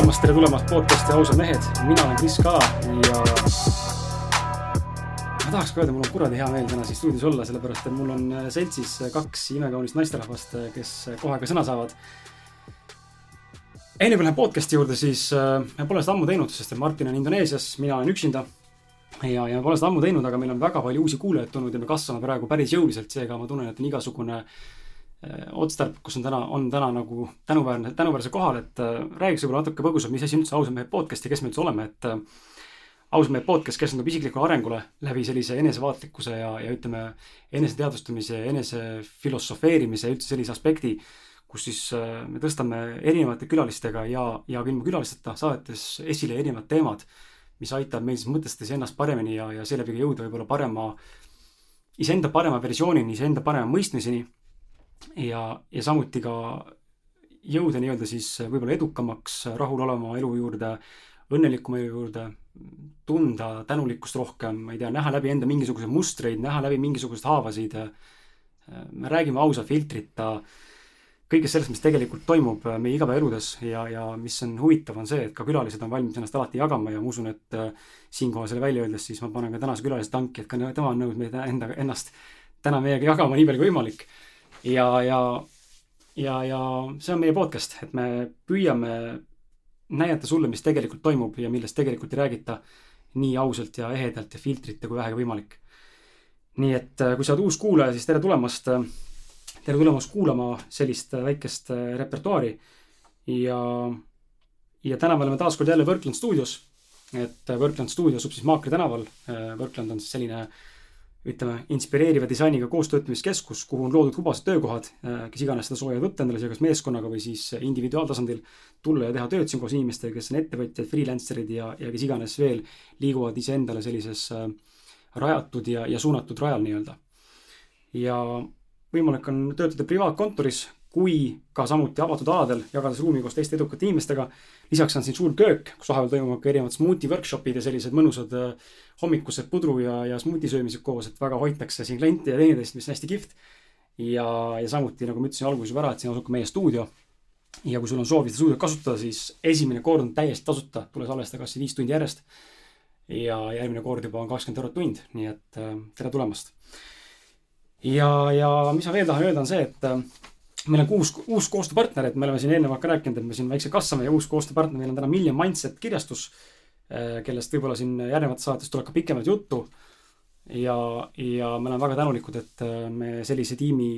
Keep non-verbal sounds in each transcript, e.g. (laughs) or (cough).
tulemast, tere tulemast podcast'i Ausad mehed, mina olen Kris Kala ja ma tahaks ka öelda, mul on kuradi hea meel täna siin stuudios olla, sellepärast et mul on äh, seltsis kaks imekaunist naisterahvast, äh, kes kohe ka sõna saavad. enne kui lähen podcast'i juurde, siis äh, me pole seda ammu teinud, sest et Martin on Indoneesias, mina olen üksinda. ja, ja pole seda ammu teinud, aga meil on väga palju uusi kuulajaid tulnud ja me kasvame praegu päris jõuliselt, seega ma tunnen, et on igasugune otstarbekus on täna, on täna nagu tänuväärne, tänuväärsel kohal, et räägiks võib-olla natuke põgusalt, mis asi üldse ausad mehed podcast ja kes me üldse oleme, et ausalt meie podcast keskendub isiklikule arengule läbi sellise enesevaatlikkuse ja, ja ütleme, eneseteadvustamise ja enesefilosofeerimise üldse sellise aspekti, kus siis äh, me tõstame erinevate külalistega ja, ja ka ilma külalisteta saadetes esile erinevad teemad, mis aitab meil siis mõtestada iseennast paremini ja, ja seeläbi ka jõuda võib-olla parema, iseenda parema versioonini, iseenda parema mõistmiseni. Ja, ja samuti ka jõuda nii-öelda siis võib-olla edukamaks, rahulolevama elu juurde, õnnelikuma elu juurde tunda tänulikkust rohkem, ma ei tea, näha läbi enda mingisuguseid mustreid, näha läbi mingisuguseid haavasid. me räägime ausa filtrita kõigest sellest, mis tegelikult toimub meie igapäevaeludes ja, ja mis on huvitav, on see, et ka külalised on valmis ennast alati jagama ja ma usun, et äh, siinkohal selle välja öeldes, siis ma panen ka tänase külalise tanki, et ka tema on nõus meid enda, ennast täna meiega jagama nii palju kui võimalik. Ja, ja, ja, ja see on meie podcast, et me püüame näidata sulle, mis tegelikult toimub ja millest tegelikult ei räägita nii ausalt ja ehedalt ja filtrita kui vähegi võimalik. nii et äh, kui sa oled uus kuulaja, siis tere tulemast, äh, tere tulemast kuulama sellist äh, väikest repertuaari. ja, ja täna me oleme taas kord jälle Workland stuudios. et Workland stuudio asub siis Maakri tänaval. Workland on siis selline äh, ütleme, inspireeriva disainiga koostöötamiskeskus, kuhu on loodud hubased töökohad, äh, kes iganes seda soovivad võtta endale, sealhulgas meeskonnaga või siis individuaaltasandil tulla ja teha tööd siin koos inimestega, kes on ettevõtjad, freelancer'id ja, ja kes iganes veel liiguvad iseendale sellises äh, rajatud ja, ja suunatud rajal nii-öelda. ja võimalik on töötada privaatkontoris, kui ka samuti avatud aladel, jagades ruumi koos teiste edukate inimestega. lisaks on siin suur köök, kus vahepeal toimuvad ka erinevad smuuti workshop'id ja sellised mõnusad äh, hommikused pudru ja, ja smuuti söömised koos, et väga hoitakse siin kliente ja teineteist, mis on hästi kihvt. ja, ja samuti, nagu ma ütlesin alguses juba ära, et siin asub ka meie stuudio. ja kui sul on soovi seda stuudiot kasutada, siis esimene kord on täiesti tasuta, tule salvesta kas või viis tundi järjest. ja järgmine kord juba on kakskümmend eurot tund, nii et äh, tere tulemast. ja, ja mis ma veel tahan öelda, on see, et äh, meil on uus, uus koostööpartner, et me oleme siin eelnevalt ka rääkinud, et me siin väikse kasvame ja uus koostööpartner, meil on täna Million Mindset kirjastus, eh, kellest võib-olla siin järgnevates saates tuleb ka pikemat juttu. ja, ja me oleme väga tänulikud, et eh, me sellise tiimi,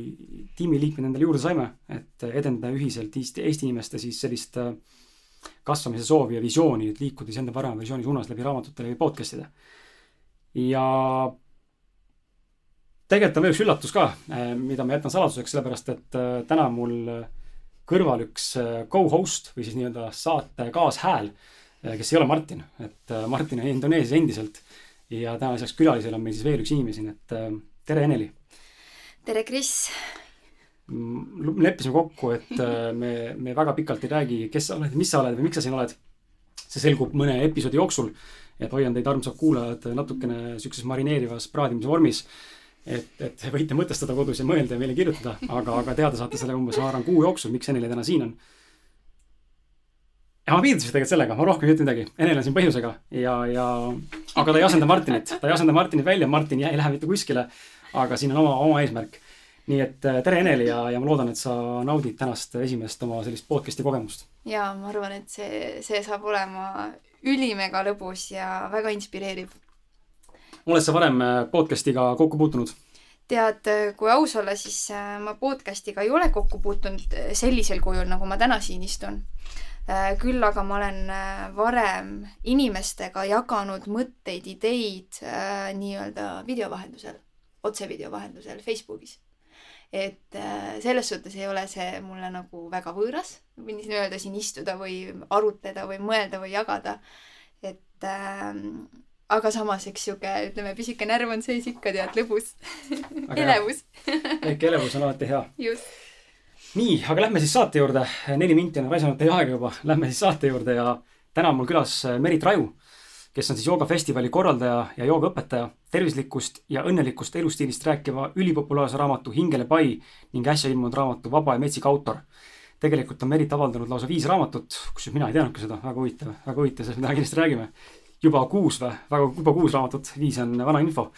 tiimiliikmed endale juurde saime, et edendada ühiselt Eesti, Eesti inimeste siis sellist eh, kasvamise soovi ja visiooni, et liikuda iseenda parema versiooni suunas läbi raamatute, läbi podcast'ide. ja tegelikult on veel üks üllatus ka, äh, mida ma jätan saladuseks, sellepärast et äh, täna mul äh, kõrval üks co-host või siis nii-öelda saate kaashääl, kes ei ole Martin, et Martin on Indoneesias endiselt ja tänaseks külalisel on meil siis veel üks inimene siin, et tere, Eneli. tere, Kris. Mm, leppisime kokku, et (laughs) me, me väga pikalt ei räägi, kes sa oled mis sa oled või miks sa siin oled. see selgub mõne episoodi jooksul, et hoian teid, armsad kuulajad, natukene sihukeses marineerivas praadimise vormis et, et võite mõtestada kodus ja mõelda ja meile kirjutada, aga, aga teada saate selle umbes, ma arvan, kuu jooksul, miks Eneli täna siin on. Ja ma piirdusin tegelikult sellega, ma rohkem ei ütle midagi. Enel on siin põhjusega ja, ja, aga ta ei asenda Martinit, ta ei asenda Martinit välja, Martin ei lähe mitte kuskile. aga siin on oma, oma eesmärk. nii et äh, tere, Eneli ja, ja ma loodan, et sa naudid tänast esimest oma sellist podcast'i kogemust. ja ma arvan, et see, see saab olema ülimega lõbus ja väga inspireeriv oled sa varem äh, podcast'iga kokku puutunud? tead, äh, kui aus olla, siis ma podcast'iga ei ole kokku puutunud sellisel kujul, nagu ma täna siin istun. Küll aga ma olen varem inimestega jaganud mõtteid, ideid nii-öelda video vahendusel, otsevideo vahendusel Facebookis. et selles suhtes ei ole see mulle nagu väga võõras, võin siin öelda siin istuda või arutleda või mõelda või jagada. et ähm, aga samas, eks sihuke, ütleme, pisike närv on sees ikka, tead, lõbus (laughs) elevus väike elevus on alati hea. just. Nii, aga lähme siis saate juurde. neli minti on raisanud teie aega juba. Lähme siis saate juurde ja täna on mul külas äh, Merit Raju, kes on siis joogafestivali korraldaja ja joogaõpetaja, tervislikust ja õnnelikust elustiilist rääkiva ülipopulaarse raamatu Hingele pai ning äsja ilmunud raamatu Vaba ja metsik autor tegelikult on Merit avaldanud lausa viis raamatut, kusjuures mina ei teadnudki seda, väga huvitav, väga huvitav, sellest me täna kindlasti räägime. juba kuus või, väga, juba kuus raamatut, viis on vana info.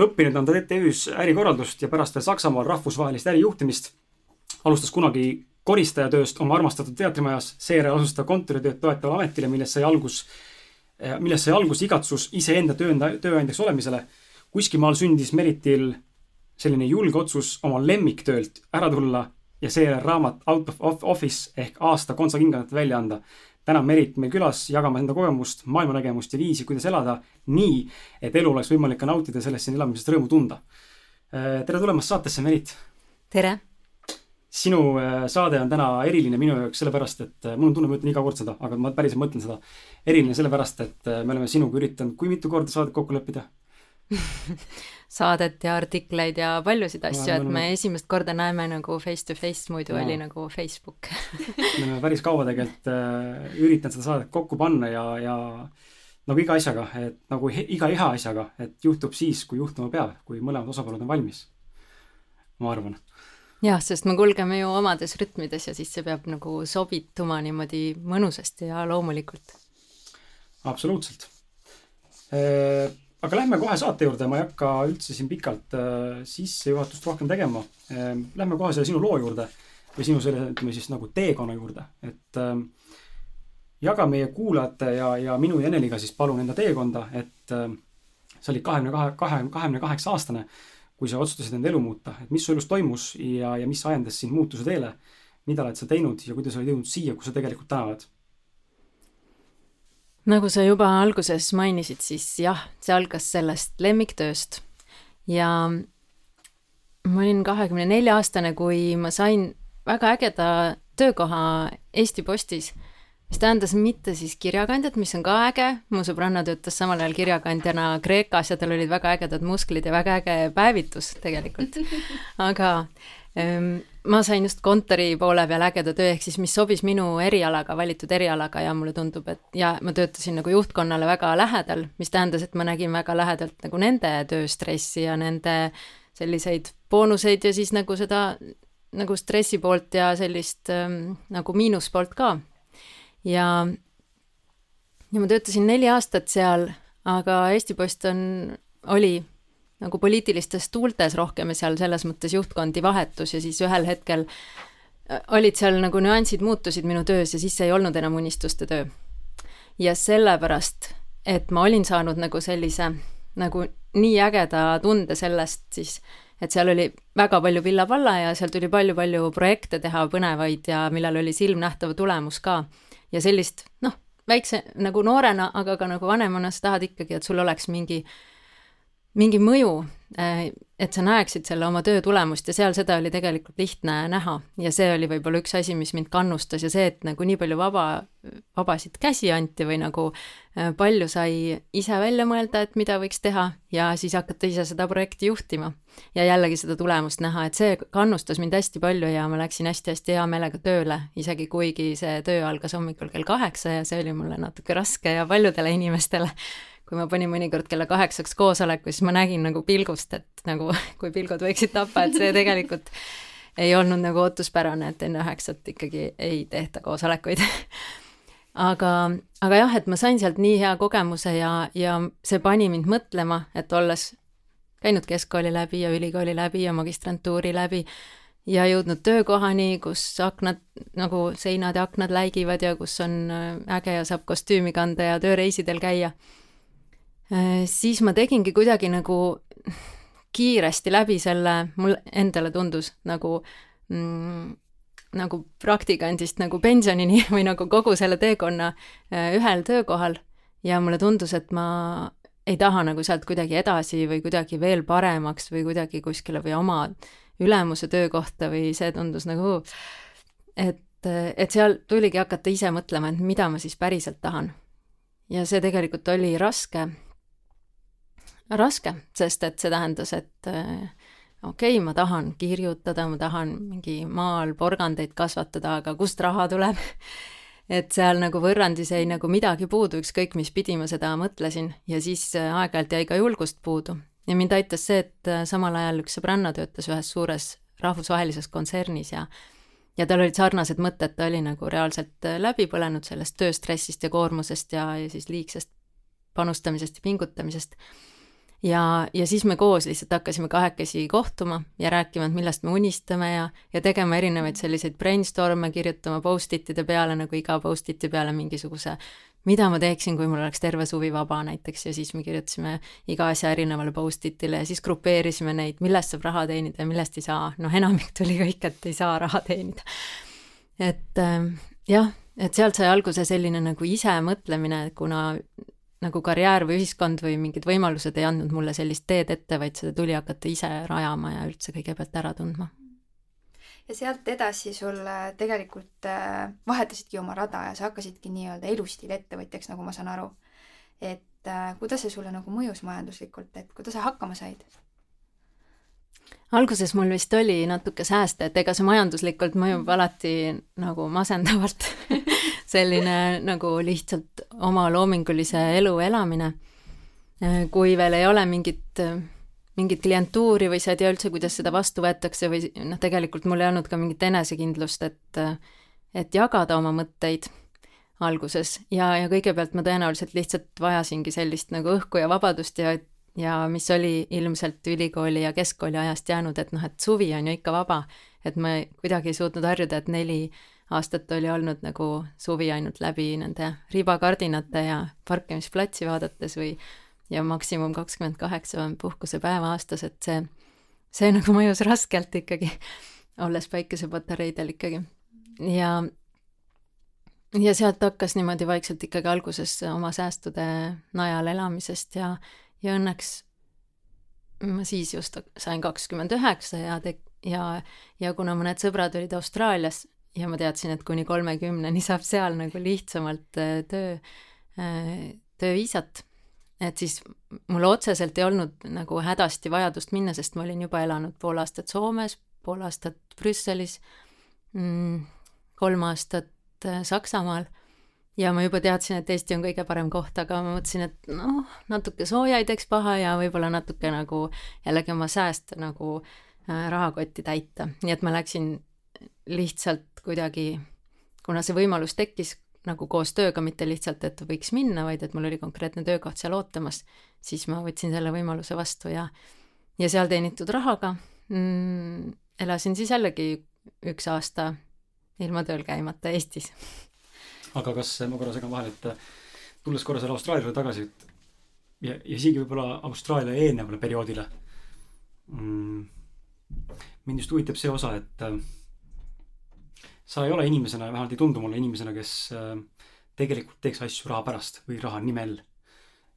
õppinud on ta TTÜ-s ärikorraldust ja pärast veel Saksamaal rahvusvahelist ärijuhtimist. Alustas kunagi koristajatööst oma armastatud teatrimajas, seejärel asus ta kontoritööd toetavale ametile, millest sai algus, millest sai algus igatsus iseenda tööanda-, tööandjaks olemisele. kuskil maal sündis Meritil selline julge otsus oma lemmiktöölt ära tulla ja seejärel raamat Out of Office ehk aasta kontsakingat välja anda. täna Merit meil külas jagamas enda kogemust, maailmanägemust ja viisi, kuidas elada nii, et elu oleks võimalik ka nautida sellest siin elamisest rõõmu tunda. tere tulemast saatesse, Merit! tere! Sinu äh, saade on täna eriline minu jaoks sellepärast, et äh, mul on tunne, ma ütlen iga kord seda, aga ma päriselt mõtlen seda. eriline sellepärast, et äh, me oleme sinuga üritanud, kui mitu korda saadet kokku leppida (laughs) saadet ja artikleid ja paljusid asju, et me esimest korda näeme nagu face to face, muidu ja. oli nagu Facebook (laughs) me oleme päris kaua tegelikult üritanud seda saadet kokku panna ja, ja nagu iga asjaga, et nagu he, iga hea asjaga, et juhtub siis, kui juhtuma peab, kui mõlemad osapooled on valmis. ma arvan jah, sest me kulgeme ju omades rütmides ja siis see peab nagu sobituma niimoodi mõnusasti ja loomulikult. absoluutselt. Äh, aga lähme kohe saate juurde, ma ei hakka üldse siin pikalt äh, sissejuhatust rohkem tegema. Äh, lähme kohe selle sinu loo juurde või sinu selle, ütleme siis nagu teekonna juurde, et jaga meie kuulajate ja, ja minu ja Eneliga siis palun enda teekonda, et sa olid kahekümne kahe, kahe, kahekümne kaheksa aastane kui sa otsustasid enda elu muuta, et mis su elus toimus ja, ja mis ajendas sind muutuse teele, mida oled sa teinud ja kuidas oled jõudnud siia, kus sa tegelikult täna oled? nagu sa juba alguses mainisid, siis jah, see algas sellest lemmiktööst ja ma olin kahekümne nelja aastane, kui ma sain väga ägeda töökoha Eesti Postis mis tähendas mitte siis kirjakandjat, mis on ka äge, mu sõbranna töötas samal ajal kirjakandjana Kreekas ja tal olid väga ägedad musklid ja väga äge päevitus tegelikult. (laughs) aga ähm, ma sain just kontori poole peal ägeda töö, ehk siis mis sobis minu erialaga, valitud erialaga ja mulle tundub, et ja ma töötasin nagu juhtkonnale väga lähedal, mis tähendas, et ma nägin väga lähedalt nagu nende tööstressi ja nende selliseid boonuseid ja siis nagu seda nagu stressi poolt ja sellist ähm, nagu miinuspoolt ka ja, ja ma töötasin neli aastat seal, aga Eesti Post on, oli nagu poliitilistes tuultes rohkem ja seal selles mõttes juhtkondi vahetus ja siis ühel hetkel äh, olid seal nagu nüansid muutusid minu töös ja siis see ei olnud enam unistuste töö. ja sellepärast, et ma olin saanud nagu sellise nagu nii ägeda tunde sellest siis, et seal oli väga palju villa-valla ja seal tuli palju-palju projekte teha, põnevaid ja millel oli silmnähtav tulemus ka ja sellist noh, väikse nagu noorena, aga ka nagu vanemana sa tahad ikkagi, et sul oleks mingi, mingi mõju, et sa näeksid selle oma töö tulemust ja seal seda oli tegelikult lihtne näha. Ja see oli võib-olla üks asi, mis mind kannustas ja see, et nagu nii palju vaba, vabasid käsi anti või nagu äh, palju sai ise välja mõelda, et mida võiks teha ja siis hakata ise seda projekti juhtima ja jällegi seda tulemust näha, et see kannustas mind hästi palju ja ma läksin hästi-hästi hea meelega tööle, isegi kuigi see töö algas hommikul kell kaheksa ja see oli mulle natuke raske ja paljudele inimestele, kui ma panin mõnikord kella kaheksaks koosoleku, siis ma nägin nagu pilgust, et nagu (laughs) kui pilgud võiksid tappa, et see tegelikult (laughs) ei olnud nagu ootuspärane, et enne üheksat ikkagi ei tehta koosolekuid (laughs) aga, aga jah, et ma sain sealt nii hea kogemuse ja, ja see pani mind mõtlema, et olles käinud keskkooli läbi ja ülikooli läbi ja magistrantuuri läbi ja jõudnud töökohani, kus aknad nagu seinad ja aknad läigivad ja kus on äh, äge ja saab kostüümi kanda ja tööreisidel käia. Äh, siis ma tegingi kuidagi nagu kiiresti läbi selle, mul endale tundus nagu mm, nagu praktikandist nagu pensionini (laughs) või nagu kogu selle teekonna äh, ühel töökohal ja mulle tundus, et ma ei taha nagu sealt kuidagi edasi või kuidagi veel paremaks või kuidagi kuskile või oma ülemuse töökohta või see tundus nagu, et, et seal tuligi hakata ise mõtlema, et mida ma siis päriselt tahan. ja see tegelikult oli raske, raske, sest et see tähendas, et okei okay,, ma tahan kirjutada, ma tahan mingi maal porgandeid kasvatada, aga kust raha tuleb (laughs) et seal nagu võrrandis jäi nagu midagi puudu, ükskõik mis pidi ma seda mõtlesin ja siis äh, aeg-ajalt jäi ka julgust puudu. ja mind aitas see, et äh, samal ajal üks sõbranna töötas ühes suures rahvusvahelises kontsernis ja ja tal olid sarnased mõtted, ta oli nagu reaalselt äh, läbi põlenud sellest tööstressist ja koormusest ja, ja siis liigsest panustamisest ja pingutamisest. Ja, ja siis me koos lihtsalt hakkasime kahekesi kohtuma ja rääkima, et millest me unistame ja, ja tegema erinevaid selliseid brainstorm'e, kirjutama post-it'ide peale nagu iga post-it'i peale mingisuguse mida ma teeksin, kui mul oleks terve suvi vaba näiteks ja siis me kirjutasime iga asja erinevale post-it'ile ja siis grupeerisime neid, millest saab raha teenida ja millest ei saa, noh, enamik tuli kõik, et ei saa raha teenida. et äh, jah, et sealt sai alguse selline nagu ise mõtlemine, kuna nagu karjäär või ühiskond või mingid võimalused ei andnud mulle sellist teed ette, vaid seda tuli hakata ise rajama ja üldse kõigepealt ära tundma ja sealt edasi sul tegelikult äh, vahetasidki oma rada ja sa hakkasidki nii-öelda elustiili ettevõtjaks, nagu ma saan aru. et äh, kuidas see sulle nagu mõjus majanduslikult, et kuidas sa hakkama said? alguses mul vist oli natuke sääste, et ega see majanduslikult mõjub alati nagu masendavalt (laughs) selline nagu lihtsalt oma loomingulise elu elamine. kui veel ei ole mingit mingit klientuuri või sa ei tea üldse, kuidas seda vastu võetakse või noh, tegelikult mul ei olnud ka mingit enesekindlust, et et jagada oma mõtteid alguses ja, ja kõigepealt ma tõenäoliselt lihtsalt vajasingi sellist nagu õhku ja vabadust ja ja mis oli ilmselt ülikooli ja keskkooli ajast jäänud, et noh, et suvi on ju ikka vaba, et ma kuidagi ei suutnud harjuda, et neli aastat oli olnud nagu suvi ainult läbi nende ribakardinate ja parkimisplatsi vaadates või ja maksimum kakskümmend kaheksa puhkusepäeva aastas, et see, see nagu mõjus raskelt ikkagi, olles päikesepatareidel ikkagi. ja, ja sealt hakkas niimoodi vaikselt ikkagi alguses oma säästude najal elamisest ja, ja õnneks ma siis just sain kakskümmend üheksa ja te-, ja, ja kuna mõned sõbrad olid Austraalias ja ma teadsin, et kuni kolmekümneni saab seal nagu lihtsamalt äh, töö, äh, tööviisat. Et siis mul otseselt ei olnud nagu hädasti vajadust minna, sest ma olin juba elanud pool aastat Soomes, pool aastat Brüsselis mm,, kolm aastat äh, Saksamaal. Ja ma juba teadsin, et Eesti on kõige parem koht, aga ma mõtlesin, et noh, natuke sooja ei teeks paha ja võib-olla natuke nagu jällegi oma sääste nagu rahakotti täita, nii et ma läksin lihtsalt kuidagi, kuna see võimalus tekkis, nagu koos tööga, mitte lihtsalt, et võiks minna, vaid et mul oli konkreetne töökoht seal ootamas, siis ma võtsin selle võimaluse vastu ja, ja seal teenitud rahaga mm, elasin siis jällegi üks aasta ilma tööl käimata Eestis. aga kas, ma korra segan vahele, et tulles korra selle Austraaliale tagasi, et ja, ja isegi võib-olla Austraalia eelnevale perioodile mm,. mind just huvitab see osa, et sa ei ole inimesena, vähemalt ei tundu mulle inimesena, kes äh, tegelikult teeks asju raha pärast või raha nimel.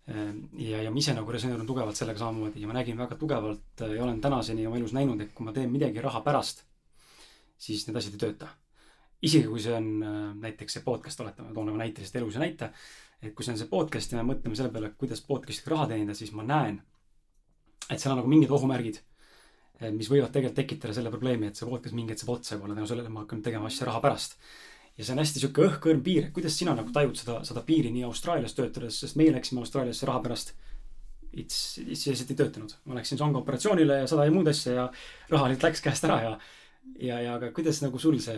Äh, ja, ja ma ise nagu resoneerun tugevalt sellega samamoodi ja ma nägin väga tugevalt äh, ja olen tänaseni oma elus näinud, et kui ma teen midagi raha pärast, siis need asjad ei tööta. isegi kui see on näiteks see podcast, oletame, toon nagu näite lihtsalt elus ja näite, et kui see on see podcast ja me mõtleme selle peale, kuidas podcast'iga raha teenida, siis ma näen, et seal on nagu mingid ohumärgid mis võivad tegelikult tekitada selle probleemi, et see podcast mingi hetk saab otsa võib-olla tänu sellele ma hakkan tegema asja raha pärast. ja see on hästi sihuke õhkõrn piir, et kuidas sina nagu tajud seda, seda piiri nii Austraalias töötades, sest meie läksime Austraaliasse raha pärast. It's, it's lihtsalt ei töötanud, ma läksin sanga operatsioonile ja sada ja muud asja ja raha lihtsalt läks käest ära ja ja, ja aga kuidas nagu sul see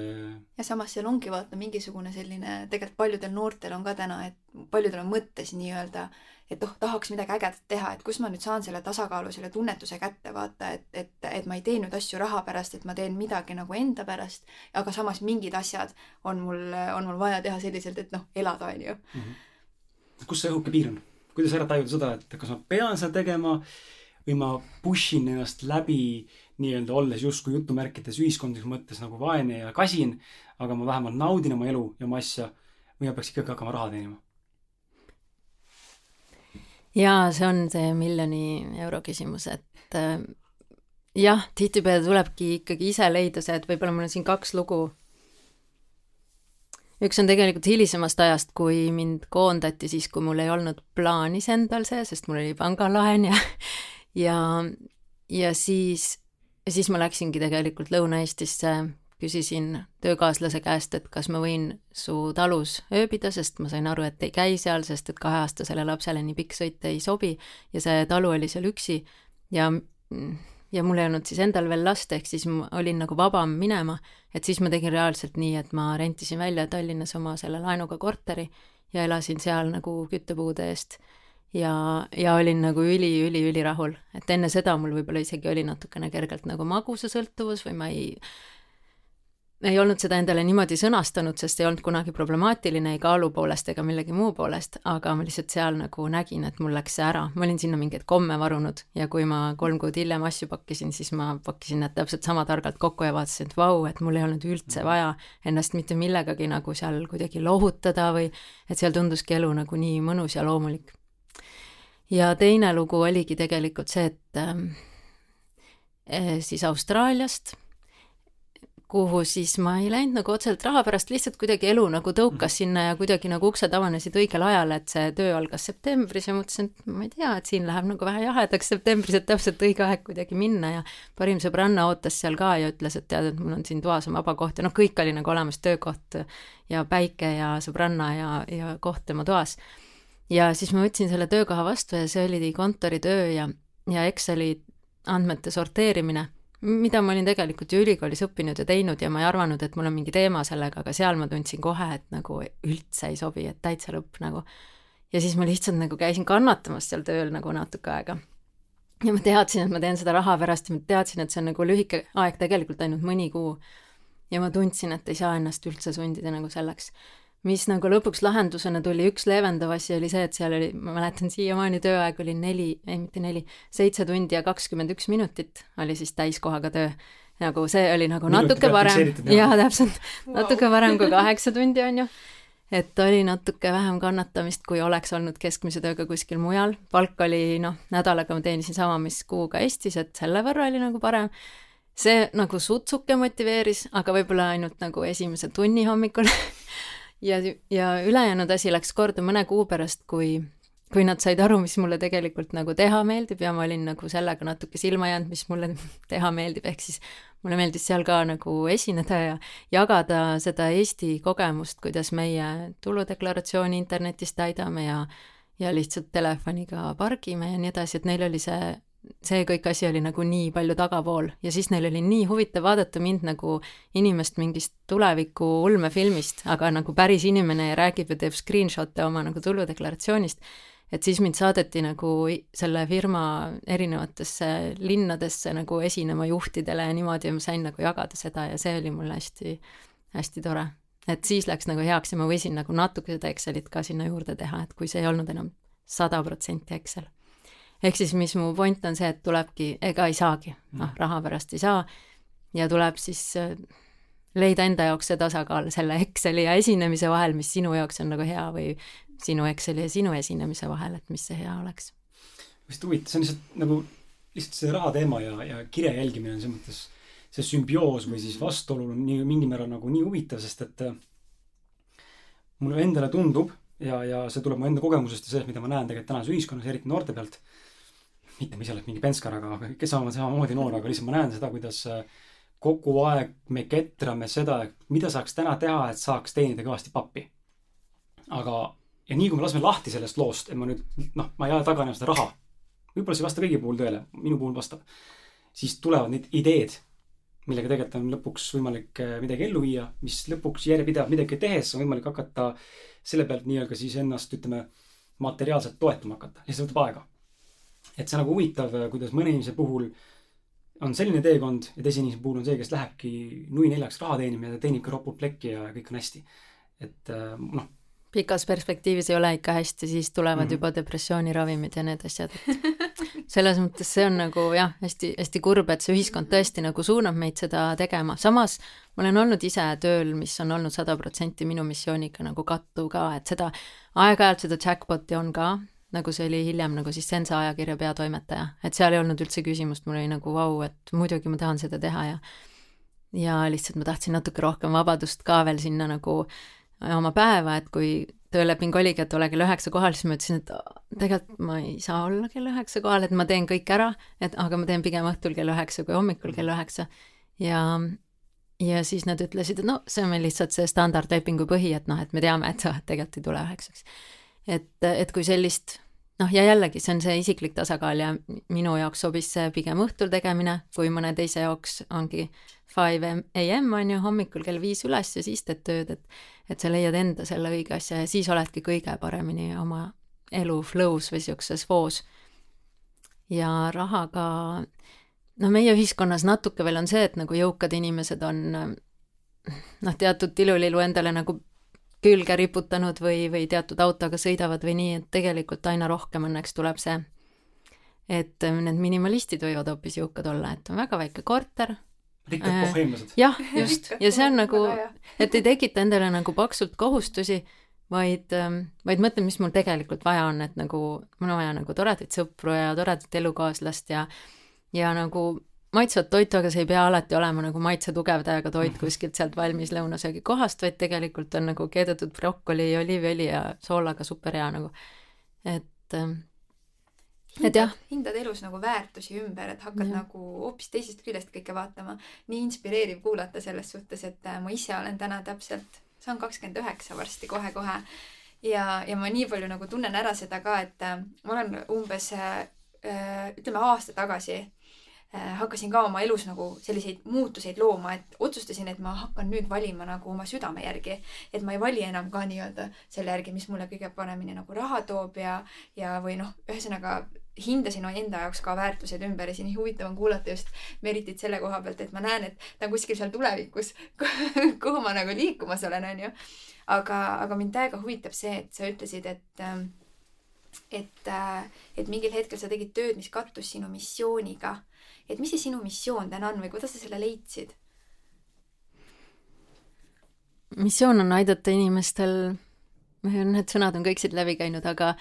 ja samas seal ongi vaata mingisugune selline, tegelikult paljudel noortel on ka täna, et paljudel on mõttes nii-öelda äh, et oh, tahaks midagi ägedat teha, et kus ma nüüd saan selle tasakaalu, selle tunnetuse kätte, vaata, et, et, et ma ei tee nüüd asju raha pärast, et ma teen midagi nagu enda pärast, aga samas mingid asjad on mul, on mul vaja teha selliselt, et noh, elada, on ju mm. -hmm. kus see õhuke piir on? kuidas ära tajuda seda, et kas ma pean seda tegema või ma push in ennast läbi nii-öelda olles justkui jutumärkides ühiskondlikus mõttes nagu vaene ja kasin, aga ma vähemalt naudin oma elu ja oma asja või ma peaks ikkagi hakkama raha teenima jaa, see on see miljoni euro küsimus, et äh, jah, tihtipeale tulebki ikkagi ise leida see, et võib-olla mul on siin kaks lugu. üks on tegelikult hilisemast ajast, kui mind koondati siis, kui mul ei olnud plaanis endal see, sest mul oli pangalaen ja ja, ja siis, siis ma läksingi tegelikult Lõuna-Eestisse küsisin töökaaslase käest, et kas ma võin su talus ööbida, sest ma sain aru, et ei käi seal, sest et kaheaastasele lapsele nii pikk sõit ei sobi ja see talu oli seal üksi. Ja ja mul ei olnud siis endal veel last, ehk siis ma olin nagu vabam minema, et siis ma tegin reaalselt nii, et ma rentisin välja Tallinnas oma selle laenuga korteri ja elasin seal nagu küttepuude eest. Ja, ja olin nagu üli-üli-ülirahul, et enne seda mul võib-olla isegi oli natukene kergelt nagu magusasõltuvus või ma ei ei olnud seda endale niimoodi sõnastanud, sest ei olnud kunagi problemaatiline ei kaalu poolest ega millegi muu poolest, aga ma lihtsalt seal nagu nägin, et mul läks see ära, ma olin sinna mingeid komme varunud ja kui ma kolm kuud hiljem asju pakkisin, siis ma pakkisin need täpselt sama targalt kokku ja vaatasin, et vau, et mul ei olnud üldse vaja ennast mitte millegagi nagu seal kuidagi lohutada või et seal tunduski elu nagu nii mõnus ja loomulik. ja teine lugu oligi tegelikult see, et äh, siis Austraaliast kuhu siis ma ei läinud nagu otseselt raha pärast, lihtsalt kuidagi elu nagu tõukas sinna ja kuidagi nagu uksed avanesid õigel ajal, et see töö algas septembris ja mõtlesin, et ma ei tea, et siin läheb nagu vähe jahedaks septembris, et täpselt õige aeg kuidagi minna ja parim sõbranna ootas seal ka ja ütles, et tead, et mul on siin toas on vaba koht ja noh, kõik oli nagu olemas, töökoht ja päike ja sõbranna ja, ja koht tema toas. ja siis ma võtsin selle töökoha vastu ja see oli kontoritöö ja, ja Exceli andmete sorteerimine mida ma olin tegelikult ju ülikoolis õppinud ja teinud ja ma ei arvanud, et mul on mingi teema sellega, aga seal ma tundsin kohe, et nagu üldse ei sobi, et täitsa lõpp nagu. ja siis ma lihtsalt nagu käisin kannatamas seal tööl nagu natuke aega. ja ma teadsin, et ma teen seda raha pärast ja ma teadsin, et see on nagu lühike aeg, tegelikult ainult mõni kuu. ja ma tundsin, et ei saa ennast üldse sundida nagu selleks mis nagu lõpuks lahendusena tuli, üks leevendav asi oli see, et seal oli, ma mäletan siiamaani tööaeg oli neli, ei mitte neli, seitse tundi ja kakskümmend üks minutit oli siis täiskohaga töö. nagu see oli nagu natuke varem, jaa, täpselt. Natuke varem kui kaheksa tundi, on ju. et oli natuke vähem kannatamist, kui oleks olnud keskmise tööga kuskil mujal, palk oli noh, nädalaga ma teenisin sama, mis kuuga Eestis, et selle võrra oli nagu parem. See nagu sutsuke motiveeris, aga võib-olla ainult nagu esimese tunni hommikul (laughs) ja, ja ülejäänud asi läks korda mõne kuu pärast, kui, kui nad said aru, mis mulle tegelikult nagu teha meeldib ja ma olin nagu sellega natuke silma jäänud, mis mulle (laughs) teha meeldib, ehk siis mulle meeldis seal ka nagu esineda ja jagada seda Eesti kogemust, kuidas meie tuludeklaratsiooni internetis täidame ja ja lihtsalt telefoniga pargime ja nii edasi, et neil oli see see kõik asi oli nagu nii palju tagapool ja siis neil oli nii huvitav vaadata mind nagu inimest mingist tuleviku ulmefilmist, aga nagu päris inimene ja räägib ja teeb screenshot'e oma nagu tuludeklaratsioonist. et siis mind saadeti nagu selle firma erinevatesse linnadesse nagu esinema juhtidele ja niimoodi ja ma sain nagu jagada seda ja see oli mulle hästi, hästi tore. et siis läks nagu heaks ja ma võisin nagu natuke seda Excelit ka sinna juurde teha, et kui see ei olnud enam sada protsenti Excel ehk siis, mis mu point on see, et tulebki, ega ei saagi, noh, mm. raha pärast ei saa ja tuleb siis äh, leida enda jaoks see tasakaal selle Exceli ja esinemise vahel, mis sinu jaoks on nagu hea või sinu Exceli ja sinu esinemise vahel, et mis see hea oleks. hästi huvitav, see on lihtsalt nagu lihtsalt see raha teema ja, ja kirja jälgimine on selles mõttes see sümbioos või siis vastuolu on nii mingil määral nagu nii huvitav, sest et äh, mulle endale tundub ja, ja see tuleb mu enda kogemusest ja sellest, mida ma näen tegelikult tänases ühiskonnas, eriti noorte pealt mitte ma ise olen mingi penskar, aga kes on samamoodi noor, aga lihtsalt ma näen seda, kuidas äh, kogu aeg me ketrame seda, mida saaks täna teha, et saaks teenida kõvasti pappi. aga, ja nii kui me laseme lahti sellest loost, et ma nüüd, noh, ma ei aja taga enam seda raha. võib-olla see ei vasta kõigi puhul tõele, minu puhul vastab. siis tulevad need ideed, millega tegelikult on lõpuks võimalik äh, midagi ellu viia, mis lõpuks järjepidevalt midagi tehes on võimalik hakata selle pealt nii-öelda siis ennast, ütleme, materiaalselt toetama hakata, lihtsalt võtab aega et see on nagu huvitav, kuidas mõne inimese puhul on selline teekond ja teise inimese puhul on see, kes lähebki nui neljaks raha teenima ja teenibki ropult plekki ja kõik on hästi. et äh, noh. pikas perspektiivis ei ole ikka hästi, siis tulevad mm -hmm. juba depressiooniravimid ja need asjad, et selles mõttes see on nagu jah, hästi-hästi kurb, et see ühiskond tõesti nagu suunab meid seda tegema, samas ma olen olnud ise tööl, mis on olnud sada protsenti minu missiooniga nagu kattuv ka, et seda aeg-ajalt seda jackpot'i on ka, nagu see oli hiljem nagu siis Sensa ajakirja peatoimetaja, et seal ei olnud üldse küsimust, mul oli nagu vau, et muidugi ma tahan seda teha ja ja lihtsalt ma tahtsin natuke rohkem vabadust ka veel sinna nagu oma päeva, et kui tööleping oligi, et ole kell üheksa kohal, siis ma ütlesin, et tegelikult ma ei saa olla kell üheksa kohal, et ma teen kõik ära, et aga ma teen pigem õhtul kell üheksa kui hommikul kell üheksa. ja, ja siis nad ütlesid, et no see on meil lihtsalt see standardlepingu põhi, et noh, et me teame, et sa tegelikult ei tule üheksaks. et, et kui sellist noh, ja jällegi, see on see isiklik tasakaal ja minu jaoks sobis see pigem õhtul tegemine, kui mõne teise jaoks ongi five am on ju, hommikul kell viis üles ja siis teed tööd, et et sa leiad enda selle õige asja ja siis oledki kõige paremini oma elu flow's või niisuguses voos. ja rahaga, no meie ühiskonnas natuke veel on see, et nagu jõukad inimesed on noh, teatud tilulilu endale nagu külge riputanud või, või teatud autoga sõidavad või nii, et tegelikult aina rohkem õnneks tuleb see, et need minimalistid võivad hoopis jõukad olla, et on väga väike korter. rikkad boheemlased. jah, (laughs) just, ja see on nagu, et ei tekita endale nagu paksult kohustusi, vaid, vaid mõtlen, mis mul tegelikult vaja on, et nagu mul on vaja nagu toredaid sõpru ja toredat elukaaslast ja ja nagu maitsvat toitu, aga see ei pea alati olema nagu maitse tugevdajaga toit kuskilt sealt valmis lõunasöögikohast, vaid tegelikult on nagu keedetud brokoli, oliiviõli ja soolaga super hea nagu, et ähm, et jah. hindad elus nagu väärtusi ümber, et hakkad ja. nagu hoopis teisest küljest kõike vaatama. nii inspireeriv kuulata selles suhtes, et äh, ma ise olen täna täpselt, saan kakskümmend üheksa varsti kohe-kohe. ja, ja ma nii palju nagu tunnen ära seda ka, et äh, ma olen umbes äh, ütleme aasta tagasi hakkasin ka oma elus nagu selliseid muutuseid looma, et otsustasin, et ma hakkan nüüd valima nagu oma südame järgi. et ma ei vali enam ka nii-öelda selle järgi, mis mulle kõige paremini nagu raha toob ja, ja või noh, ühesõnaga hindasin enda jaoks ka väärtused ümber ja siin nii huvitav on kuulata just Meritit selle koha pealt, et ma näen, et ta on kuskil seal tulevikus (laughs) kuhu ma nagu liikumas olen, onju. aga, aga mind täiega huvitab see, et sa ütlesid, et ähm, et, äh, et mingil hetkel sa tegid tööd, mis kattus sinu missiooniga et mis see sinu missioon täna on või kuidas sa selle leidsid? missioon on aidata inimestel, need sõnad on kõik siit läbi käinud, aga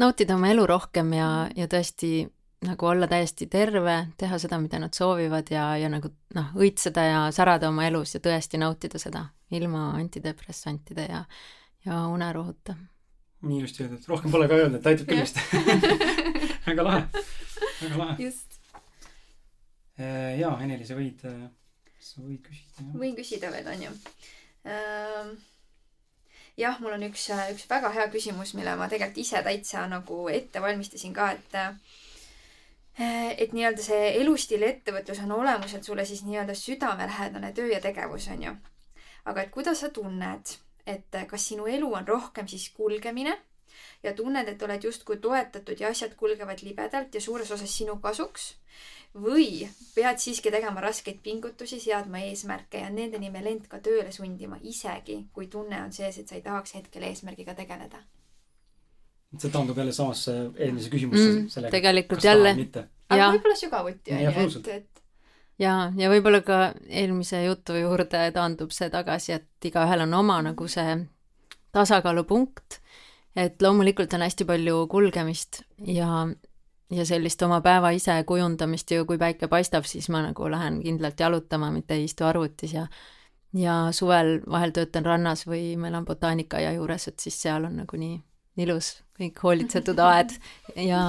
nautida oma elu rohkem ja, ja tõesti nagu olla täiesti terve, teha seda, mida nad soovivad ja, ja nagu noh, õitseda ja särada oma elus ja tõesti nautida seda ilma antidepressantide ja, ja unerohuta. nii ilusti öeldud, rohkem pole ka öelda, et aitab küll vist (laughs) väga lahe, väga lahe. just jaa, Eneli, sa võid, äh, sa võid küsida. võin küsida veel, on ju. Ähm, jah, mul on üks, äh, üks väga hea küsimus, mille ma tegelikult ise täitsa nagu ette valmistasin ka, et et nii-öelda see elustiil ja ettevõtlus on olemuselt sulle siis nii-öelda südamelähedane töö ja tegevus, on ju. aga et kuidas sa tunned, et kas sinu elu on rohkem siis kulgemine ja tunned, et oled justkui toetatud ja asjad kulgevad libedalt ja suures osas sinu kasuks või pead siiski tegema raskeid pingutusi, seadma eesmärke ja nende nimel end ka tööle sundima, isegi kui tunne on sees, et sa ei tahaks hetkel eesmärgiga tegeleda. see taandub jälle samasse eelmise küsimusse mm,. sellega, tegelikult jälle. aga võib-olla sügavuti on ju, et, et ja, ja võib-olla ka eelmise jutu juurde taandub see tagasi, et igaühel on oma nagu see tasakaalupunkt, et loomulikult on hästi palju kulgemist ja ja sellist oma päeva ise kujundamist ju, kui päike paistab, siis ma nagu lähen kindlalt jalutama, mitte ei istu arvutis ja ja suvel vahel töötan rannas või ma elan botaanikaaia juures, et siis seal on nagu nii ilus, kõik hoolitsetud aed ja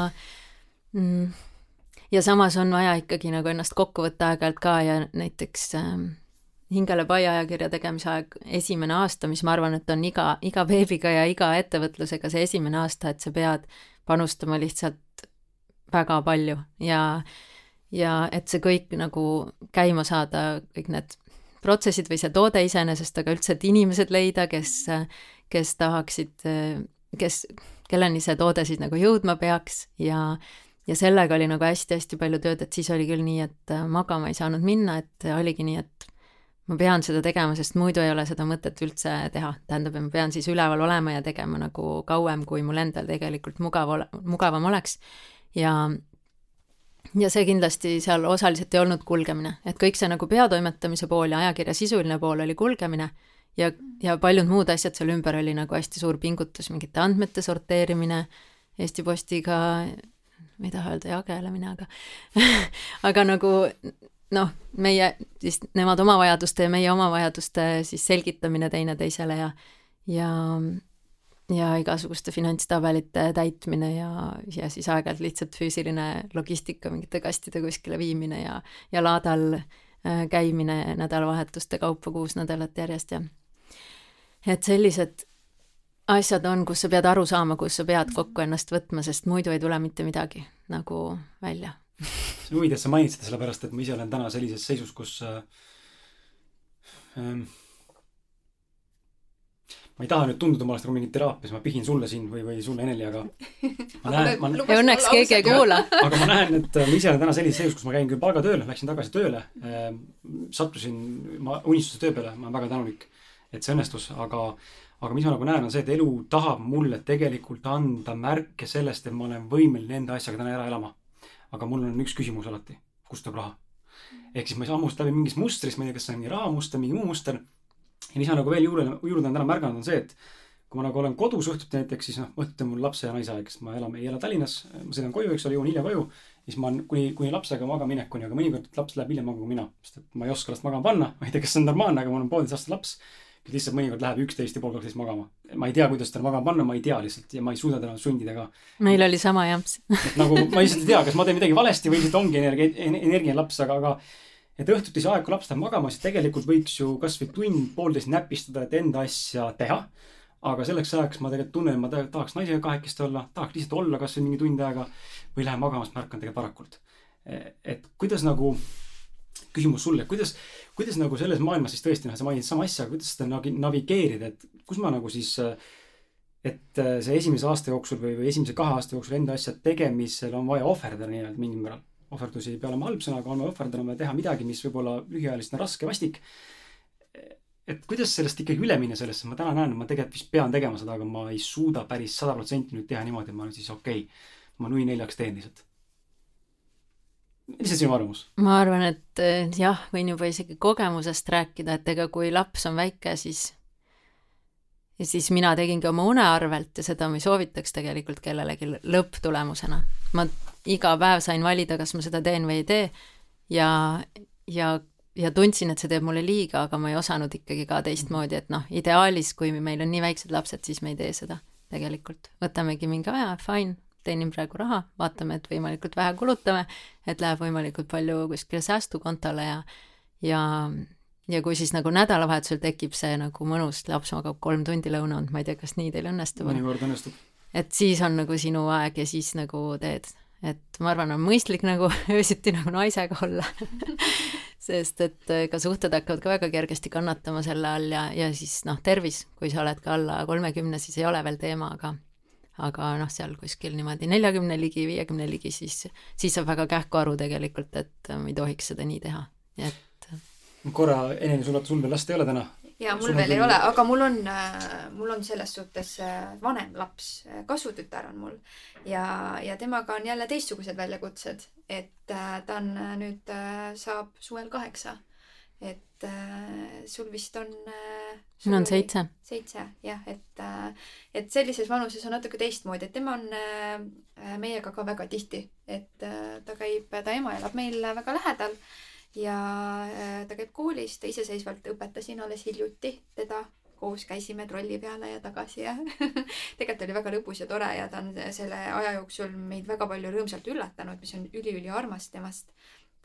mm, ja samas on vaja ikkagi nagu ennast kokku võtta aeg-ajalt ka ja näiteks ähm, hingele pai ajakirja tegemise aeg, esimene aasta, mis ma arvan, et on iga, iga beebiga ja iga ettevõtlusega see esimene aasta, et sa pead panustama lihtsalt väga palju ja, ja et see kõik nagu käima saada, kõik need protsessid või see toode iseenesest, aga üldse, et inimesed leida, kes, kes tahaksid, kes, kelleni see toode siis nagu jõudma peaks ja ja sellega oli nagu hästi-hästi palju tööd, et siis oli küll nii, et magama ei saanud minna, et oligi nii, et ma pean seda tegema, sest muidu ei ole seda mõtet üldse teha, tähendab, ma pean siis üleval olema ja tegema nagu kauem, kui mul endal tegelikult mugav ole, mugavam oleks. ja ja see kindlasti seal osaliselt ei olnud kulgemine, et kõik see nagu peatoimetamise pool ja ajakirja sisuline pool oli kulgemine ja, ja paljud muud asjad seal ümber oli nagu hästi suur pingutus, mingite andmete sorteerimine, Eesti Postiga, ma ei taha öelda jagelemine, aga (laughs) aga nagu noh, meie siis nemad oma vajaduste ja meie oma vajaduste siis selgitamine teineteisele ja ja ja igasuguste finantstabelite täitmine ja, ja siis aeg-ajalt lihtsalt füüsiline logistika, mingite kastide kuskile viimine ja, ja laadal äh, käimine nädalavahetuste kaupa kuus nädalat järjest ja et sellised asjad on, kus sa pead aru saama, kus sa pead kokku ennast võtma, sest muidu ei tule mitte midagi nagu välja. See on huvitav, et sa mainid seda, sellepärast et ma ise olen täna sellises seisus, kus äh, ähm, ma ei taha nüüd tunduda, ma oleks nagu mingi teraapias, ma pihin sulle siin või, või sulle, Eneli, aga ma näen, ma ja õnneks keegi ei kuula. aga ma näen, et ma ise olen täna sellises seisus, kus ma käin küll palgatööl, läksin tagasi tööle äh,, sattusin ma unistuse töö peale, ma olen väga tänulik, et see õnnestus, aga aga mis ma nagu näen, on see, et elu tahab mulle tegelikult anda märke sellest, et ma olen võimeline enda asjaga täna ära elama. Aga mul on üks küsimus alati, kust tuleb raha? ehk siis ma ei saa hammustada läbi mingist mustrist, ma ei tea, kas see on mingi rahamuster, mingi muu muster ja mis ma nagu veel juurde, juurde olen täna märganud, on see, et kui ma nagu olen kodus õhtuti näiteks, siis noh, õhtuti on mul lapse ja naise aeg, sest ma elan, ei ela Tallinnas, ma sõidan koju, eks ole, jõuan hilja koju. siis ma kuni, kuni lapsega magama minekuni, aga mõnikord laps läheb hiljem magama kui mina, sest et ma ei oska last magama panna, ma ei tea, kas see on normaalne, aga mul on pooleteistaastane laps. Lihtsalt mõnikord läheb üksteist ja pool kaksteist magama. ma ei tea, kuidas teda magama panna, ma ei tea lihtsalt ja ma ei suuda teda sundida ka. meil oli sama jah. et nagu ma lihtsalt ei tea, kas ma teen midagi valesti või lihtsalt ongi energia, energia laps, aga, aga et õhtuti see aeg, kui laps läheb magama, siis tegelikult võiks ju kasvõi tund-poolteist näpistada, et enda asja teha. aga selleks ajaks ma tegelikult tunnen, ma tahaks naisega kahekesti olla, tahaks lihtsalt olla kasvõi mingi tund aega või lähen magama, sest ma ärkan tegelikult varakult. et kuidas nagu, küsimus sulle, kuidas, kuidas nagu selles maailmas siis tõesti, noh, sa mainid sama asja, kuidas seda navigeerida, et kus ma nagu siis et see esimese aasta jooksul või, või esimese kahe aasta jooksul enda asja tegemisel on vaja ohverdada nii-öelda mingil määral ohverdusi ei pea olema halb sõna, aga oleme ohverdanud, on vaja teha midagi, mis võib-olla lühiajaliselt on raske, vastik. et kuidas sellest ikkagi üle minna sellesse, ma täna näen, ma tegelikult vist pean tegema seda, aga ma ei suuda päris sada protsenti nüüd teha niimoodi, et ma olen siis okei okay,, ma nui neljaks teen lihtsalt. Mis on sinu arvamus? ma arvan, et eh, jah, võin juba isegi kogemusest rääkida, et ega kui laps on väike, siis ja siis mina tegingi oma une arvelt ja seda ma ei soovitaks tegelikult kellelegi lõpptulemusena. ma iga päev sain valida, kas ma seda teen või ei tee ja, ja, ja tundsin, et see teeb mulle liiga, aga ma ei osanud ikkagi ka teistmoodi, et noh, ideaalis, kui meil on nii väiksed lapsed, siis me ei tee seda tegelikult. võtamegi mingi aja, fine, teenin praegu raha, vaatame, et võimalikult vähe kulutame, et läheb võimalikult palju kuskile säästukontole ja, ja ja kui siis nagu nädalavahetusel tekib see nagu mõnus, laps magab kolm tundi lõuna olnud, ma ei tea, kas nii teil õnnestub? mõnikord õnnestub. et siis on nagu sinu aeg ja siis nagu teed et ma arvan, on mõistlik nagu (laughs) öösiti nagu naisega olla (laughs) sest et ka suhted hakkavad ka väga kergesti kannatama selle all ja, ja siis noh, tervis, kui sa oled ka alla kolmekümne, siis ei ole veel teema, aga aga noh, seal kuskil niimoodi neljakümne ligi, viiekümne ligi, siis, siis saab väga kähku aru tegelikult, et ei tohiks seda nii teha, et korra, Eneli, sul, sul veel last ei ole täna? ja mul veel ei ole, aga mul on, äh, mul on selles suhtes äh, vanem laps, äh, kasvutütar on mul ja, ja temaga on jälle teistsugused väljakutsed, et ta on nüüd, saab suvel kaheksa. Et sul vist on. mul on seitse. seitse jah, et, et sellises vanuses on natuke teistmoodi, et tema on meiega ka väga tihti, et ta käib, ta ema elab meil väga lähedal ja äh, ta käib koolis, ta iseseisvalt õpetasin alles hiljuti teda, koos käisime trolli peale ja tagasi ja (laughs) tegelikult oli väga lõbus ja tore ja ta on selle aja jooksul meid väga palju rõõmsalt üllatanud, mis on üliüliarmas temast.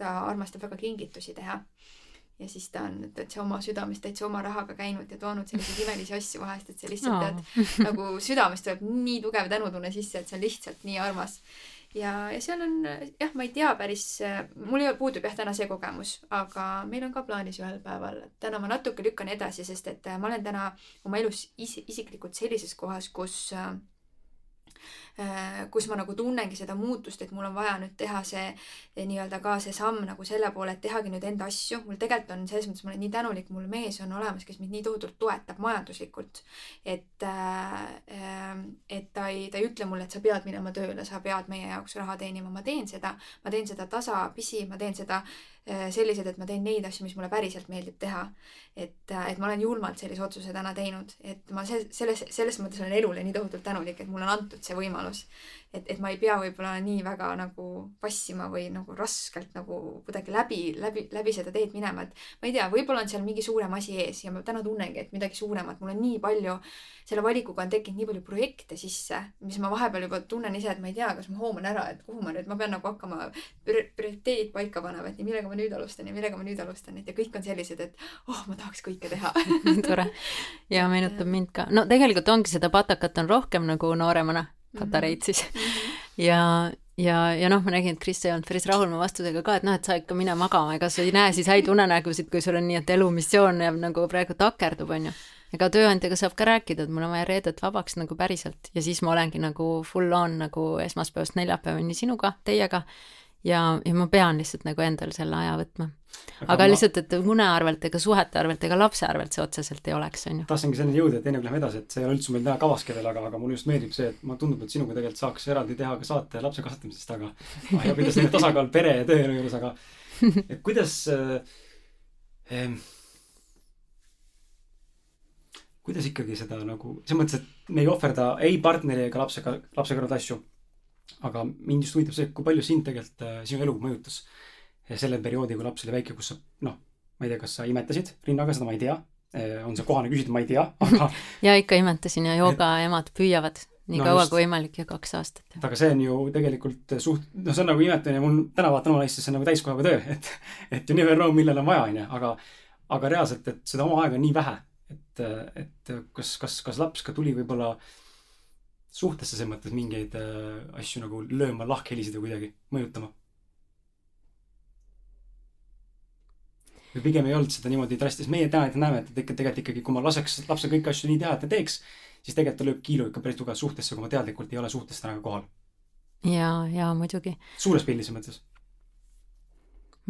ta armastab väga kingitusi teha. Ja siis ta on täitsa oma südamest, täitsa oma rahaga käinud ja toonud selliseid imelisi asju vahest, et see lihtsalt tead nagu südamest tuleb nii tugev tänutunne sisse, et see on lihtsalt nii armas. Ja, ja seal on jah, ma ei tea päris, mul ei ole, puudub jah täna see kogemus, aga meil on ka plaanis ühel päeval, täna ma natuke lükkan edasi, sest et ma olen täna oma elus is isiklikult sellises kohas, kus kus ma nagu tunnengi seda muutust, et mul on vaja nüüd teha see eh, nii-öelda ka see samm nagu selle poole, et tehagi nüüd enda asju. mul tegelikult on selles mõttes, ma olen nii tänulik, mul mees on olemas, kes mind nii tohutult toetab majanduslikult. et, äh, et ta ei, ta ei ütle mulle, et sa pead minema tööle, sa pead meie jaoks raha teenima, ma teen seda, ma teen seda tasapisi, ma teen seda Äh, sellised, et ma teen neid asju, mis mulle päriselt meeldib teha. et, äh, et ma olen julmalt sellise otsuse täna teinud, et ma selles, selles mõttes olen elule nii tohutult tänulik, et mulle on antud see võimalus. Et, et ma ei pea võib-olla nii väga nagu passima või nagu raskelt nagu kuidagi läbi, läbi, läbi seda teed minema, et ma ei tea, võib-olla on seal mingi suurem asi ees ja ma täna tunnengi, et midagi suuremat, mul on nii palju, selle valikuga on tekkinud nii palju projekte sisse, mis ma vahepeal juba tunnen ise, et ma ei tea, kas ma hooman ära, et kuhu ma nüüd, ma pean nagu hakkama prioriteedid paika panema, et nii, millega ma nüüd alustan ja millega ma nüüd alustan, et ja kõik on sellised, et oh, ma tahaks kõike teha. (laughs) Tore. ja meenutab mind ka, no tegelikult ongi seda patakat on rohkem nagu nooremana, patareid siis mm. -hmm. ja, ja, ja noh, ma nägin, et Kris ei olnud päris rahul mu vastusega ka, et noh, et sa ikka mine magama, ega sa ei näe siis häid unenägusid, kui sul on nii, et elumissioon jääb nagu praegu takerdub, onju ega tööandjaga saab ka rääkida, et mul on vaja reedet vabaks nagu päriselt ja siis ma olengi nagu full on nagu esmaspäevast neljapäevani sinuga, teiega ja, ja ma pean lihtsalt nagu endal selle aja võtma. aga, aga ma... lihtsalt, et une arvelt ega suhete arvelt ega lapse arvelt see otseselt ei oleks, on ju. tahtsingi selleni jõuda, et enne kui lähme edasi, et see ei ole üldse meil täna kavas kellel, aga, aga mulle just meeldib see, et mulle tundub, et sinuga tegelikult saaks eraldi teha ka saate lapse kasvatamisest, aga (laughs) ah, ja kuidas selline tasakaal pere ja tööelu juures, aga et kuidas äh, eh, kuidas ikkagi seda nagu, selles mõttes, et me ei ohverda ei partneri ega lapsega, lapse kõrvalt asju. Aga mind just huvitab see, kui palju sind tegelikult äh,, sinu elu mõjutas selle perioodi, kui laps oli väike, kus sa noh, ma ei tea, kas sa imetasid rinnaga, seda ma ei tea. Äh, on see kohane küsida, ma ei tea, (laughs) aga ja ikka imetasin ja joogaemad püüavad nii no kaua just. kui võimalik ja kaks aastat. aga see on ju tegelikult suht, noh, see on nagu imetamine, mul täna vaatan oma naist, see on nagu täiskohaga töö, et, (laughs) et you never know, millal on vaja, onju, aga, aga reaalselt, et seda oma aega on nii vähe et, et kas, kas, kas laps ka tuli võib-olla suhtesse selles mõttes mingeid äh, asju nagu lööma, lahkhelisida kuidagi, mõjutama? või pigem ei olnud seda niimoodi drastiliselt, meie täna näeme, et ikka tegelikult ikkagi, kui ma laseks lapsel kõiki asju nii teha, et ta teeks, siis tegelikult ta lööb kiilu ikka päris tugevalt suhtesse, kui ma teadlikult ei ole suhtes täna kohal. ja, ja muidugi. suures pildis mõttes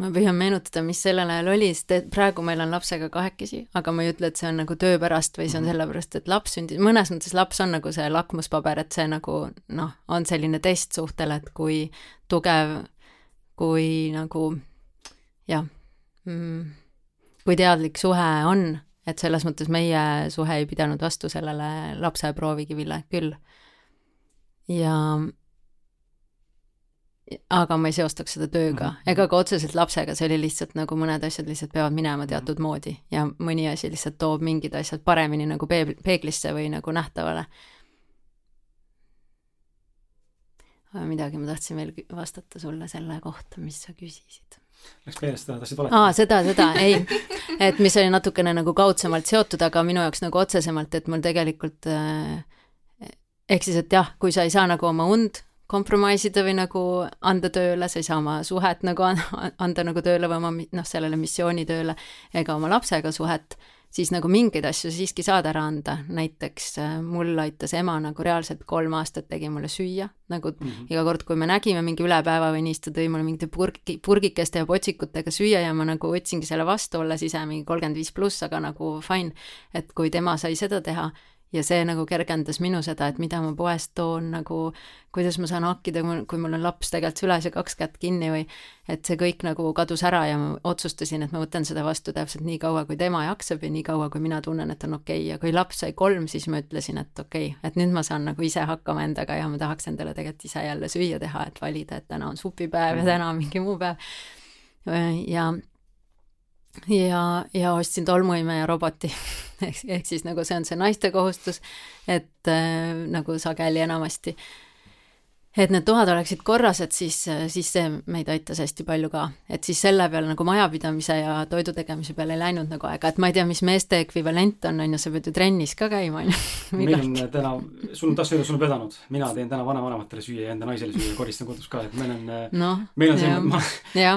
ma püüan meenutada, mis sellel ajal oli, sest et praegu meil on lapsega kahekesi, aga ma ei ütle, et see on nagu töö pärast või see on mhm. sellepärast, et laps sündis, mõnes mõttes laps on nagu see lakmuspaber, et see nagu noh, on selline test suhtele, et kui tugev, kui nagu jah mm,, kui teadlik suhe on, et selles mõttes meie suhe ei pidanud vastu sellele lapse proovikivile küll. ja aga ma ei seostaks seda tööga -hmm. ega ka otseselt lapsega, see oli lihtsalt nagu mõned asjad lihtsalt peavad minema teatud -hmm. moodi ja mõni asi lihtsalt toob mingid asjad paremini nagu peeb-, peeglisse või nagu nähtavale. midagi ma tahtsin veel vastata sulle selle kohta, mis sa küsisid. Läks meelest, tahtsid valeta? aa, seda, seda, ei. et mis oli natukene nagu kaudsemalt seotud, aga minu jaoks nagu otsesemalt, et mul tegelikult äh, ehk siis, et jah, kui sa ei saa nagu oma und kompromissida või nagu anda tööle, sa ei saa oma suhet nagu anda nagu tööle või oma noh, sellele missioonitööle ega oma lapsega suhet, siis nagu mingeid asju siiski saad ära anda, näiteks äh, mul aitas ema nagu reaalselt kolm aastat tegi mulle süüa, nagu mm -hmm. iga kord, kui me nägime mingi üle päeva või nii, siis ta tõi mulle mingite purgi, purgikeste ja potsikutega süüa ja ma nagu võtsingi selle vastu, olles ise mingi kolmkümmend viis pluss, aga nagu fine, et kui tema sai seda teha ja see nagu kergendas minu seda, et mida ma poest toon nagu, kuidas ma saan hakkida, kui mul on laps tegelikult süles ja kaks kätt kinni või et see kõik nagu kadus ära ja ma otsustasin, et ma võtan seda vastu täpselt nii kaua, kui tema jaksab ja nii kaua, kui mina tunnen, et on okei okay. ja kui laps sai kolm, siis ma ütlesin, et okei okay,, et nüüd ma saan nagu ise hakkama endaga ja ma tahaks endale tegelikult ise jälle süüa teha, et valida, et täna on supipäev ja täna on mingi muu päev. ja ja, ja ostsin tolmuimeja roboti. (laughs) Ehk, ehk siis nagu see on see naiste kohustus, et äh, nagu sageli enamasti. äh, et need toad oleksid korras, et siis, siis see meid aitas hästi palju ka. et siis selle peale nagu majapidamise ja toidu tegemise peale ei läinud nagu aega, et ma ei tea, mis meeste ekvivalent on, on ju, sa pead ju trennis ka käima, on ju. (laughs) meil on täna, sul on tahtsin öelda, sul on vedanud, mina teen täna vanavanematele süüa ja enda naisele süüa koristan kodus ka, et meil on no,, meil on see, ma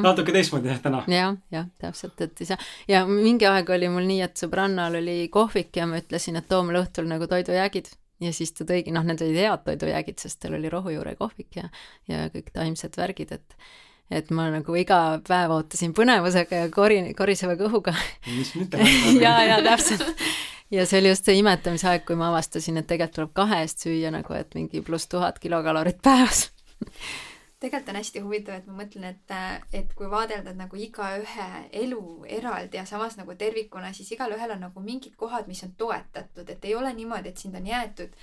natuke teistmoodi jah täna ja,. jah, jah, täpselt, et ei saa. ja mingi aeg oli mul nii, et sõbrannal oli kohvik ja ma ütlesin, et too mulle õhtul nagu toidujäägid ja siis ta tõigi, noh, need olid head toidujäägid, sest tal oli rohujuure kohvik ja, ja kõik taimsed värgid, et et ma nagu iga päev ootasin põnevusega ja kori-, koriseva kõhuga. mis nüüd teha ja, ja täpselt. ja see oli just see imetamise aeg, kui ma avastasin, et tegelikult tuleb kahe eest süüa nagu, et mingi pluss tuhat kilokalorit päevas tegelikult on hästi huvitav, et ma mõtlen, et, et kui vaadelda nagu igaühe elu eraldi ja samas nagu tervikuna, siis igalühel on nagu mingid kohad, mis on toetatud, et ei ole niimoodi, et sind on jäetud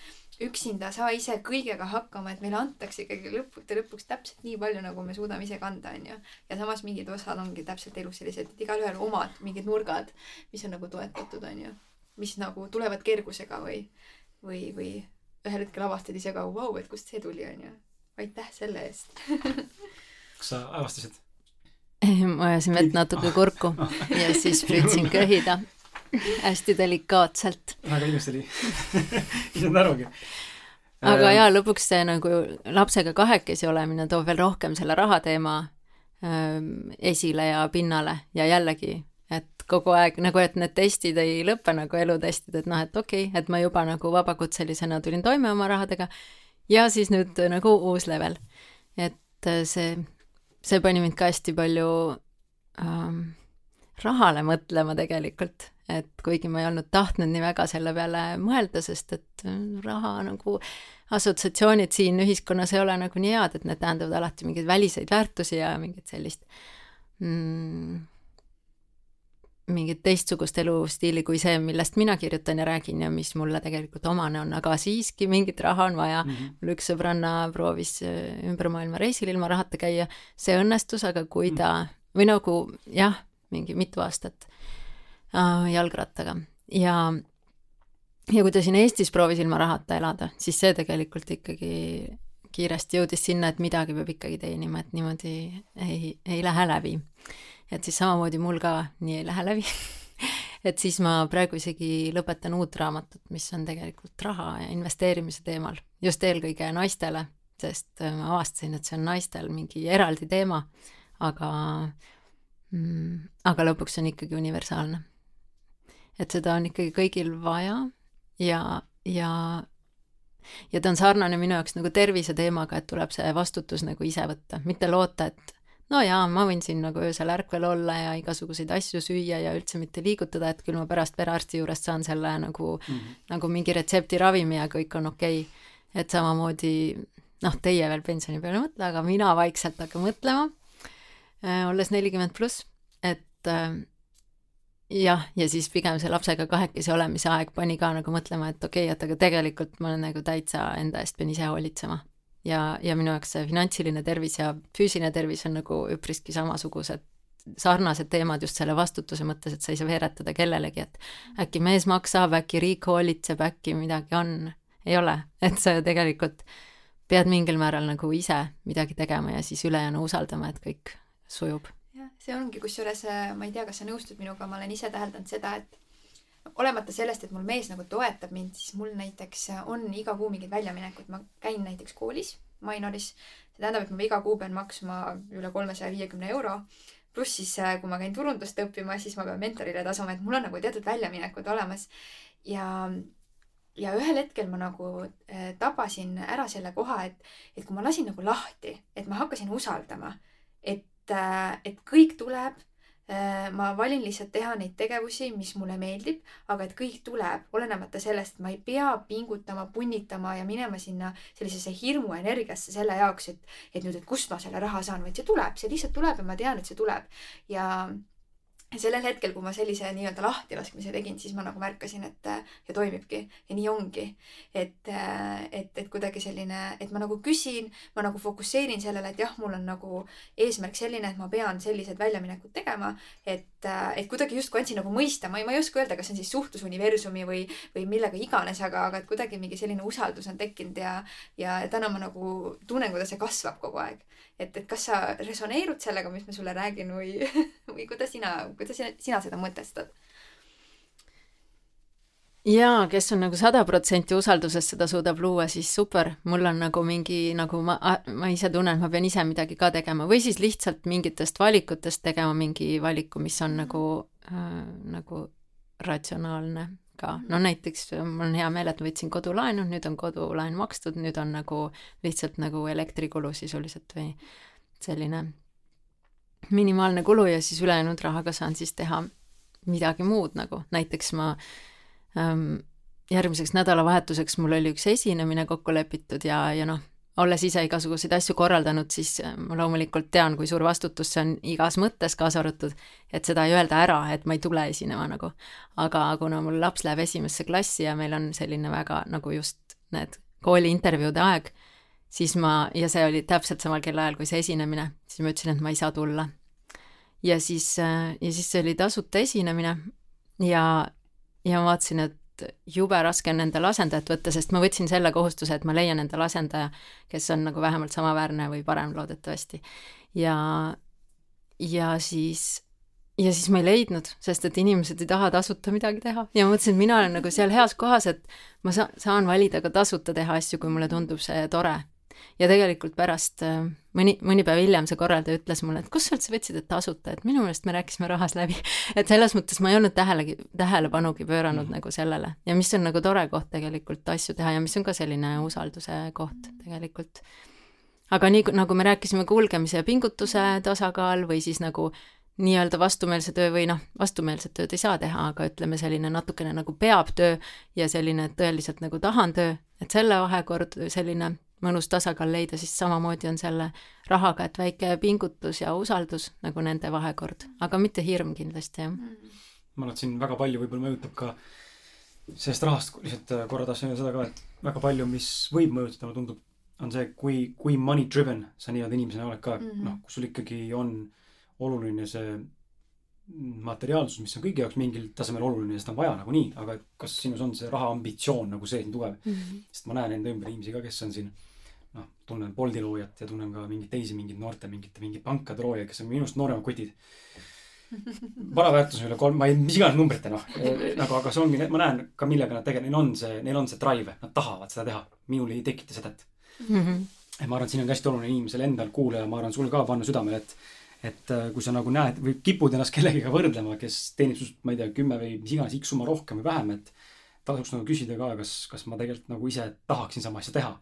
üksinda, saa ise kõigega hakkama, et meile antakse ikkagi lõppude lõpuks täpselt nii palju, nagu me suudame ise kanda, onju. ja samas mingid osad ongi täpselt elus sellised, et igalühel omad mingid nurgad, mis on nagu toetatud, onju. mis nagu tulevad kergusega või, või, või ühel hetkel avastad ise ka, vau, et kust see tuli, onju. Aitäh selle eest kas sa avastasid? ma ajasin vett natuke kurku ja siis (laughs) püüdsin köhida hästi delikaatselt. väga ilus oli (laughs) ei saanud arugi. aga äh, jaa, lõpuks see nagu lapsega kahekesi olemine toob veel rohkem selle rahateema ähm, esile ja pinnale ja jällegi, et kogu aeg nagu, et need testid ei lõpe nagu elutestid, et noh, et okei okay,, et ma juba nagu vabakutselisena tulin toime oma rahadega ja siis nüüd nagu uus level. et see, see pani mind ka hästi palju ähm, rahale mõtlema tegelikult, et kuigi ma ei olnud tahtnud nii väga selle peale mõelda, sest et äh, raha nagu assotsiatsioonid siin ühiskonnas ei ole nagu nii head, et need tähendavad alati mingeid väliseid väärtusi ja mingit sellist mm, mingit teistsugust elustiili kui see, millest mina kirjutan ja räägin ja mis mulle tegelikult omane on, aga siiski mingit raha on vaja mm. -hmm. mul üks sõbranna proovis äh, ümber maailma reisil ilma rahata käia, see õnnestus, aga kui ta mm, -hmm. või nagu jah, mingi mitu aastat äh, jalgrattaga ja ja kui ta siin Eestis proovis ilma rahata elada, siis see tegelikult ikkagi kiiresti jõudis sinna, et midagi peab ikkagi teenima, et niimoodi ei, ei lähe läbi. Et siis samamoodi mul ka nii ei lähe läbi (laughs) et siis ma praegu isegi lõpetan uut raamatut, mis on tegelikult raha ja investeerimise teemal, just eelkõige naistele, sest ma avastasin, et see on naistel mingi eraldi teema, aga mm,. aga lõpuks on ikkagi universaalne. et seda on ikkagi kõigil vaja ja, ja ja ta on sarnane minu jaoks nagu tervise teemaga, et tuleb see vastutus nagu ise võtta, mitte loota, et no jaa, ma võin siin nagu öösel ärkvel olla ja igasuguseid asju süüa ja üldse mitte liigutada, et küll ma pärast perearsti juurest saan selle nagu mm, -hmm. nagu mingi retseptiravimi ja kõik on okei okay.. et samamoodi noh, teie veel pensioni peale ei mõtle, aga mina vaikselt hakkan mõtlema Äh, olles nelikümmend pluss, et äh, jah, ja siis pigem see lapsega kahekesi olemise aeg pani ka nagu mõtlema, et okei okay,, et aga tegelikult ma olen nagu täitsa enda eest pean ise hoolitsema. Ja, ja minu jaoks see finantsiline tervis ja füüsiline tervis on nagu üpriski samasugused, sarnased teemad just selle vastutuse mõttes, et sa ei saa veeretada kellelegi, et äkki mees maksab, äkki riik hoolitseb, äkki midagi on. ei ole, et sa ju tegelikult pead mingil määral nagu ise midagi tegema ja siis ülejäänu usaldama, et kõik sujub. jah, see ongi, kusjuures ma ei tea, kas sa nõustud minuga, ma olen ise täheldanud seda, et olemata sellest, et mul mees nagu toetab mind, siis mul näiteks on iga kuu mingid väljaminekud, ma käin näiteks koolis Mainoris, see tähendab, et ma iga kuu pean maksma üle kolmesaja viiekümne euro, pluss siis, äh, kui ma käin turundust õppimas, siis ma pean mentorile tasuma, et mul on nagu teatud väljaminekud olemas. Ja ja ühel hetkel ma nagu äh, tabasin ära selle koha, et, et kui ma lasin nagu lahti, et ma hakkasin usaldama, et äh, et kõik tuleb. Äh, ma valin lihtsalt teha neid tegevusi, mis mulle meeldib, aga et kõik tuleb, olenemata sellest, ma ei pea pingutama, punnitama ja minema sinna sellisesse hirmuenergiasse selle jaoks, et, et nüüd, et kust ma selle raha saan, vaid see tuleb, see lihtsalt tuleb ja ma tean, et see tuleb. ja sellel hetkel, kui ma sellise nii-öelda lahtilaskmise tegin, siis ma nagu märkasin, et ja toimibki ja nii ongi. et, et, et kuidagi selline, et ma nagu küsin, ma nagu fokusseerin sellele, et jah, mul on nagu eesmärk selline, et ma pean sellised väljaminekud tegema, et, et kuidagi justkui andsin nagu mõista, ma ei, ma ei oska öelda, kas see on siis suhtlus universumi või, või millega iganes, aga, aga et kuidagi mingi selline usaldus on tekkinud ja, ja täna ma nagu tunnen, kuidas see kasvab kogu aeg et, et kas sa resoneerud sellega, mis ma sulle räägin või, (laughs) või kuidas sina, kuidas sina, sina seda mõtestad? jaa, kes on nagu sada protsenti usalduses seda suudab luua, siis super, mul on nagu mingi nagu ma, ma ise tunnen, et ma pean ise midagi ka tegema või siis lihtsalt mingitest valikutest tegema mingi valiku, mis on nagu äh,, nagu ratsionaalne ka, no näiteks äh, mul on hea meel, et ma võtsin kodulaenu, nüüd on kodulaen makstud, nüüd on nagu lihtsalt nagu elektrikulu sisuliselt või selline minimaalne kulu ja siis ülejäänud rahaga saan siis teha midagi muud nagu, näiteks ma ähm, järgmiseks nädalavahetuseks mul oli üks esinemine kokku lepitud ja, ja noh, olles ise igasuguseid asju korraldanud, siis äh, ma loomulikult tean, kui suur vastutus see on igas mõttes, kaasa arvatud, et seda ei öelda ära, et ma ei tule esinema nagu. aga kuna mul laps läheb esimesse klassi ja meil on selline väga nagu just need kooliintervjuude aeg, siis ma, ja see oli täpselt samal kellaajal kui see esinemine, siis ma ütlesin, et ma ei saa tulla. ja siis, äh, ja siis see oli tasuta esinemine ja, ja ma vaatasin, et jube raske on endale asendajat võtta, sest ma võtsin selle kohustuse, et ma leian endale asendaja, kes on nagu vähemalt samaväärne või parem loodetavasti. ja, ja siis ja siis ma ei leidnud, sest et inimesed ei taha tasuta midagi teha ja ma mõtlesin, et mina olen nagu seal heas kohas, et ma sa-, saan valida ka tasuta teha asju, kui mulle tundub see tore. Ja tegelikult pärast äh, mõni, mõni päev hiljem see korraldaja ütles mulle, et kust sa üldse võtsid, et tasuta, et minu meelest me rääkisime rahas läbi. (laughs) et selles mõttes ma ei olnud tähelegi, tähelepanugi pööranud mm. nagu sellele ja mis on nagu tore koht tegelikult asju teha ja mis on ka selline usalduse koht tegelikult. aga nii, nagu me rääkisime, kulgemise ja pingutuse tasakaal või siis nagu nii-öelda vastumeelse töö või noh, vastumeelset tööd ei saa teha, aga ütleme, selline natukene nagu peab töö ja selline tõeliselt nagu tahan töö, et selle vahekord selline mõnus tasakaal leida, siis samamoodi on selle rahaga, et väike pingutus ja usaldus nagu nende vahekord, aga mitte hirm kindlasti, jah. ma arvan, et siin väga palju võib-olla mõjutab ka sellest rahast, lihtsalt äh, korra tahtsin öelda seda ka, et väga palju, mis võib mõjutada, mulle tundub, on see, kui, kui money driven sa nii-öelda inimesena oled ka mm -hmm., noh, kui sul ikkagi on oluline see materiaalsus, mis on kõigi jaoks mingil tasemel oluline ja seda on vaja nagunii, aga kas sinus on see raha ambitsioon nagu sees nii tugev mm. -hmm. sest ma näen enda ümber inimesi ka, kes on siin noh, tunnen Bolti loojat ja tunnen ka mingeid teisi mingeid noorte mingite mingit pankade loojaid, kes on minust nooremad kotid. (laughs) varaväärtus on üle kolm, ma ei, mis iganes numbrite noh, nagu aga see ongi, ma näen ka millega nad tegelikult, neil on see, neil on see drive, nad tahavad seda teha. minul ei tekita seda, et mm. -hmm. et ma arvan, et siin on hästi oluline inimesel endal kuulaja, ma arvan, sul ka panna südamele, et et äh, kui sa nagu näed või kipud ennast kellegagi võrdlema, kes teenib sinust, ma ei tea, kümme või mis iganes X summa rohkem või vähem, et tasuks nagu küsida ka, kas, kas ma tegelikult nagu ise tahaksin sama asja teha.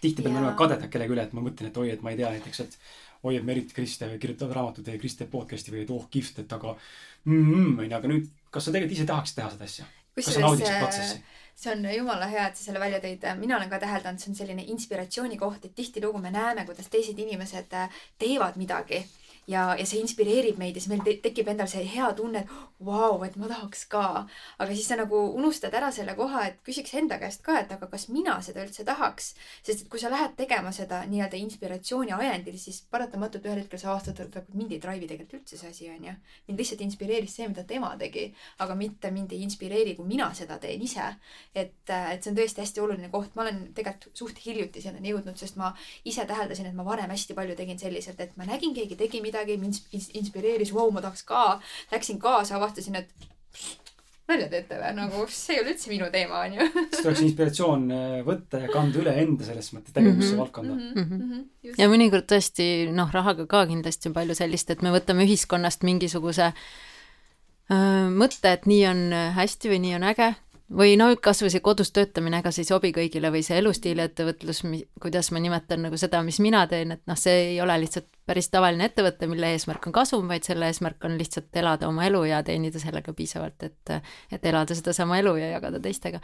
tihtipeale me oleme kadedad kellegi üle, et ma mõtlen, et oi, et ma ei tea näiteks, et oi, et Merit Kriste kirjutavad raamatut ja Kriste podcast'i või et oh kihvt, et aga mm,. onju, aga nüüd, kas sa tegelikult ise tahaksid teha seda asja? kas sa naudiksid protsessi? see on jumala hea, et sa selle välja tõid. mina olen ka täheldanud, see on selline inspiratsiooni koht, et tihtilugu me näeme, kuidas teised inimesed teevad midagi ja, ja see inspireerib meid ja siis meil te tekib endal see hea tunne, et vau, et ma tahaks ka. aga siis sa nagu unustad ära selle koha, et küsiks enda käest ka, et aga kas mina seda üldse tahaks. sest et kui sa lähed tegema seda nii-öelda inspiratsiooni ajendil, siis paratamatult ühel hetkel sa avastad, et mind ei drive'i tegelikult üldse see asi, onju. mind lihtsalt inspireeris see, mida tema tegi, aga mitte mind ei inspireeri, kui mina seda teen ise. et, et see on tõesti hästi oluline koht, ma olen tegelikult suht hiljuti selleni jõudnud, sest ma ise täheldasin, et ma varem hästi palju tegin selliselt, et ma nägin, keegi tegi midagi midagi, mind inspireeris, vau, ma tahaks ka. Läksin kaasa, avastasin, et nalja teete või, nagu see ei ole üldse minu teema, onju. siis tuleks inspiratsioon äh, võtta ja kanda üle enda selles mõttes tegevusse mm -hmm. valdkonda mm. -hmm. ja mõnikord tõesti, noh, rahaga ka kindlasti on palju sellist, et me võtame ühiskonnast mingisuguse öö, äh, mõtte, et nii on hästi või nii on äge või no kasvõi see kodus töötamine, ega see ei sobi kõigile või see elustiiliettevõtlus, kuidas ma nimetan nagu seda, mis mina teen, et noh, see ei ole lihtsalt päris tavaline ettevõte, mille eesmärk on kasum, vaid selle eesmärk on lihtsalt elada oma elu ja teenida sellega piisavalt, et, et elada sedasama elu ja jagada teistega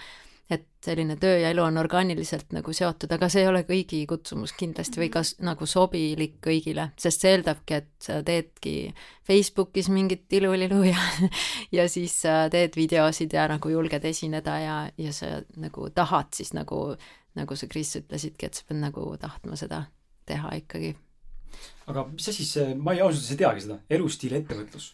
et selline töö ja elu on orgaaniliselt nagu seotud, aga see ei ole kõigi kutsumus kindlasti või ka nagu sobilik kõigile, sest see eeldabki, et sa teedki Facebookis mingit ilulilu ja (laughs) ja siis sa teed videosid ja nagu julged esineda ja, ja sa nagu tahad siis nagu, nagu sa, Kris, ütlesidki, et sa pead nagu tahtma seda teha ikkagi aga mis asi see, ma ei ausalt öeldes ei teagi seda, elustiil ettevõtlus.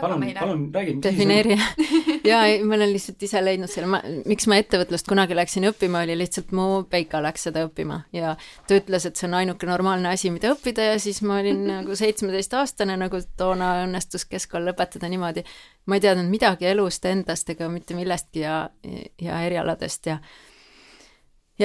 palun, palun räägi. defineeri (laughs) ja ei, ma olen lihtsalt ise leidnud selle, ma, miks ma ettevõtlust kunagi läksin õppima, oli lihtsalt mu Peika läks seda õppima ja ta ütles, et see on ainuke normaalne asi, mida õppida ja siis ma olin nagu (laughs) seitsmeteistaastane, nagu toona õnnestus keskkool lõpetada niimoodi. ma ei teadnud midagi elust endast ega mitte millestki ja, ja erialadest ja ja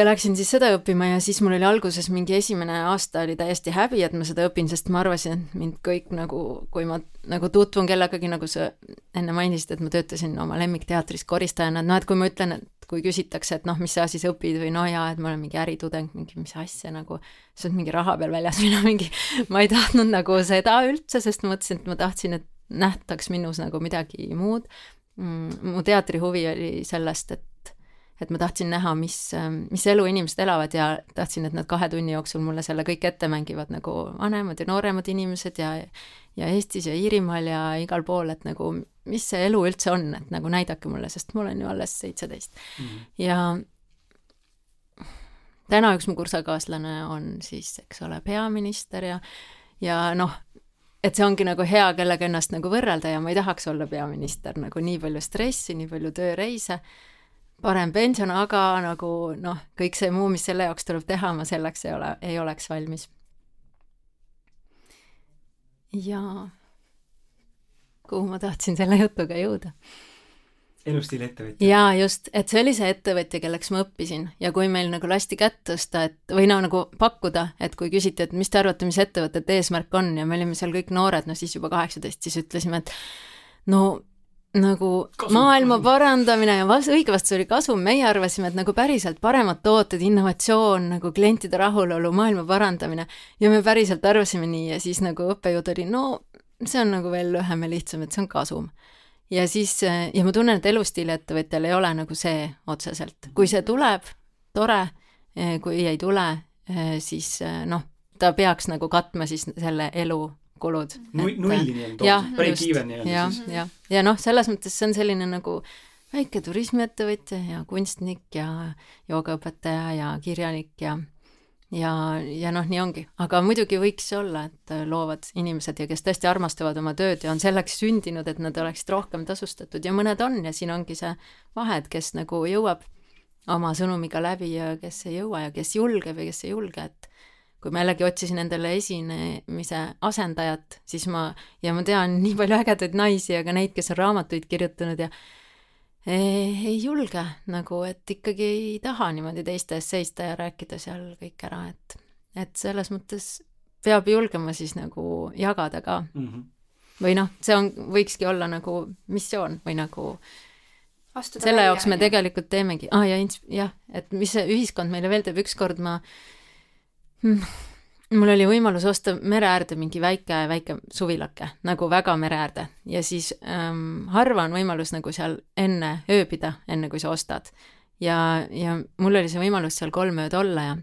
läksin siis seda õppima ja siis mul oli alguses mingi esimene aasta oli täiesti häbi, et ma seda õpin, sest ma arvasin, et mind kõik nagu, kui ma nagu tutvun kellegagi, nagu sa enne mainisid, et ma töötasin oma lemmikteatris koristajana, et noh, et kui ma ütlen, et kui küsitakse, et noh, mis sa siis õpid või no jaa, et ma olen mingi äritudeng, mingi mis asja nagu, sa oled mingi raha peal väljas või no mingi, ma ei tahtnud nagu seda üldse, sest ma mõtlesin, et ma tahtsin, et nähtaks minus nagu midagi muud mm,. mu teatrihuvi oli sellest, et et ma tahtsin näha, mis, mis elu inimesed elavad ja tahtsin, et nad kahe tunni jooksul mulle selle kõik ette mängivad nagu vanemad ja nooremad inimesed ja ja Eestis ja Iirimaal ja igal pool, et nagu mis see elu üldse on, et nagu näidake mulle, sest mul on ju alles seitseteist mm. -hmm. ja täna üks mu kursakaaslane on siis, eks ole, peaminister ja ja noh, et see ongi nagu hea, kellega ennast nagu võrrelda ja ma ei tahaks olla peaminister, nagu nii palju stressi, nii palju tööreise parem pension, aga nagu noh, kõik see muu, mis selle jaoks tuleb teha, ma selleks ei ole, ei oleks valmis. ja kuhu ma tahtsin selle jutuga jõuda elustiili ettevõtja. jaa, just, et see oli see ettevõtja, kelleks ma õppisin ja kui meil nagu lasti kätt tõsta, et või no nagu pakkuda, et kui küsiti, et mis te arvate, mis ettevõtete eesmärk on ja me olime seal kõik noored, no siis juba kaheksateist, siis ütlesime, et no nagu kasum, maailma kasum. parandamine ja vas-, õige vastus oli kasum, meie arvasime, et nagu päriselt paremad tooted, innovatsioon, nagu klientide rahulolu, maailma parandamine. Ja me päriselt arvasime nii ja siis nagu õppejõud oli, no see on nagu veel lühem ja lihtsam, et see on kasum. Ja siis, ja ma tunnen, et elustiiliettevõtjal ei ole nagu see otseselt, kui see tuleb, tore, kui ei tule, siis noh, ta peaks nagu katma siis selle elu kulud. nulli nii-öelda, break-even nii-öelda ja, siis. ja, ja noh, selles mõttes see on selline nagu väike turismiettevõtja ja kunstnik ja joogaõpetaja ja kirjanik ja ja, ja noh, nii ongi, aga muidugi võiks olla, et loovad inimesed ja kes tõesti armastavad oma tööd ja on selleks sündinud, et nad oleksid rohkem tasustatud. Ja mõned on ja siin ongi see vahe, et kes nagu jõuab oma sõnumiga läbi ja kes ei jõua ja kes julgeb ja kes ei julge, et kui ma jällegi otsisin endale esinemise asendajat, siis ma, ja ma tean nii palju ägedaid naisi, aga neid, kes on raamatuid kirjutanud ja ei julge nagu, et ikkagi ei taha niimoodi teiste ees seista ja rääkida seal kõik ära, et, et selles mõttes peab julgema siis nagu jagada ka mm. -hmm. või noh, see on, võikski olla nagu missioon või nagu Astuda selle jaoks me ja. tegelikult teemegi, aa ah, ja ins-, jah, et mis see ühiskond meile veel teeb, ükskord ma hmm, mul oli võimalus osta mere äärde mingi väike, väike suvilake, nagu väga mere äärde ja siis ähm, harva on võimalus nagu seal enne ööbida, enne kui sa ostad. ja, ja mul oli see võimalus seal kolm ööd olla ja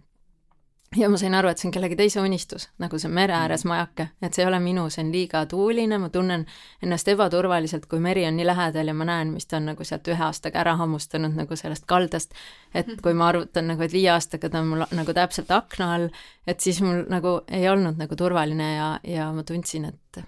ja ma sain aru, et see on kellegi teise unistus, nagu see mere ääres mm. majake, et see ei ole minu, see on liiga tuuline, ma tunnen ennast ebaturvaliselt, kui meri on nii lähedal ja ma näen, mis ta on nagu sealt ühe aastaga ära hammustanud nagu sellest kaldast. et kui ma arvutan nagu, et viie aastaga ta on mul nagu täpselt akna all, et siis mul nagu ei olnud nagu turvaline ja, ja ma tundsin, et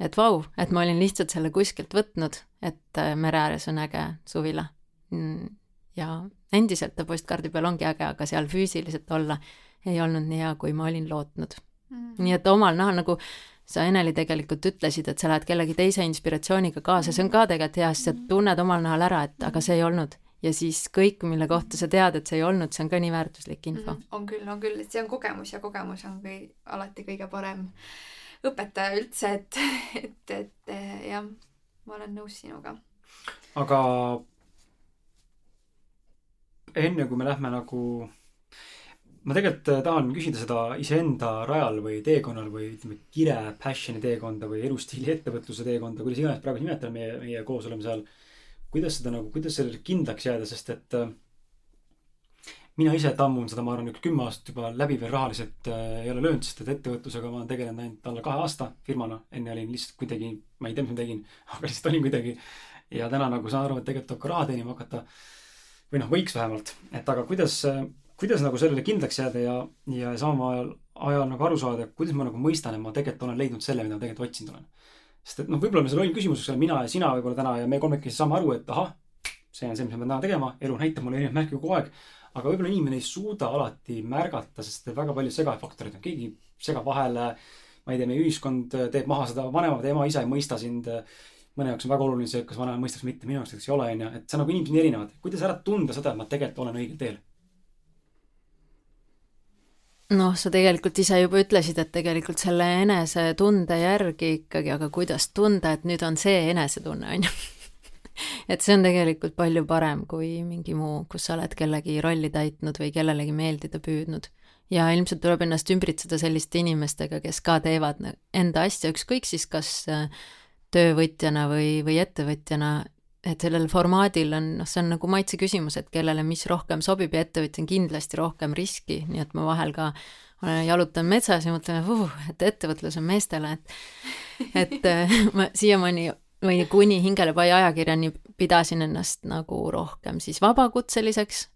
et vau, et ma olin lihtsalt selle kuskilt võtnud, et mere ääres on äge suvila mm, ja endiselt ta postkaardi peal ongi äge, aga seal füüsiliselt olla ei olnud nii hea, kui ma olin lootnud mm. nii et omal nahal nagu sa, Eneli, tegelikult ütlesid, et sa lähed kellegi teise inspiratsiooniga kaasa, see on ka tegelikult hea, sest sa mhm. tunned omal nahal ära, et aga see ei olnud. ja siis kõik, mille kohta sa tead, et see ei olnud, see on ka nii väärtuslik info mm. on küll, on küll, et see on kogemus ja kogemus on kõi-, alati kõige parem õpetaja üldse, et, et, et jah, ma olen nõus sinuga. aga enne kui me lähme nagu, ma tegelikult äh, tahan küsida seda iseenda rajal või teekonnal või ütleme, kire passion'i teekonda või elustiili ettevõtluse teekonda, kuidas iganes praegu nimetame meie, meie koos oleme seal. kuidas seda nagu, kuidas sellele kindlaks jääda, sest et äh, mina ise tammun seda, ma arvan, üks kümme aastat juba läbi veel rahaliselt äh, ei ole löönud, sest et ettevõtlusega ma olen tegelenud ainult alla kahe aasta firmana. enne olin lihtsalt kuidagi, ma ei tea, mis ma tegin, (laughs) aga lihtsalt olin kuidagi. ja täna nagu saan aru, et tegelikult tuleb ka raha teenima hakata või noh, võiks vähemalt, et aga kuidas, kuidas nagu sellele kindlaks jääda ja, ja samal ajal, ajal nagu aru saada, kuidas ma nagu mõistan, et ma tegelikult olen leidnud selle, mida ma tegelikult otsinud olen. sest et noh, võib-olla see loll küsimus, eks ole, mina ja sina võib-olla täna ja me kolmekesi saame aru, et ahah, see on see, mis ma pean täna tegema, elu näitab mulle erinevaid märke kogu aeg. aga võib-olla inimene ei suuda alati märgata, sest väga palju segafaktoreid on, keegi segab vahele. ma ei tea, meie ühiskond teeb maha seda, vanemad, ema, isa ei mõista sind mõne jaoks on väga oluline see, kas vanem mõistaks mitte, minu jaoks näiteks ei ole, onju. et see on nagu inimesed on erinevad. kuidas ära tunda seda, et ma tegelikult olen õigel teel? noh, sa tegelikult ise juba ütlesid, et tegelikult selle enesetunde järgi ikkagi, aga kuidas tunda, et nüüd on see enesetunne, on ju. (laughs) et see on tegelikult palju parem kui mingi muu, kus sa oled kellegi rolli täitnud või kellelegi meeldida püüdnud. ja ilmselt tuleb ennast ümbritseda selliste inimestega, kes ka teevad enda asja, ükskõik siis kas äh, töövõtjana või, või ettevõtjana, et sellel formaadil on, noh, see on nagu maitse küsimus, et kellele mis rohkem sobib ja ettevõtja on kindlasti rohkem riski, nii et ma vahel ka olen, jalutan metsas ja mõtlen uh,, et ettevõtlus on meestele, et et (laughs) äh, ma siiamaani või kuni Hingelepai ajakirjani pidasin ennast nagu rohkem siis vabakutseliseks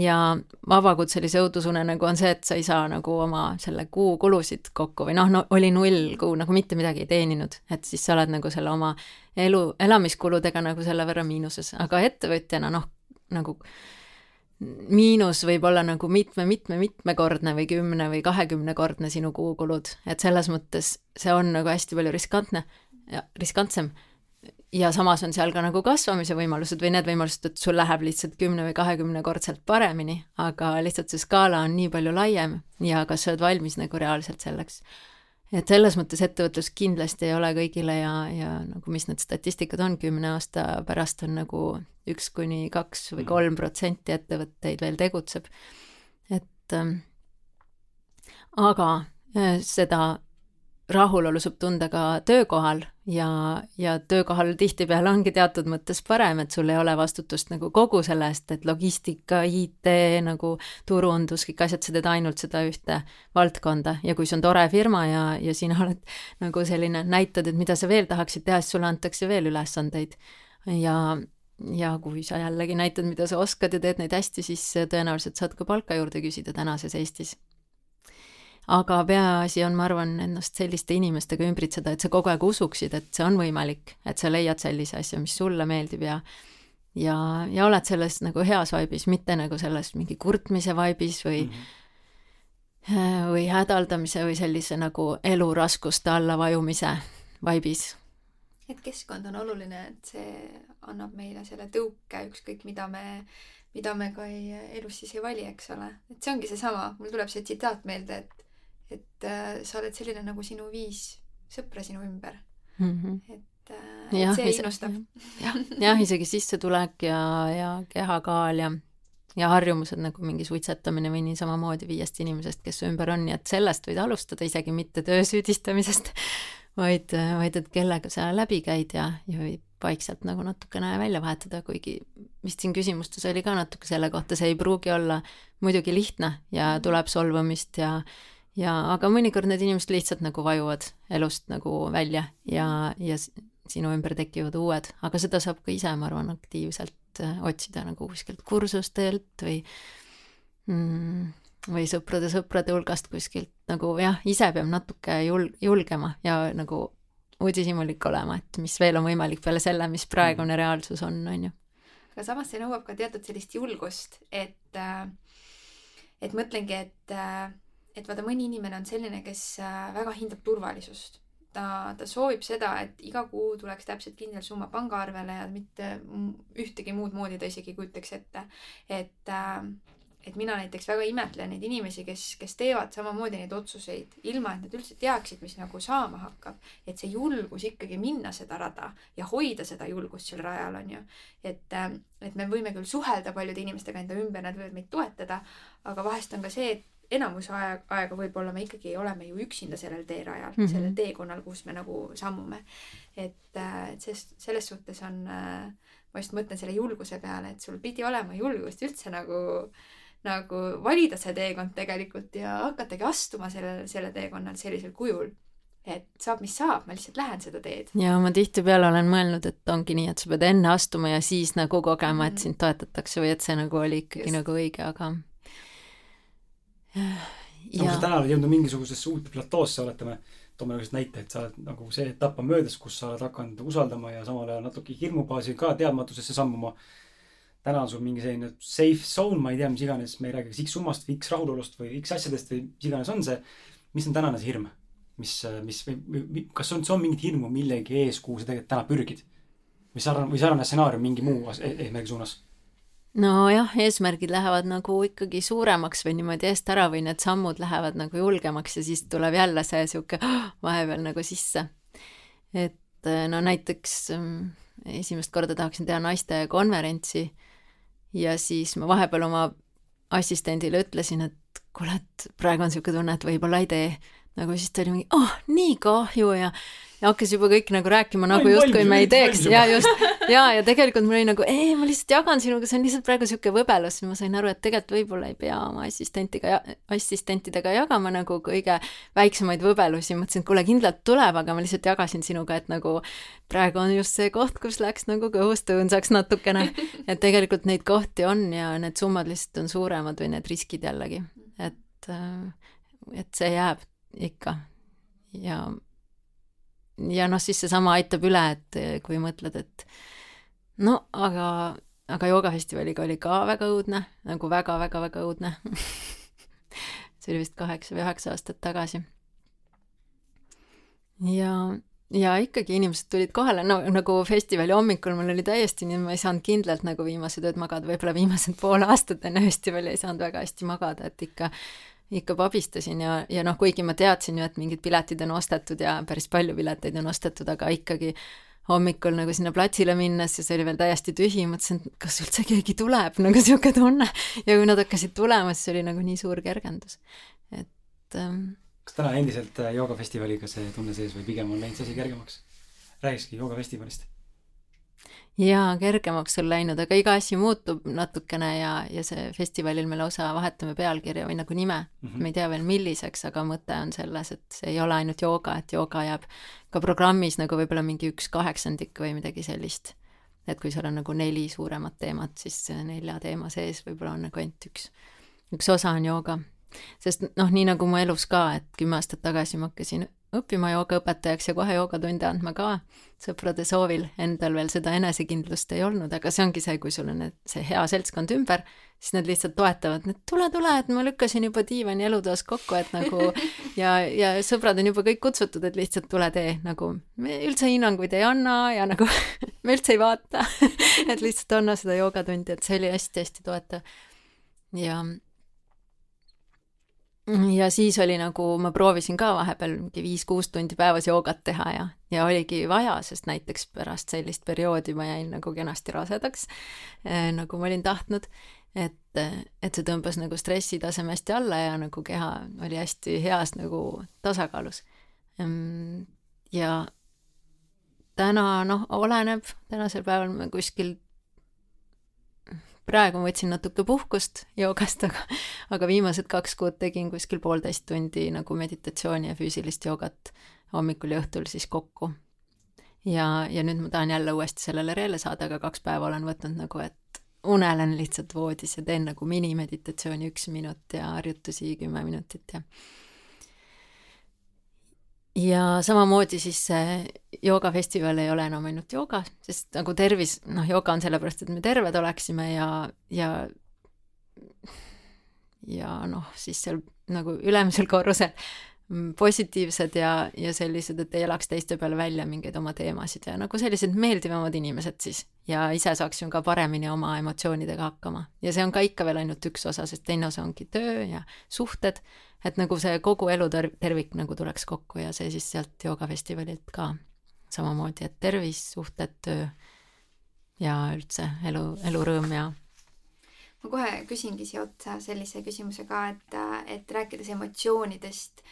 ja vabakutselise õudusunenägu on see, et sa ei saa nagu oma selle kuu kulusid kokku või noh, no oli null kuu, nagu mitte midagi ei teeninud, et siis sa oled nagu selle oma elu, elamiskuludega nagu selle võrra miinuses, aga ettevõtjana noh, nagu miinus võib olla nagu mitme-mitme-mitmekordne või kümne või kahekümnekordne sinu kuukulud, et selles mõttes see on nagu hästi palju riskantne riskantsem. Ja samas on seal ka nagu kasvamise võimalused või need võimalused, et sul läheb lihtsalt kümne või kahekümnekordselt paremini, aga lihtsalt see skaala on nii palju laiem ja kas sa oled valmis nagu reaalselt selleks et selles mõttes ettevõtlus kindlasti ei ole kõigile ja, ja nagu mis need statistikad on, kümne aasta pärast on nagu üks kuni kaks või kolm protsenti ettevõtteid veel tegutseb. et ähm, aga äh, seda rahulolu saab tunda ka töökohal ja, ja töökohal tihtipeale ongi teatud mõttes parem, et sul ei ole vastutust nagu kogu selle eest, et logistika, IT nagu turundus, kõik asjad, sa teed ainult seda ühte valdkonda ja kui see on tore firma ja, ja sina (laughs) oled nagu selline, näitad, et mida sa veel tahaksid teha, siis sulle antakse veel ülesandeid. ja, ja kui sa jällegi näitad, mida sa oskad ja teed neid hästi, siis tõenäoliselt saad ka palka juurde küsida tänases Eestis aga peaasi on, ma arvan, ennast selliste inimestega ümbritseda, et sa kogu aeg usuksid, et see on võimalik, et sa leiad sellise asja, mis sulle meeldib ja ja, ja oled selles nagu heas vaibis, mitte nagu selles mingi kurtmise vaibis või mm -hmm. või hädaldamise või sellise nagu elu raskuste alla vajumise vaibis. et keskkond on oluline, et see annab meile selle tõuke, ükskõik mida me mida me ka ei, elus siis ei vali, eks ole. et see ongi seesama, mul tuleb see tsitaat meelde, et et äh, sa oled selline nagu sinu viis sõpra sinu ümber mm. -hmm. et, äh, et see innustab. jah, jah, isegi sissetulek ja, ja kehakaal ja ja harjumused nagu mingi suitsetamine või nii samamoodi viiest inimesest, kes su ümber on, nii et sellest võid alustada, isegi mitte töö süüdistamisest, (laughs) vaid, vaid et kellega sa läbi käid ja, ja võib vaikselt nagu natukene välja vahetada, kuigi vist siin küsimustes oli ka natuke selle kohta, see ei pruugi olla muidugi lihtne ja tuleb solvumist ja ja, aga mõnikord need inimesed lihtsalt nagu vajuvad elust nagu välja ja, ja sinu ümber tekivad uued, aga seda saab ka ise, ma arvan, aktiivselt äh, otsida nagu kuskilt kursustelt või mm, või sõprade-sõprade hulgast kuskilt nagu jah, ise peab natuke jul-, julgema ja nagu uudishimulik olema, et mis veel on võimalik peale selle, mis praegune reaalsus on, on ju. aga samas see nõuab ka teatud sellist julgust, et äh, et mõtlengi, et äh, et vaata, mõni inimene on selline, kes äh, väga hindab turvalisust. ta, ta soovib seda, et iga kuu tuleks täpselt kindel summa pangaarvele ja mitte ühtegi muud moodi ta isegi ei kujutaks ette. et äh, et mina näiteks väga imetlen neid inimesi, kes, kes teevad samamoodi neid otsuseid, ilma et nad üldse teaksid, mis nagu saama hakkab. et see julgus ikkagi minna seda rada ja hoida seda julgust seal rajal, on ju. et, äh, et me võime küll suhelda paljude inimestega enda ümber, nad võivad meid toetada, aga vahest on ka see, et enamus aeg, aega võib-olla me ikkagi oleme ju üksinda sellel teerajal mm, -hmm. sellel teekonnal, kus me nagu sammume. et, äh, et sest selles suhtes on, äh, ma just mõtlen selle julguse peale, et sul pidi olema julgust üldse nagu, nagu valida see teekond tegelikult ja hakatagi astuma sellel, selle teekonnal sellisel kujul et saab, mis saab, ma lihtsalt lähen seda teed. ja ma tihtipeale olen mõelnud, et ongi nii, et sa pead enne astuma ja siis nagu kogema, et mhm. sind toetatakse või et see nagu oli ikkagi Just. nagu õige, aga nagu sa täna oled jõudnud mingisugusesse uude platoosse, oletame, toome nagu näite, et sa oled nagu see etapp on möödas, kus sa oled hakanud usaldama ja samal ajal natuke hirmubaasil ka teadmatusesse sammuma. täna on sul mingi selline safe zone, ma ei tea, mis iganes, me ei räägi kas X summast või X rahulolust või X asjadest või mis iganes on see. mis on tänane see hirm? mis, mis või, kas on, on mingit hirmu millegi ees, kuhu sa tegelikult täna pürgid? või sarnane, või sarnane stsenaarium mingi muu eesmärgi suunas nojah, eesmärgid lähevad nagu ikkagi suuremaks või niimoodi eest ära või need sammud lähevad nagu julgemaks ja siis tuleb jälle see sihuke vahepeal nagu sisse. et eh, no näiteks mm, esimest korda tahaksin teha naiste konverentsi ja siis ma vahepeal oma assistendile ütlesin, et kuule, et praegu on niisugune tunne, et võib-olla ei tee. Nagu siis ta oli mingi, oh, nii kahju ja ja hakkas juba kõik nagu rääkima nagu justkui me ei teeks. ja just. Ja, ja tegelikult mul oli nagu ei, ma lihtsalt jagan sinuga, see on lihtsalt praegu sihuke võbelus, ma sain aru, et tegelikult võib-olla ei pea oma assistentiga, assistentidega jagama nagu kõige väiksemaid võbelusi, mõtlesin, et kuule, kindlalt tuleb, aga ma lihtsalt jagasin sinuga, et nagu praegu on just see koht, kus läks nagu kõhust õõnsaks natukene, (laughs) et tegelikult neid kohti on ja need summad lihtsalt on suuremad või need riskid jällegi, et, et see jääb ikka ja ja noh, siis seesama aitab üle, et kui mõtled, et no aga aga joogafestivaliga oli ka väga õudne, nagu väga-väga-väga õudne (laughs) see oli vist kaheksa või üheksa aastat tagasi. ja, ja ikkagi inimesed tulid kohale, no nagu festivali hommikul mul oli täiesti nii, ma ei saanud kindlalt nagu viimased ööd magada, võib-olla viimased pool aastat enne (laughs) festivali ei saanud väga hästi magada, et ikka ikka pabistasin ja, ja noh, kuigi ma teadsin ju, et mingid piletid on ostetud ja päris palju pileteid on ostetud, aga ikkagi hommikul nagu sinna platsile minnes ja see oli veel täiesti tühi, mõtlesin, et kas üldse keegi tuleb, nagu niisugune tunne. ja kui nad hakkasid tulema, siis oli nagu nii suur kergendus, et ähm, kas täna endiselt äh, joogafestivaliga see tunne sees või pigem on läinud see asi kergemaks? räägikski joogafestivalist jaa, kergemaks on läinud, aga iga asi muutub natukene ja, ja see festivalil me lausa vahetame pealkirja või nagu nime mm. -hmm. me ei tea veel, milliseks, aga mõte on selles, et see ei ole ainult jooga, et jooga jääb ka programmis nagu võib-olla mingi üks kaheksandik või midagi sellist. et kui seal on nagu neli suuremat teemat, siis nelja teema sees võib-olla on nagu ainult üks, üks osa on jooga. sest noh, nii nagu mu elus ka, et kümme aastat tagasi ma hakkasin õppima joogaõpetajaks ja kohe joogatunde andma ka sõprade soovil, endal veel seda enesekindlust ei olnud, aga see ongi see, kui sul on need, see hea seltskond ümber, siis nad lihtsalt toetavad, et tule, tule, et ma lükkasin juba diivani elutoas kokku, et nagu (laughs) ja, ja sõbrad on juba kõik kutsutud, et lihtsalt tule tee, nagu me üldse hinnanguid ei anna ja nagu (laughs) me üldse ei vaata et lihtsalt anna seda joogatundi, et see oli hästi-hästi toetav. ja ja siis oli nagu, ma proovisin ka vahepeal mingi viis-kuus tundi päevas joogat teha ja, ja oligi vaja, sest näiteks pärast sellist perioodi ma jäin nagu kenasti rasedaks eh,, nagu ma olin tahtnud, et, et see tõmbas nagu stressitaseme hästi alla ja nagu keha oli hästi heas nagu tasakaalus. Ehm, ja täna noh, oleneb, tänasel päeval me kuskil praegu ma võtsin natuke puhkust joogast, aga, aga viimased kaks kuud tegin kuskil poolteist tundi nagu meditatsiooni ja füüsilist joogat hommikul ja õhtul siis kokku. ja, ja nüüd ma tahan jälle uuesti sellele reele saada, aga kaks päeva olen võtnud nagu, et unelen lihtsalt voodis ja teen nagu minimeditatsiooni üks minut ja harjutusi kümme minutit ja ja samamoodi siis see joogafestival ei ole enam ainult jooga, sest nagu tervis, noh, jooga on sellepärast, et me terved oleksime ja, ja ja noh, siis seal nagu ülemisel korrusel positiivsed ja, ja sellised, et ei elaks teiste peale välja mingeid oma teemasid ja nagu sellised meeldivamad inimesed siis. ja ise saaks ju ka paremini oma emotsioonidega hakkama. ja see on ka ikka veel ainult üks osa, sest teine osa ongi töö ja suhted, et nagu see kogu elu tervik nagu tuleks kokku ja see siis sealt joogafestivalilt ka samamoodi, et tervis, suhted, töö ja üldse elu, elurõõm ja ma kohe küsingi siia otsa sellise küsimuse ka, et, et rääkides emotsioonidest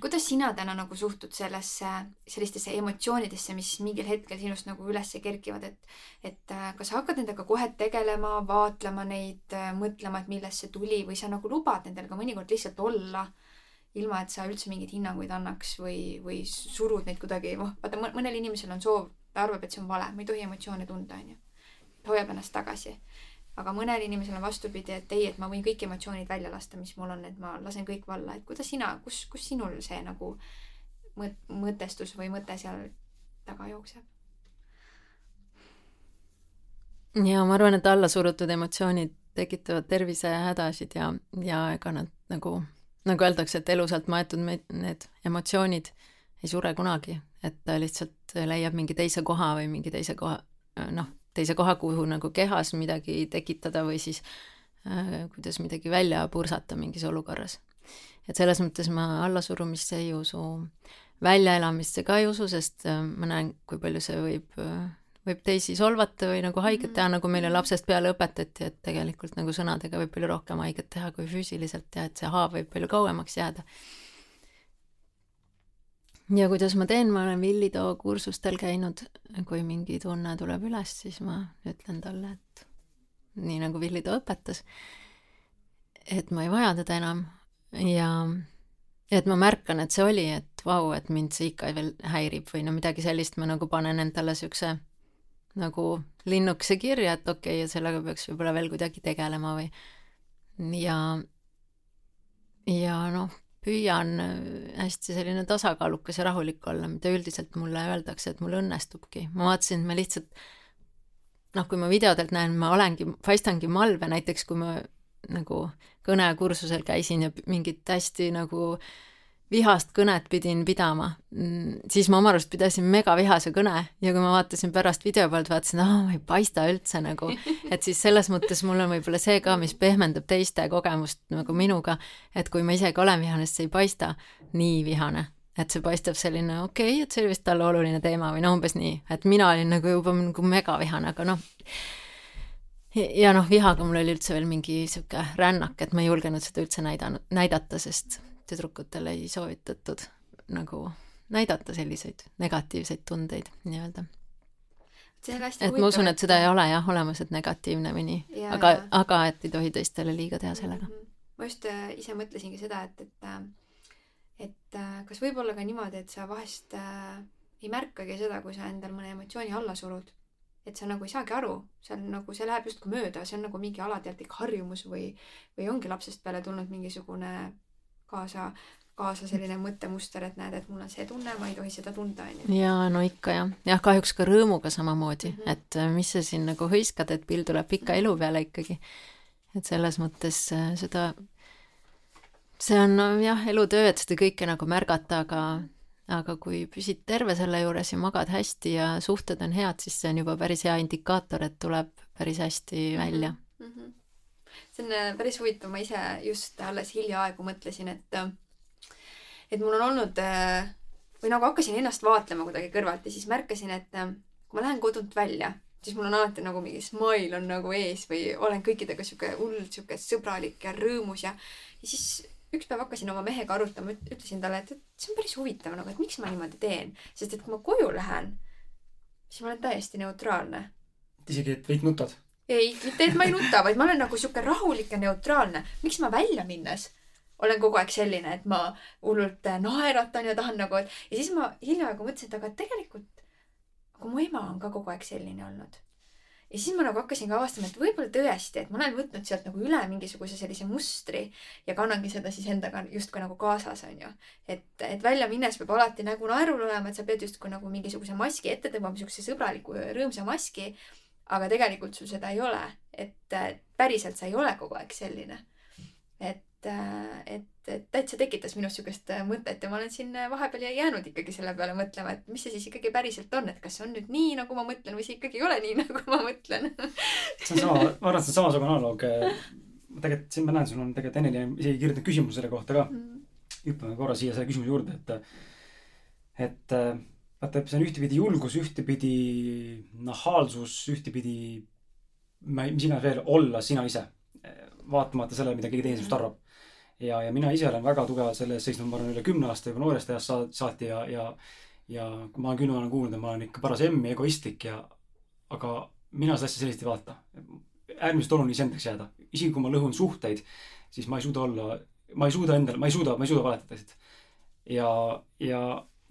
kuidas sina täna nagu suhtud sellesse, sellistesse emotsioonidesse, mis mingil hetkel sinust nagu üles kerkivad, et, et äh, kas sa hakkad nendega kohe tegelema, vaatlema neid, äh, mõtlema, et millest see tuli või sa nagu lubad nendel ka mõnikord lihtsalt olla, ilma et sa üldse mingeid hinnanguid annaks või, või surud neid kuidagi, noh, vaata mõnel inimesel on soov, ta arvab, et see on vale, ma ei tohi emotsioone tunda, onju. hoiab ennast tagasi aga mõnel inimesel on vastupidi, et ei, et ma võin kõik emotsioonid välja lasta, mis mul on, et ma lasen kõik valla, et kuidas sina, kus, kus sinul see nagu mõt-, mõtestus või mõte seal taga jookseb? ja ma arvan, et allasurutud emotsioonid tekitavad tervisehädasid ja, ja ega nad nagu, nagu öeldakse, et elusalt maetud me-, need emotsioonid ei sure kunagi, et ta lihtsalt leiab mingi teise koha või mingi teise koha, noh, teise koha, kuhu nagu kehas midagi tekitada või siis äh, kuidas midagi välja pursata mingis olukorras. et selles mõttes ma allasurumisse ei usu, väljaelamisse ka ei usu, sest äh, ma näen, kui palju see võib äh, võib teisi solvata või nagu haiget teha, nagu meile lapsest peale õpetati, et tegelikult nagu sõnadega võib palju rohkem haiget teha kui füüsiliselt ja et see haav võib palju kauemaks jääda ja kuidas ma teen, ma olen Villitoo kursustel käinud, kui mingi tunne tuleb üles, siis ma ütlen talle, et nii nagu Villitoo õpetas, et ma ei vaja teda enam. Ja et ma märkan, et see oli, et vau, et mind see ikka veel häirib või no midagi sellist, ma nagu panen endale siukse nagu linnukese kirja, et okei okay,, sellega peaks võib-olla veel kuidagi tegelema või ja ja noh, püüan äh, hästi selline tasakaalukas ja rahulik olla, mida üldiselt mulle öeldakse, et mul õnnestubki. ma vaatasin, et ma lihtsalt noh, kui ma videodelt näen, ma olengi, paistangi malve, näiteks kui ma nagu kõnekursusel käisin ja mingit hästi nagu vihast kõnet pidin pidama, mm, siis ma oma arust pidasin megavihase kõne ja kui ma vaatasin pärast video pealt, vaatasin, aa, ma ei paista üldse nagu, (laughs) et siis selles mõttes mul on võib-olla see ka, mis pehmendab teiste kogemust nagu minuga, et kui ma isegi olen vihane, siis see ei paista nii vihane. Et see paistab selline okei okay,, et see oli vist talle oluline teema või no umbes nii, et mina olin nagu juba nagu megavihane, aga noh, ja noh, vihaga mul oli üldse veel mingi sihuke rännak, et ma ei julgenud seda üldse näidanud, näidata, sest tüdrukutele ei soovitatud nagu näidata selliseid negatiivseid tundeid nii-öelda. et ma usun, et seda ei ole jah olemas, et negatiivne või nii, aga, aga et ei tohi teistele liiga teha sellega mm. -hmm. ma just äh, ise mõtlesingi seda, et, et äh, et äh, kas võib olla ka niimoodi, et sa vahest äh, ei märkagi seda, kui sa endal mõne emotsiooni alla surud et sa nagu ei saagi aru, see on nagu, see läheb justkui mööda, see on nagu mingi alateadlik harjumus või, või ongi lapsest peale tulnud mingisugune kaasa, kaasa selline mõttemuster, et näed, et mul on see tunne, ma ei tohi seda tunda, onju. jaa, no ikka jah. jah, kahjuks ka rõõmuga samamoodi mm, -hmm. et äh, mis sa siin nagu hõiskad, et pill tuleb pika elu peale ikkagi. et selles mõttes äh, seda, see on jah, elutöö, et seda kõike nagu märgata, aga aga kui püsid terve selle juures ja magad hästi ja suhted on head, siis see on juba päris hea indikaator, et tuleb päris hästi mhm, välja mm. -hmm. See on äh, päris huvitav, ma ise just alles hiljaaegu mõtlesin, et äh, et mul on olnud äh, või nagu hakkasin ennast vaatlema kuidagi kõrvalt ja siis märkasin, et kui ma lähen kodunt välja, siis mul on alati nagu mingi smile on nagu ees või olen kõikidega sihuke hull, sihuke sõbralik ja rõõmus ja, ja siis üks päev hakkasin oma mehega arutama, ütlesin talle, et, et see on päris huvitav nagu, et miks ma niimoodi teen, sest et kui ma koju lähen, siis ma olen täiesti neutraalne. isegi, et veidi nutad? Ei, mitte et ma ei nuta, vaid ma olen nagu sihuke rahulik ja neutraalne. miks ma välja minnes olen kogu aeg selline, et ma hullult naeratan ja tahan nagu, et ja siis ma hiljaaegu mõtlesin, et aga tegelikult, aga mu ema on ka kogu aeg selline olnud ja siis ma nagu hakkasin ka avastama, et võib-olla tõesti, et ma olen võtnud sealt nagu üle mingisuguse sellise mustri ja kannangi seda siis endaga justkui nagu kaasas, onju. et, et välja minnes peab alati nägu naerul olema, et sa pead justkui nagu mingisuguse maski ette tõmbama, siukse sõbraliku rõõmsa maski. Aga tegelikult sul seda ei ole, et päriselt sa ei ole kogu aeg selline. et, et et täitsa tekitas minus niisugust äh, mõtet ja ma olen siin äh, vahepeal jäänud ikkagi selle peale mõtlema, et mis see siis ikkagi päriselt on, et kas see on nüüd nii, nagu ma mõtlen või see ikkagi ei ole nii, (laughs) nagu ma mõtlen see on sama, ma arvan, et see on samasugune analoog. Äh, tegelikult siin ma näen, sul on tegelikult Eneli isegi kirjutanud küsimuse selle kohta ka mm.. hüppame korra siia selle küsimuse juurde, et, et vaata, see on ühtepidi julgus, ühtepidi nahaalsus, ühtepidi, mis iganes veel, olla sina ise. vaatamata sellele, mida keegi teine sinust arvab ja, ja mina ise olen väga tugevalt selle eest seisnud, ma arvan, üle kümne aasta juba noorest ajast sa-, saati ja, ja ja ma küll olen kuulnud, et ma olen ikka paras emm ja egoistlik ja aga mina seda asja sellist ei vaata. äärmiselt oluline iseendaks jääda. isegi kui ma lõhun suhteid, siis ma ei suuda olla, ma ei suuda endale, ma ei suuda, ma ei suuda valetada lihtsalt. ja, ja,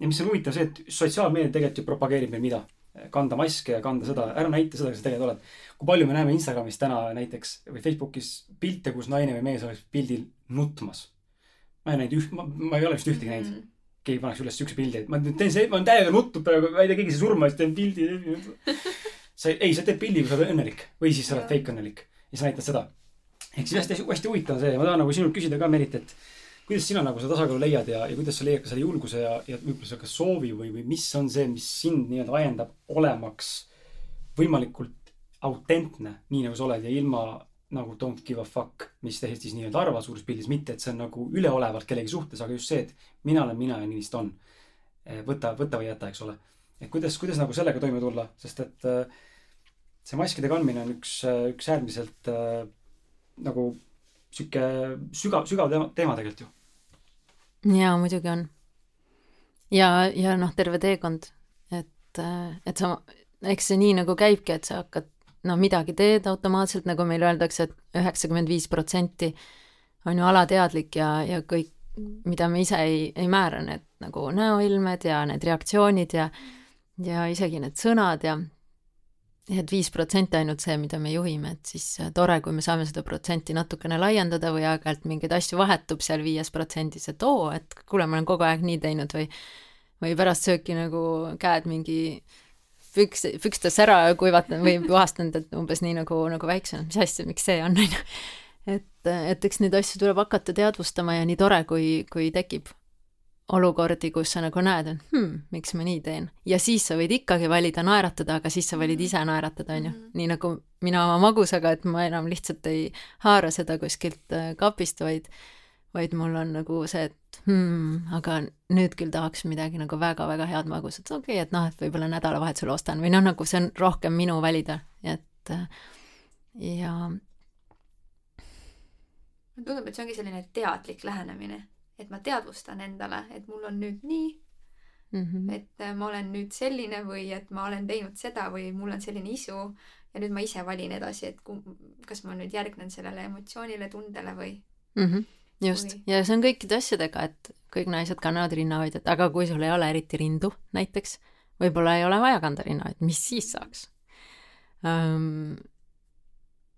ja mis on huvitav see, et sotsiaalmeedia tegelikult ju propageerib meil mida? kanda maske ja kanda seda, ära näita seda, kes sa tegelikult oled. kui palju me näeme Instagramis täna näiteks või Facebookis pilte, kus naine või mees oleks pildil nutmas. ma ei näinud üht, ma ei ole vist ühtegi näinud mm. -hmm. keegi paneks üles siukse pildi, et ma teen see, ma olen täiega nutnud praegu, ma ei tea, keegi sai surma, siis teen pildi. (laughs) sa ei, sa teed pildi, kui sa oled õnnelik või siis sa oled fake õnnelik ja sa näitad seda. ehk siis hästi, hästi huvitav on see, ma tahan nagu sinult küsida ka, Merit, et kuidas sina nagu seda tasakaalu leiad ja, ja kuidas sa leiad ka selle julguse ja, ja võib-olla selle soovi või, või mis on see, mis sind nii-öelda ajendab olemaks võimalikult autentne, nii nagu sa oled ja ilma nagu don't give a fuck, mis teised siis nii-öelda arvavad suures pildis, mitte et see on nagu üleolevalt kellegi suhtes, aga just see, et mina olen mina ja nii vist on. Eh, võta, võta või jäta, eks ole. et kuidas, kuidas nagu sellega toime tulla, sest et äh, see maskide kandmine on üks, üks äärmiselt äh, nagu sihuke sügav, sügav teema, teema tegelikult ju. Jaa, muidugi on. ja, ja noh, terve teekond, et, et sa, eks see nii nagu käibki, et sa hakkad, no midagi teed automaatselt, nagu meil öeldakse et, et üheksakümmend viis protsenti on ju alateadlik ja, ja kõik, mida me ise ei, ei määra, need nagu näoilmed ja need reaktsioonid ja ja isegi need sõnad ja et viis protsenti ainult see, mida me juhime, et siis äh, tore, kui me saame seda protsenti natukene laiendada või aeg-ajalt mingeid asju vahetub seal viies protsendis, et oo, et kuule, ma olen kogu aeg nii teinud või või pärast sööki nagu käed mingi püks, pükstes ära kuivatanud või (laughs) puhastanud, et umbes nii nagu, nagu väiksena, mis asja, miks see on, on (laughs) ju. et, et eks neid asju tuleb hakata teadvustama ja nii tore, kui, kui tekib olukordi, kus sa nagu näed, et hmm, miks ma nii teen. ja siis sa võid ikkagi valida naeratada, aga siis sa valid ise naeratada, on ju. Mhm. nii nagu mina oma magusaga, et ma enam lihtsalt ei haara seda kuskilt äh, kapist, vaid vaid mul on nagu see, et hmm, aga nüüd küll tahaks midagi nagu väga-väga head magusat, okei okay,, et noh, et võib-olla nädalavahetusel ostan või noh, nagu see on rohkem minu valida, et äh, ja. mulle tundub, et see ongi selline teadlik lähenemine et ma teadvustan endale, et mul on nüüd nii mm, -hmm. et äh, ma olen nüüd selline või et ma olen teinud seda või mul on selline isu ja nüüd ma ise valin edasi, et kum, kas ma nüüd järgnen sellele emotsioonile, tundele või mm. -hmm. just, ja see on kõikide asjadega, et kõik naised kannavad rinnahoidjat, aga kui sul ei ole eriti rindu näiteks, võib-olla ei ole vaja kanda rinnahoidjat, mis siis saaks um,?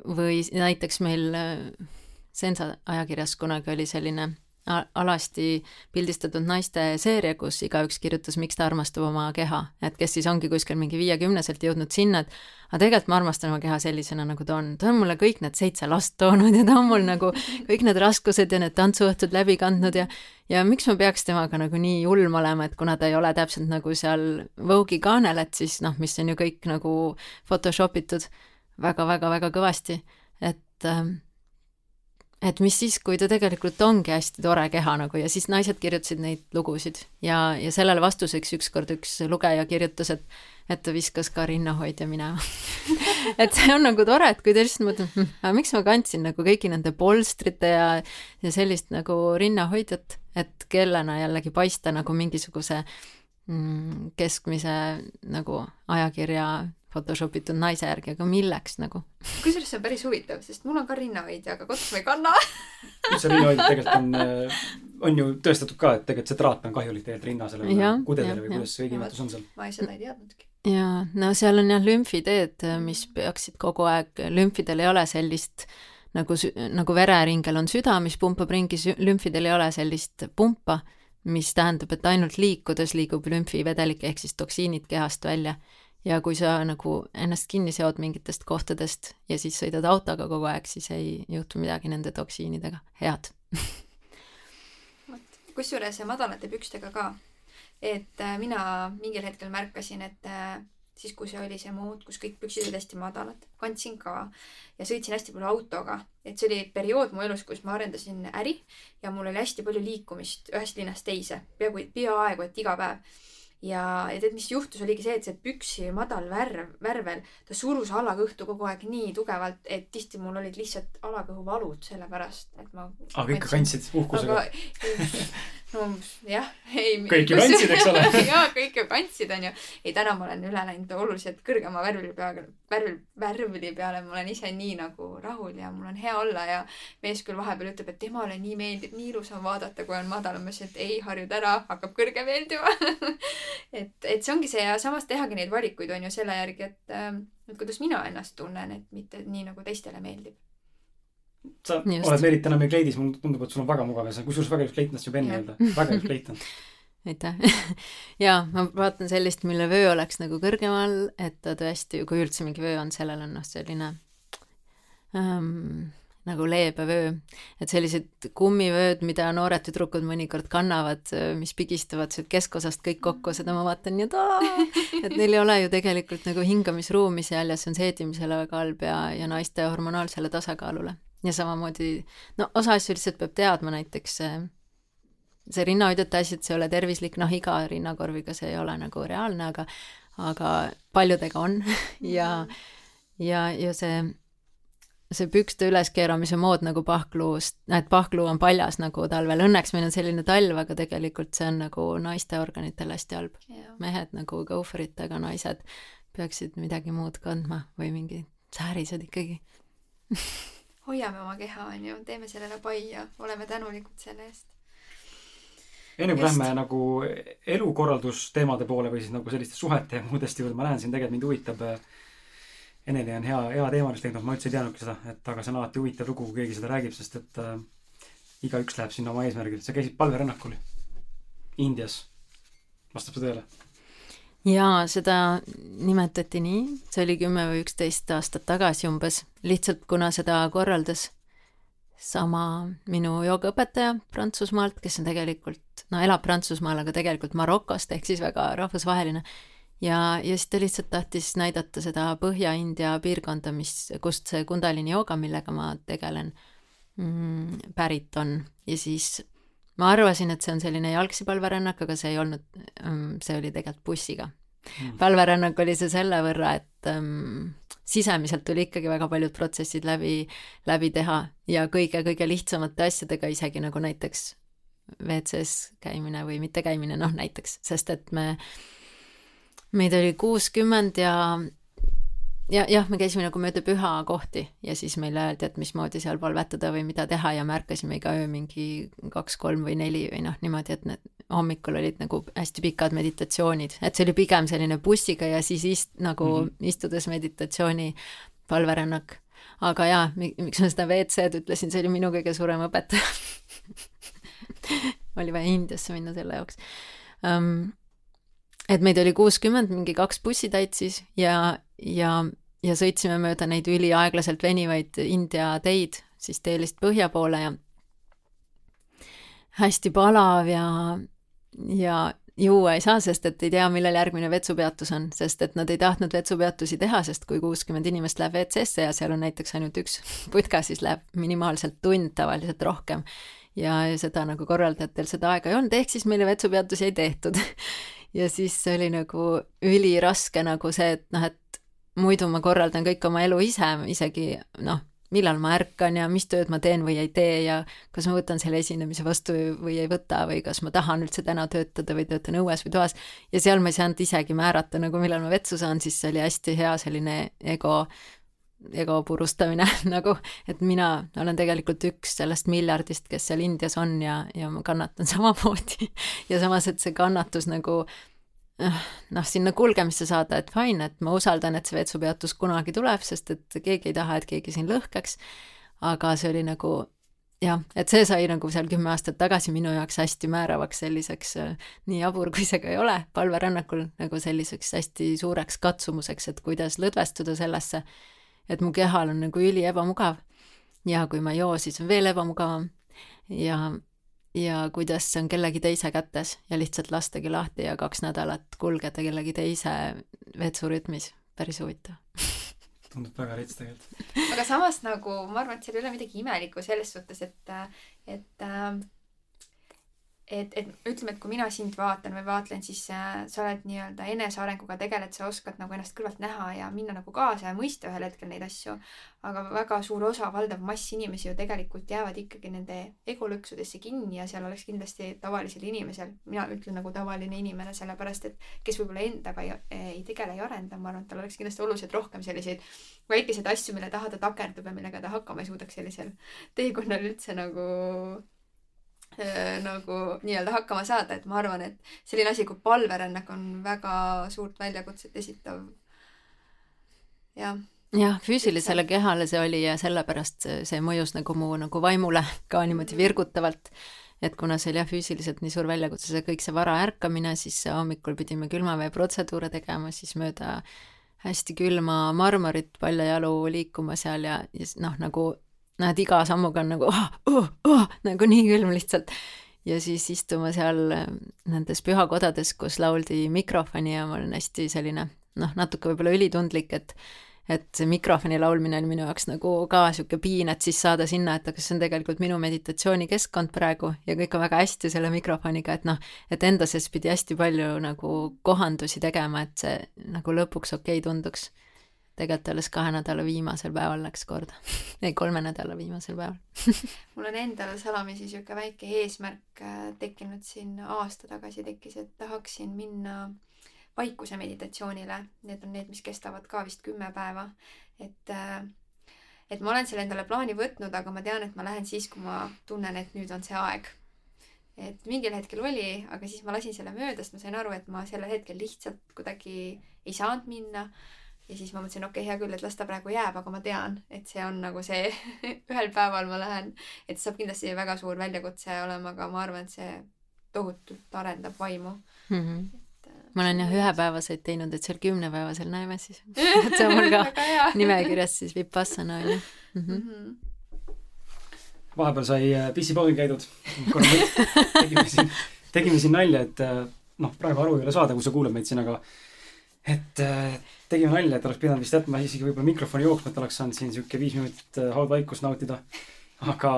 või näiteks meil äh, Sensa ajakirjas kunagi oli selline alasti pildistatud naiste seeria, kus igaüks kirjutas, miks ta armastab oma keha, et kes siis ongi kuskil mingi viiekümneselt jõudnud sinna, et aga tegelikult ma armastan oma keha sellisena, nagu ta on, ta on mulle kõik need seitse last toonud ja ta on mul (laughs) nagu kõik need raskused ja need tantsuõhtud läbi kandnud ja ja miks ma peaks temaga nagu nii julm olema, et kuna ta ei ole täpselt nagu seal Vogue'i kaanel, et siis noh, mis on ju kõik nagu Photoshop itud väga-väga-väga kõvasti, et ähm, et mis siis, kui ta tegelikult ongi hästi tore keha nagu ja siis naised kirjutasid neid lugusid. Ja, ja sellele vastuseks ükskord üks lugeja kirjutas, et et ta viskas ka rinnahoidja minema. (laughs) Et see on nagu tore, et kui ta lihtsalt mõtleb hm,, aga miks ma kandsin nagu kõigi nende polstrite ja, ja sellist nagu rinnahoidjat, et kellena jällegi paista nagu mingisuguse mm, keskmise nagu ajakirja Photoshop itud naise järgi, aga milleks nagu? kusjuures see on päris huvitav, sest mul on ka rinnahoidja, aga kodus ma ei kanna see rinnahoidja tegelikult on, äh, on ju tõestatud ka, et tegelikult see traat on kahjulik tegelikult rinna sellele kudedele või kuidas see õige nimetus on seal. ma ei, seda ei teadnudki. jaa, no seal on jah lümfiteed, mis peaksid kogu aeg, lümfidel ei ole sellist nagu, nagu vereringel on süda, mis pumpab ringi, lümfidel ei ole sellist pumpa, mis tähendab, et ainult liikudes liigub lümfivedelik ehk siis toksiinid kehast välja ja kui sa nagu ennast kinni seod mingitest kohtadest ja siis sõidad autoga kogu aeg, siis ei juhtu midagi nende toksiinidega, head. Vot, kusjuures madalate pükstega ka, et äh, mina mingil hetkel märkasin, et äh, siis, kui see oli see mood, kus kõik püksid olid hästi madalad, kandsin ka ja sõitsin hästi palju autoga, et see oli periood mu elus, kus ma arendasin äri ja mul oli hästi palju liikumist ühest linnast teise, peaaegu, peaaegu et iga päev ja, ja tead, mis juhtus, oligi see, et see püksi madal värv, värvel, ta surus alakõhtu kogu aeg nii tugevalt, et tihti mul olid lihtsalt alakõhuvalud sellepärast, et ma. aga ikka kandsid uhkusega? no (laughs) jah, ei. kõik ju kandsid, eks ole (laughs) jaa, kõik ju kandsid, onju. ei, täna ma olen üle läinud oluliselt kõrgema värvli peale, värvli, värvli peale, ma olen ise nii nagu rahul ja mul on hea olla ja mees küll vahepeal ütleb, et temale nii meeldib, nii ilus on vaadata, kui on madalam. ma ütlesin, et ei, harjud ära, hakkab kõrge meeldima (laughs) et, et see ongi see ja samas tehagi neid valikuid on ju selle järgi, et, ähm, et kuidas mina ennast tunnen, et mitte nii nagu teistele meeldib sa Just. oled Merit täna meil kleidis, mulle tundub, et sul on väga mugav ja sa kusjuures väga ilus kleit ennast juba enne öelda, väga ilus kleit on. aitäh. (laughs) jaa, ma vaatan sellist, mille vöö oleks nagu kõrgemal, et ta tõesti, kui üldse mingi vöö on, sellel on noh, selline um, nagu leebe vöö. et sellised kummivööd, mida noored tüdrukud mõnikord kannavad, mis pigistavad sealt keskosast kõik kokku, seda ma vaatan nii, et aa, et neil ei ole ju tegelikult nagu hingamisruumi seal ja see on seedimisele väga halb ja, ja naiste hormonaalsele tasakaalule ja samamoodi, no osa asju lihtsalt peab teadma, näiteks see, see rinnahoidjate asi, et see ei ole tervislik, noh, iga rinnakorviga see ei ole nagu reaalne, aga aga paljudega on (laughs) ja, ja, ja see, see pükste üleskeeramise mood nagu pahkluust, et pahkluu on paljas nagu talvel, õnneks meil on selline talv, aga tegelikult see on nagu naiste organitel hästi halb. mehed nagu go for it, aga naised peaksid midagi muud kandma või mingi säärised ikkagi. (laughs) Hoiame oma keha, on ju, teeme sellele pai ja oleme tänulikud selle eest. enne kui lähme nagu elukorraldusteemade poole või siis nagu selliste suhete ja muudest juurde, ma näen siin tegelikult mind huvitab äh, Eneli on hea, hea teemalist leidnud, ma üldse ei teadnudki seda, et aga see on alati huvitav lugu, kui keegi seda räägib, sest et äh, igaüks läheb sinna oma eesmärgil. sa käisid palverännakul Indias. vastab see tõele? jaa, seda nimetati nii, see oli kümme või üksteist aastat tagasi umbes, lihtsalt kuna seda korraldas sama minu joogaõpetaja Prantsusmaalt, kes on tegelikult, no elab Prantsusmaal, aga tegelikult Marokost, ehk siis väga rahvusvaheline. Ja, ja siis ta lihtsalt tahtis näidata seda Põhja-India piirkonda, mis, kust see Kundalini jooga, millega ma tegelen mm,, pärit on. Ja siis ma arvasin, et see on selline jalgsi palverännak, aga see ei olnud, ähm, see oli tegelikult bussiga. Mm.. palverännak oli see selle võrra, et um, sisemiselt tuli ikkagi väga paljud protsessid läbi, läbi teha ja kõige-kõige lihtsamate asjadega, isegi nagu näiteks WC-s käimine või mittekäimine, noh näiteks, sest et me, meid oli kuuskümmend ja ja jah, me käisime nagu mööda pühakohti ja siis meile öeldi, et mismoodi seal palvetada või mida teha ja me ärkasime iga öö mingi kaks, kolm või neli või noh, niimoodi, et need hommikul olid nagu hästi pikad meditatsioonid, et see oli pigem selline bussiga ja siis ist-, nagu mm -hmm. istudes meditatsiooni palverännak. aga jaa, miks ma seda WC-d ütlesin, see oli minu kõige suurem õpetaja (laughs) oli vaja Indiasse minna selle jaoks um, et meid oli kuuskümmend, mingi kaks bussitäit siis ja, ja, ja sõitsime mööda neid üliaeglaselt venivaid India teid siis teelist põhja poole ja hästi palav ja, ja juua ei saa, sest et ei tea, millal järgmine vetsupeatus on, sest et nad ei tahtnud vetsupeatusi teha, sest kui kuuskümmend inimest läheb WC-sse ja seal on näiteks ainult üks putka, siis läheb minimaalselt tund, tavaliselt rohkem. ja seda nagu korraldajatel seda aega ei olnud, ehk siis meile vetsupeatusi ei tehtud ja siis see oli nagu üliraske nagu see, et noh, et muidu ma korraldan kõik oma elu ise, isegi noh, millal ma ärkan ja mis tööd ma teen või ei tee ja kas ma võtan selle esinemise vastu või ei võta või kas ma tahan üldse täna töötada või töötan õues või toas. ja seal ma ei saanud isegi määrata nagu millal ma vetsu saan, siis see oli hästi hea selline ego ego purustamine (laughs) nagu, et mina olen tegelikult üks sellest miljardist, kes seal Indias on ja, ja ma kannatan (laughs) samamoodi ja samas, et see kannatus nagu eh, noh, sinna kulgemisse saada, et fine, et ma usaldan, et see vetsupeatus kunagi tuleb, sest et keegi ei taha, et keegi siin lõhkeks. aga see oli nagu jah, et see sai nagu seal kümme aastat tagasi minu jaoks hästi määravaks selliseks, eh, nii jabur kui see ka ei ole, palverännakul nagu selliseks hästi suureks katsumuseks, et kuidas lõdvestuda sellesse et mu kehal on nagu üli ebamugav. ja kui ma ei joo, siis on veel ebamugavam. ja, ja kuidas see on kellegi teise kätes ja lihtsalt lastagi lahti ja kaks nädalat kulgeda kellegi teise vetsurütmis, päris huvitav (laughs) tundub väga rets tegelikult. aga samas nagu ma arvan, et seal ei ole midagi imelikku selles suhtes, et, et äh, et, et ütleme, et kui mina sind vaatan või vaatlen, siis äh, sa oled nii-öelda enesearenguga tegeled, sa oskad nagu ennast kõrvalt näha ja minna nagu kaasa ja mõista ühel hetkel neid asju. aga väga suur osa, valdav mass inimesi ju tegelikult jäävad ikkagi nende egolõksudesse kinni ja seal oleks kindlasti tavalisel inimesel, mina ütlen nagu tavaline inimene, sellepärast et kes võib-olla endaga ei, ei tegele, ei arenda, ma arvan, et tal oleks kindlasti oluliselt rohkem selliseid väikeseid asju, mille taha ta takerdub ja millega ta hakkama ei suudaks sellisel teekonnal üldse nagu nagu nii-öelda hakkama saada, et ma arvan, et selline asi kui palverännak on väga suurt väljakutset esitav. jah. jah, füüsilisele kehale see oli ja sellepärast see mõjus nagu mu nagu vaimule (laughs) ka niimoodi virgutavalt. et kuna see oli jah, füüsiliselt nii suur väljakutse, see kõik see vara ärkamine, siis hommikul pidime külmaveeprotseduure tegema, siis mööda hästi külma marmorit paljajalu liikuma seal ja, ja noh, nagu näed, iga sammuga on nagu oh, oh, oh, nagu nii külm lihtsalt. ja siis istuma seal äh, nendes pühakodades, kus lauldi mikrofoni ja ma olen hästi selline noh, natuke võib-olla ülitundlik, et et see mikrofoni laulmine oli minu jaoks nagu ka niisugune piin, et siis saada sinna, et aga see on tegelikult minu meditatsioonikeskkond praegu ja kõik on väga hästi selle mikrofoniga, et noh, et enda sees pidi hästi palju nagu kohandusi tegema, et see nagu lõpuks okei okay tunduks tegelikult alles kahe nädala viimasel päeval läks korda. Ei, kolme nädala viimasel päeval. Mul on endal salamisi sihuke väike eesmärk äh, tekkinud siin aasta tagasi tekkis, et tahaksin minna vaikuse meditatsioonile, need on need, mis kestavad ka vist kümme päeva, et äh, et ma olen selle endale plaani võtnud, aga ma tean, et ma lähen siis, kui ma tunnen, et nüüd on see aeg. et mingil hetkel oli, aga siis ma lasin selle mööda, sest ma sain aru, et ma sellel hetkel lihtsalt kuidagi ei saanud minna ja siis ma mõtlesin, okei okay,, hea küll, et las ta praegu jääb, aga ma tean, et see on nagu see (laughs) ühel päeval ma lähen, et saab kindlasti väga suur väljakutse olema, aga ma arvan, et see tohutult arendab vaimu mm. -hmm. et, äh, ma olen jah ühepäevaseid teinud, et seal kümnepäevasel näeme siis. (laughs) see on mul ka nimekirjas siis Vipassana on ju mm. -hmm. Mhm. vahepeal sai äh, pissipoogil käidud. korra (laughs) tegime siin, tegime siin nalja, et äh, noh, praegu aru ei ole saada, kui sa kuulad meid siin, aga et äh, tegime nalja, et oleks pidanud vist jätma isegi võib-olla mikrofoni jooksma, et oleks saanud siin sihuke viis minutit äh, haudvaikust nautida. aga,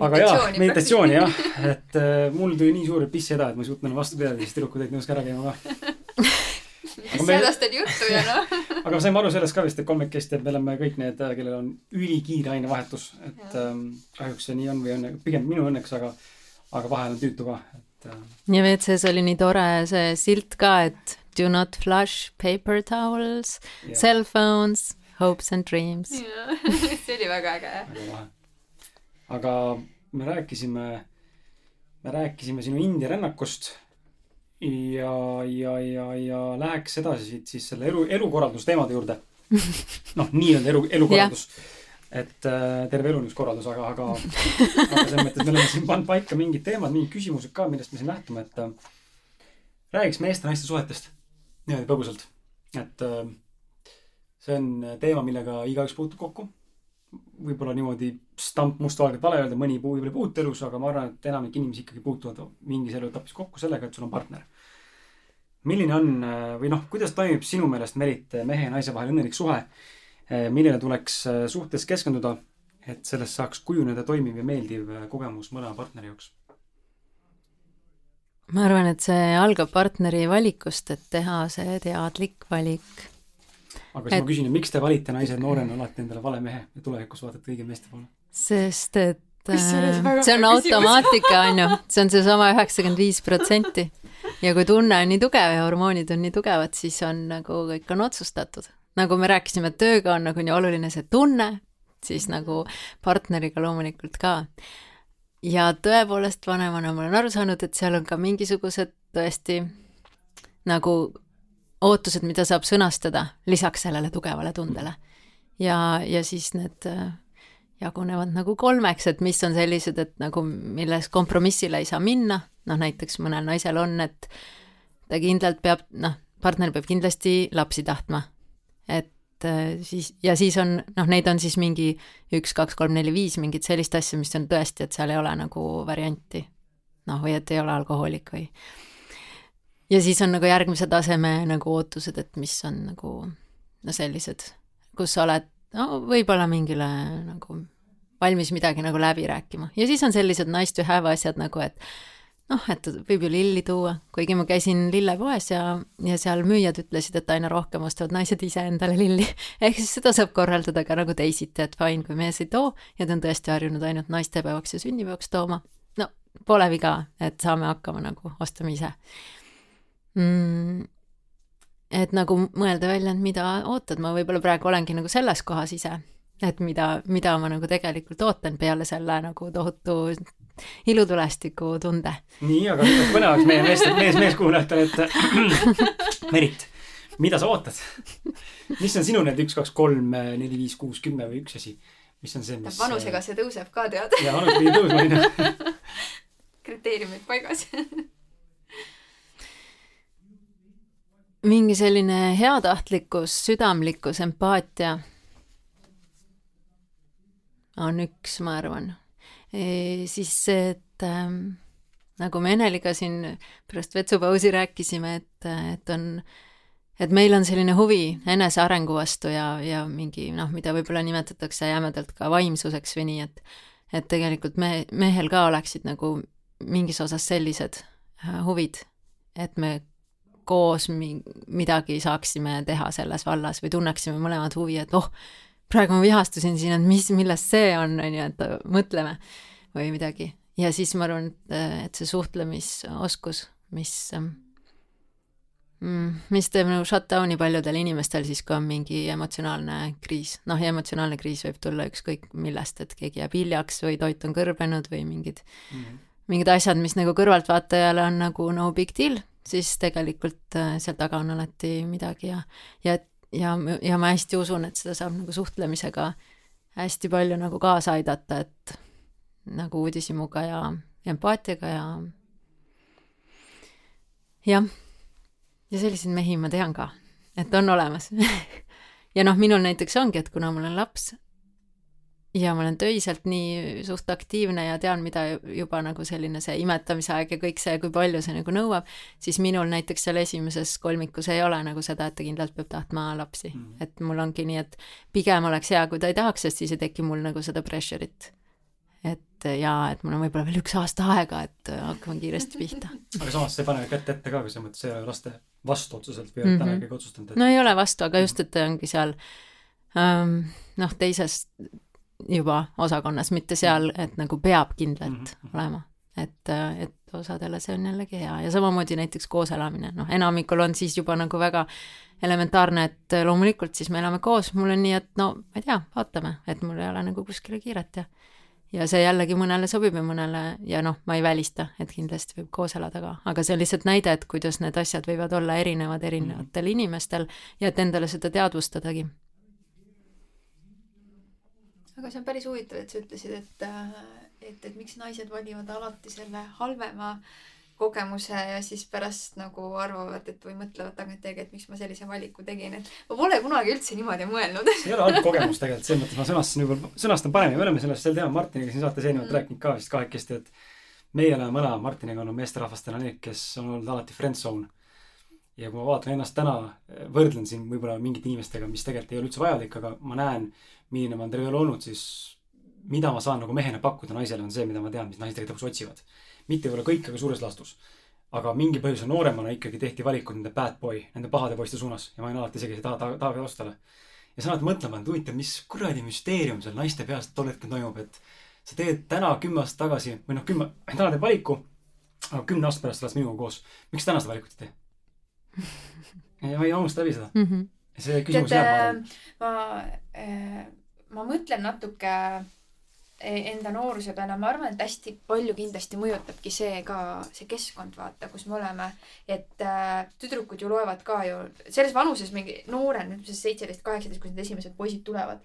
aga jaa, meditatsiooni jah, (laughs) et äh, mul tuli nii suur pisshäda, et ma ei suutnud enam vastu pidada, siis tüdrukud olid nõus ka ära käima ka. mis hädast oli juttu ja noh. (laughs) aga saime aru sellest ka vist, et kolmekesti, et me oleme kõik need, kellel on ülikiire ainevahetus, et ähm, kahjuks see nii on või õnne, pigem minu õnneks, aga, aga vahel on tüütu ka, et äh, ja WC-s oli nii tore see silt ka, et do not flush paper towels, jah, cell phones, hopes and dreams. (laughs) see oli väga äge. lahe. aga me rääkisime, me rääkisime sinu India rännakust ja, ja, ja, ja läheks edasi siit siis selle elu, elukorraldusteemade juurde. (laughs) noh, nii-öelda elu, elukorraldus. et äh, terve elu on üks korraldus, aga, aga, aga selles mõttes me oleme siin pannud paika mingid teemad, mingid küsimused ka, millest me siin lähtume, et äh, räägiks meeste-naiste suhetest niimoodi põgusalt. et äh, see on teema, millega igaüks puutub kokku. võib-olla niimoodi stamp mustvalgelt vale öelda, mõni võib-olla ei puutu elus, aga ma arvan, et enamik inimesi ikkagi puutuvad mingis eluetapis kokku sellega, et sul on partner. milline on äh, või noh, kuidas toimib sinu meelest, Merit, mehe ja naise vahel õnnelik suhe, millele tuleks äh, suhtes keskenduda, et sellest saaks kujuneda toimiv ja meeldiv äh, kogemus mõlema partneri jaoks? Ma arvan, et see algab partneri valikust, et teha see teadlik valik. aga siis Et- ma küsin, miks te valite naised noorena alati endale vale mehe ja tulevikus vaatate õige meeste poole? sest et Kusjuures äh, väga see on automaatika, on ju, see on seesama üheksakümmend viis protsenti. ja kui tunne on nii tugev ja hormoonid on nii tugevad, siis on nagu kõik on otsustatud. nagu me rääkisime, et tööga on nagu nii oluline see tunne, siis nagu partneriga loomulikult ka. Ja tõepoolest vanemana ma olen aru saanud, et seal on ka mingisugused tõesti nagu ootused, mida saab sõnastada lisaks sellele tugevale tundele. ja, ja siis need äh, jagunevad nagu kolmeks, et mis on sellised, et nagu milles kompromissile ei saa minna, noh näiteks mõnel naisel on, et ta kindlalt peab, noh, partner peab kindlasti lapsi tahtma. et äh, siis, ja siis on, noh, neid on siis mingi üks, kaks, kolm, neli, viis mingit sellist asja, mis on tõesti, et seal ei ole nagu varianti. noh, või et ei ole alkohoolik või. ja siis on nagu järgmise taseme nagu ootused, et mis on nagu no sellised, kus sa oled no võib-olla mingile nagu valmis midagi nagu läbi rääkima ja siis on sellised nice to have asjad nagu, et noh, et võib ju lilli tuua, kuigi ma käisin lillepoes ja, ja seal müüjad ütlesid, et aina rohkem ostavad naised ise endale lilli. (laughs) ehk siis seda saab korraldada ka nagu teisiti, et fine, kui mees ei too ja ta on tõesti harjunud ainult naistepäevaks ja sünnipäevaks tooma, no pole viga, et saame hakkama nagu, ostame ise mm,. et nagu mõelda välja, et mida ootad, ma võib-olla praegu olengi nagu selles kohas ise, et mida, mida ma nagu tegelikult ootan peale selle nagu tohutu ilutulestiku tunde. nii, aga nüüd põnevaks meie meest, mees, meeskuulajatele, et (clears throat) Merit, mida sa ootad? mis on sinu need üks, kaks, kolm, neli, viis, kuus, kümme või üks asi? mis on see, mis vanusega see tõuseb ka, tead. ja vanus pidi tõusma, onju. (laughs) kriteeriumid paigas. (laughs) mingi selline heatahtlikkus, südamlikkus, empaatia on üks, ma arvan. Siis see, et ähm, nagu me Eneliga siin pärast vetsupausi rääkisime, et, et on, et meil on selline huvi enesearengu vastu ja, ja mingi noh, mida võib-olla nimetatakse jämedalt ka vaimsuseks või nii, et et tegelikult me, mehel ka oleksid nagu mingis osas sellised äh, huvid, et me koos mi- midagi saaksime teha selles vallas või tunneksime mõlemad huvi, et oh, praegu ma vihastusin siin, et mis, millest see on, on ju, et mõtleme või midagi. ja siis ma arvan, et, et see suhtlemisoskus, mis, mis teeb nagu shutdown'i paljudel inimestel siis, kui on mingi emotsionaalne kriis. noh, ja emotsionaalne kriis võib tulla ükskõik millest, et keegi jääb hiljaks või toit on kõrbenud või mingid mingid asjad, mis nagu kõrvaltvaatajale on nagu no big deal, siis tegelikult äh, seal taga on alati midagi ja, ja, ja, ja ma hästi usun, et seda saab nagu suhtlemisega hästi palju nagu kaasa aidata, et nagu uudishimuga ja, empaatiaga ja jah, ja selliseid mehi ma tean ka, et on olemas. (laughs) Ja noh, minul näiteks ongi, et kuna mul on laps ja ma olen töiselt nii suht aktiivne ja tean, mida juba nagu selline see imetamise aeg ja kõik see, kui palju see nagu nõuab, siis minul näiteks seal esimeses kolmikus ei ole nagu seda, et ta kindlalt peab tahtma lapsi mm. -hmm. et mul ongi nii, et pigem oleks hea, kui ta ei tahaks, sest siis ei teki mul nagu seda pressure'it. et jaa, et mul on võib-olla veel üks aasta aega, et hakkame kiiresti pihta. (laughs) aga samas see ei pane kätt ette ka, kui selles mõttes ei ole laste vastu otseselt või oled mm -hmm. täna ikkagi otsustanud et...? no ei ole vastu, aga just, et ongi seal um, noh, teises juba osakonnas, mitte seal, et nagu peab kindlalt mm -hmm. olema. et, et osadele see on jällegi hea ja samamoodi näiteks koos elamine, noh, enamikul on siis juba nagu väga elementaarne, et loomulikult siis me elame koos, mul on nii, et no ma ei tea, vaatame, et mul ei ole nagu kuskile kiiret ja ja see jällegi mõnele sobib ja mõnele ja noh, ma ei välista, et kindlasti võib koos elada ka, aga see on lihtsalt näide, et kuidas need asjad võivad olla erinevad erinevatel mm -hmm. inimestel ja et endale seda teadvustadagi aga see on päris huvitav, et sa ütlesid, et, äh, et, et miks naised valivad alati selle halvema kogemuse ja siis pärast nagu arvavad, et või mõtlevad tagantjärgi, et miks ma sellise valiku tegin, et ma pole kunagi üldse niimoodi mõelnud. see ei ole halb kogemus tegelikult, selles mõttes ma sõnastasin juba, sõnastan paremini, me oleme sellest sel teemal Martiniga siin saates eelnevalt mm. rääkinud ka vist kahekesti, et meie oleme mõlemad Martiniga olnud meesterahvastena need, kes on olnud alati friend zone. Ja kui ma vaatan ennast täna, võrdlen siin võib-olla mingite inimestega, mis tegelikult ei ole üldse vajalik, aga ma näen milline ma olen terve elu olnud, siis mida ma saan nagu mehena pakkuda naisele, on see, mida ma tean, mis naised tegelikult otsivad. mitte võib-olla kõik, aga suures laastus. aga mingi põhjusel nooremana ikkagi tehti valikud nende bad boy, nende pahade poiste suunas ja ma olin alati isegi taha, taha, taha taustale. ja sa oled mõtlema, et huvitav, mis kuradi müsteerium seal naiste peas tol hetkel toimub, et sa teed täna kümme aastat tagasi või noh, kümme, täna teed valiku, aga kümne aasta pärast oled minuga koos. miks täna seda valikut ei tee? Ma ei unusta läbi seda mm. -hmm. see küsimus jääb, ma arvan. ma äh, ma mõtlen natuke e, enda nooruse peale, ma arvan, et hästi palju kindlasti mõjutabki see ka, see keskkond, vaata, kus me oleme. et äh, tüdrukud ju loevad ka ju, selles vanuses mingi noorem, ütleme siis seitseteist, kaheksateist, kui need esimesed poisid tulevad,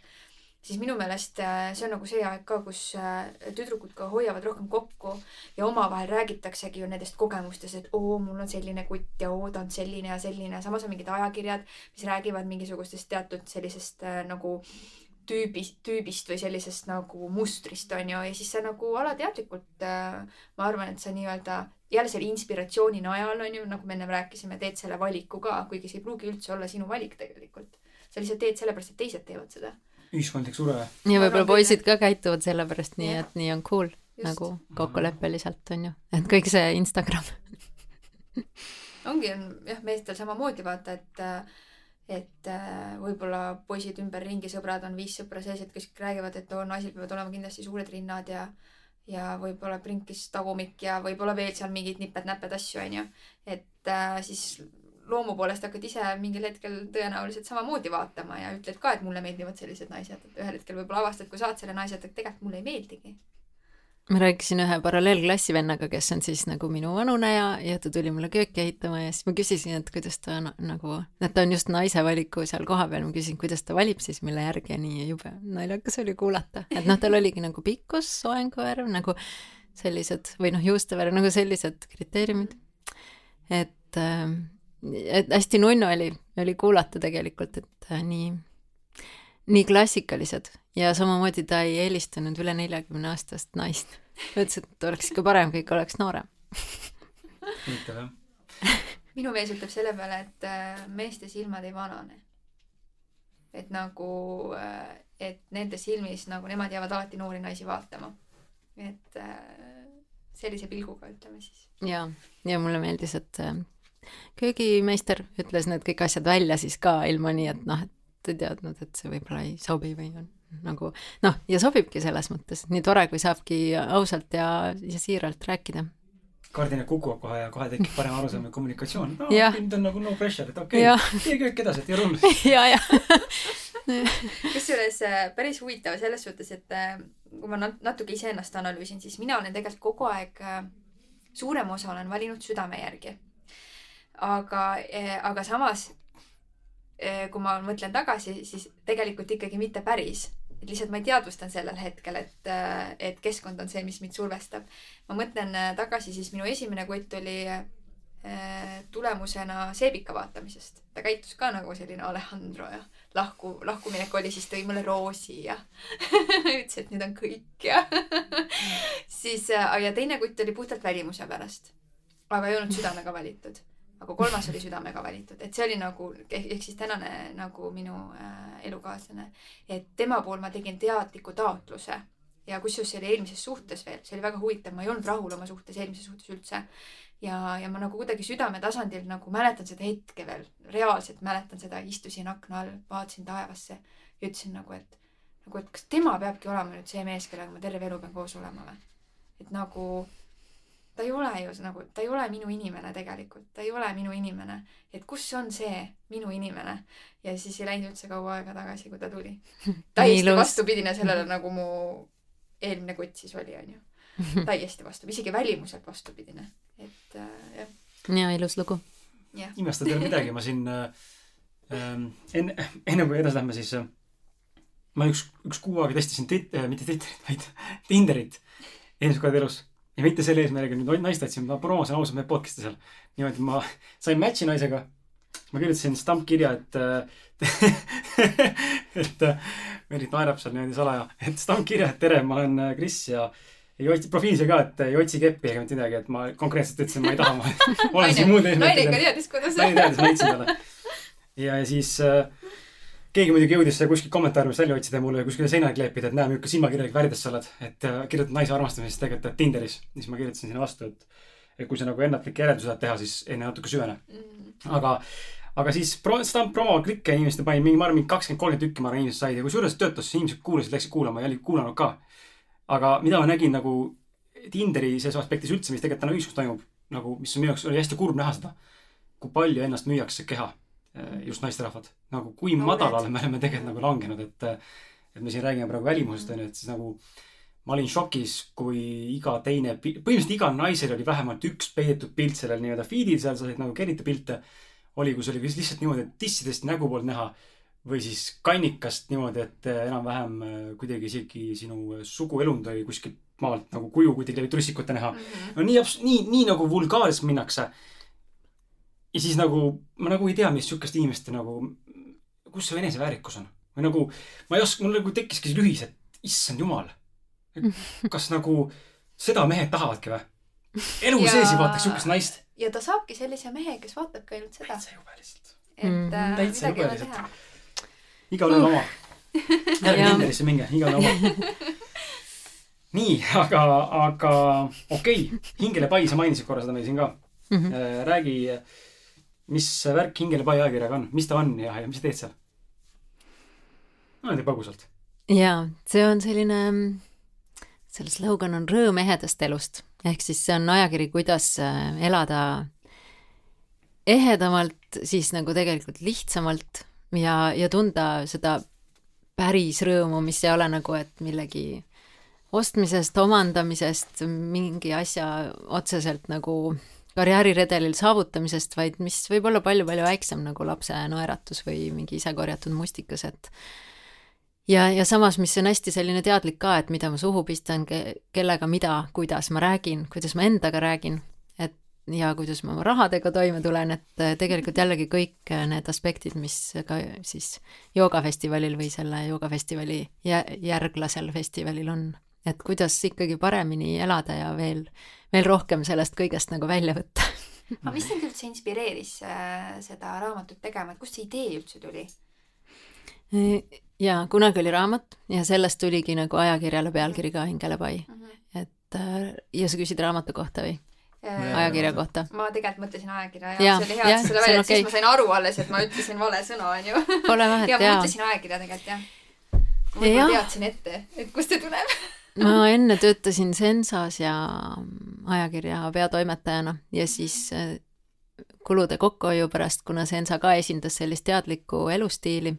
siis minu meelest äh, see on nagu see aeg ka, kus äh, tüdrukud ka hoiavad rohkem kokku ja omavahel räägitaksegi ju nendest kogemustest, et oo, mul on selline kutt ja oo, ta on selline ja selline. samas on mingid ajakirjad, mis räägivad mingisugustest teatud sellisest äh, nagu tüübist, tüübist või sellisest nagu mustrist, on ju, ja siis sa nagu alateadlikult äh,, ma arvan, et sa nii-öelda jälle selle inspiratsiooni najal, on ju, nagu me ennem rääkisime, teed selle valiku ka, kuigi see ei pruugi üldse olla sinu valik tegelikult. sa lihtsalt teed sellepärast, et teised teevad seda. Ühiskondlik surve. ja võib-olla poisid ka käituvad sellepärast nii, et nii on cool Just. nagu kokkuleppeliselt, on ju, et kõik see Instagram (laughs) ongi, on jah, meestel samamoodi vaata, et äh, et äh, võib-olla poisid ümberringi, sõbrad on viis sõpra sees, et kes räägivad, et oo, naisel peavad olema kindlasti suured rinnad ja ja võib-olla prinkis tagumik ja võib-olla veel seal mingeid niped-näped asju, onju. et äh, siis loomu poolest hakkad ise mingil hetkel tõenäoliselt samamoodi vaatama ja ütled ka, et mulle meeldivad sellised naised, et ühel hetkel võib-olla avastad, kui saad selle naise, et tegelikult mulle ei meeldigi. Ma rääkisin ühe paralleelklassi vennaga, kes on siis nagu minu vanune ja, ja ta tuli mulle kööki ehitama ja siis ma küsisin, et kuidas ta nagu, et ta on just naise valiku seal kohapeal, ma küsisin, kuidas ta valib siis, mille järgi ja nii ja jube naljakas oli kuulata, et noh, tal oligi nagu pikkus, soenguvärv nagu sellised või noh, juustevärv nagu sellised kriteeriumid. et, ähm, et hästi nunnu oli, oli kuulata tegelikult, et äh, nii nii klassikalised ja samamoodi ta ei eelistanud üle neljakümne aastast naist. ütles, et oleks ikka parem, kui ikka oleks noorem. huvitav jah. (laughs) minu mees ütleb selle peale, et äh, meeste silmad ei vanane. et nagu, äh, et nende silmis nagu nemad jäävad alati noori naisi vaatama. et äh, sellise pilguga, ütleme siis. ja, ja mulle meeldis, et köögimeister ütles need kõik asjad välja siis ka ilma nii, et noh, et ei teadnud, et see võib-olla ei sobi või on nagu noh, ja sobibki selles mõttes, nii tore, kui saabki ausalt ja, ja siiralt rääkida. kardinad kukuvad kohe ja kohe tekib parem arusaam ja kommunikatsioon. no nüüd on nagu no pressure, et okei okay,, tee kõik edasi, et ei rull. ja, (laughs) ja (laughs) kusjuures äh, päris huvitav selles suhtes, et äh, kui ma natuke iseennast analüüsin, siis mina olen tegelikult kogu aeg, äh, suurem osa olen valinud südame järgi. Aga, aga samas Eh, kui ma mõtlen tagasi, siis tegelikult ikkagi mitte päris. et lihtsalt ma ei teadvustan sellel hetkel, et, eh, et keskkond on see, mis mind survestab. ma mõtlen eh, tagasi, siis minu esimene kutt oli tulemusena seebika vaatamisest. ta käitus ka nagu selline Alejandro ja lahku, lahkuminek oli, siis tõi mulle roosi ja (laughs) ütles, et nüüd on kõik ja (laughs) siis ja teine kutt oli puhtalt välimuse pärast. aga ei olnud südamega valitud aga kolmas oli südamega valitud, et see oli nagu ehk siis tänane nagu minu äh, elukaaslane, et tema puhul ma tegin teadliku taotluse. Ja kusjuures see oli eelmises suhtes veel, see oli väga huvitav, ma ei olnud rahul oma suhtes, eelmises suhtes üldse. ja, ja ma nagu kuidagi südame tasandil nagu mäletan seda hetke veel, reaalselt mäletan seda, istusin akna all, vaatasin taevasse ja ütlesin nagu, et nagu, et kas tema peabki olema nüüd see mees, kellega ma terve elu pean koos olema või? et nagu ta ei ole ju nagu, ta ei ole minu inimene tegelikult, ta ei ole minu inimene. et kus on see minu inimene? ja siis ei läinud üldse kaua aega tagasi, kui ta tuli. (laughs) täiesti vastupidine sellele, (laughs) nagu mu eelmine kutt siis oli, onju. (laughs) täiesti vastu, isegi välimuselt vastupidine, et äh, jah. ja ilus lugu. imestada ei ole midagi, ma siin äh, ähm, enne, enne kui edasi lähme, siis äh, ma üks, üks kuu aega testisin tit-, äh, mitte Twitterit, vaid Tinderit esimest korda elus. Ja mitte selle eesmärgiga nüüd naist otsin, ma promosin ausalt meie podcast'i seal. niimoodi ma sain match'i naisega. ma kirjutasin stampkirja, et (laughs) et Merit naerab seal niimoodi salaja, et stampkirja, et tere, ma olen äh, Kris ja ei otsi, profiilis ka, et ei otsi keppi ega mitte midagi, et ma konkreetselt ütlesin, ma ei taha, ma olen siin muude eesmärkidel. naine ikka teadis, kuidas. naine teadis, ma leidsin talle. ja, ja siis äh, keegi muidugi jõudis kuskilt kommentaariumist välja otsida ja mulle kuskile seina kleepida, et näe, milline silmakirjalik värvides sa oled. et äh, kirjutad naise armastamisest tegelikult Tinderis. siis ma kirjutasin sinna vastu, et, et kui sa nagu ennatlikke järeldusi tahad teha, siis enne natuke süvene mm.. aga aga siis pro, stamp promo klikke inimestel panin mingi, ma arvan, mingi kakskümmend, kolmkümmend tükki, ma arvan, inimesed said ja kusjuures töötas, inimesed kuulasid, läksid kuulama, jällegi kuulanud ka. aga mida ma nägin nagu Tinderi selles aspektis üldse, mis tegelikult täna ühiskonnas toimub, nagu, mis minu jaoks oli hästi kurb näha seda, kui palju ennast müüakse keha, eh, just naisterahvad. nagu kui no, madalale me oleme tegelikult nagu langenud, et, et me siin räägime praegu välimusest, onju, et siis nagu ma olin šokis, kui iga teine, põhimõtteliselt igal naisel oli vähemalt üks peidetud pilt sellel nii-öelda feed'il, seal sa said nagu kerida pilte oli, kus oli lihtsalt niimoodi, et tissidest nägu polnud näha või siis kannikast niimoodi, et äh, enam-vähem äh, kuidagi isegi sinu suguelund oli kuskilt maalt nagu kuju kuidagi läbi trussikute näha mm. -hmm. no nii, nii, nii nagu vulgaarseks minnakse. Ja siis nagu, ma nagu ei tea, mis sihukest inimest nagu, kus see eneseväärikus on? või nagu, ma ei oska, mul nagu tekkiski lühis, et issand jumal. (laughs) kas nagu seda mehed tahavadki või? elu ja... sees ei vaataks sihukest naist ja ta saabki sellise mehe, kes vaatabki ainult seda. täitsa jube lihtsalt. et mm -hmm. täitsa jube lihtsalt. igalühel oma. (laughs) ärge Tinderisse minge, igalühel oma. (laughs) nii, aga, aga okei okay., Hingele pai, sa mainisid korra seda meil siin ka mm. -hmm. räägi, mis värk Hingele pai ajakirjaga on, mis ta on ja, ja mis sa teed seal? niimoodi põgusalt. jaa, see on selline, selle slogan on Rõõm ehedast elust ehk siis see on ajakiri, kuidas äh, elada ehedamalt, siis nagu tegelikult lihtsamalt ja, ja tunda seda päris rõõmu, mis ei ole nagu, et millegi ostmisest, omandamisest, mingi asja otseselt nagu karjääriredelil saavutamisest, vaid mis võib olla palju-palju väiksem nagu lapse naeratus või mingi ise korjatud mustikas, et ja, ja samas, mis on hästi selline teadlik ka, et mida ma suhu pistan ke, kellega, mida, kuidas ma räägin, kuidas ma endaga räägin, et ja kuidas ma oma rahadega toime tulen, et äh, tegelikult jällegi kõik äh, need aspektid, mis ka siis joogafestivalil või selle joogafestivali järglasel festivalil on, et kuidas ikkagi paremini elada ja veel, veel rohkem sellest kõigest nagu välja võtta (laughs) aga mis sind üldse inspireeris äh, seda raamatut tegema, et kust see idee üldse tuli? jaa, kunagi oli raamat ja sellest tuligi nagu ajakirjale pealkiri ka Hingelepai mm. -hmm. et äh, ja sa küsid raamatu kohta või? ajakirja kohta. ma tegelikult mõtlesin ajakirja ja, ja see oli hea, et seda välja, et okay. siis ma sain aru alles, et ma ütlesin vale sõna, onju. Pole vahet, (laughs) jaa. ja ma mõtlesin ajakirja tegelikult, jah. ma teadsin ette, et kust see tuleb (laughs) ma enne töötasin Sensas ja ajakirja peatoimetajana ja siis äh, kulude kokkuhoiu pärast, kuna Sensa ka esindas sellist teadlikku elustiili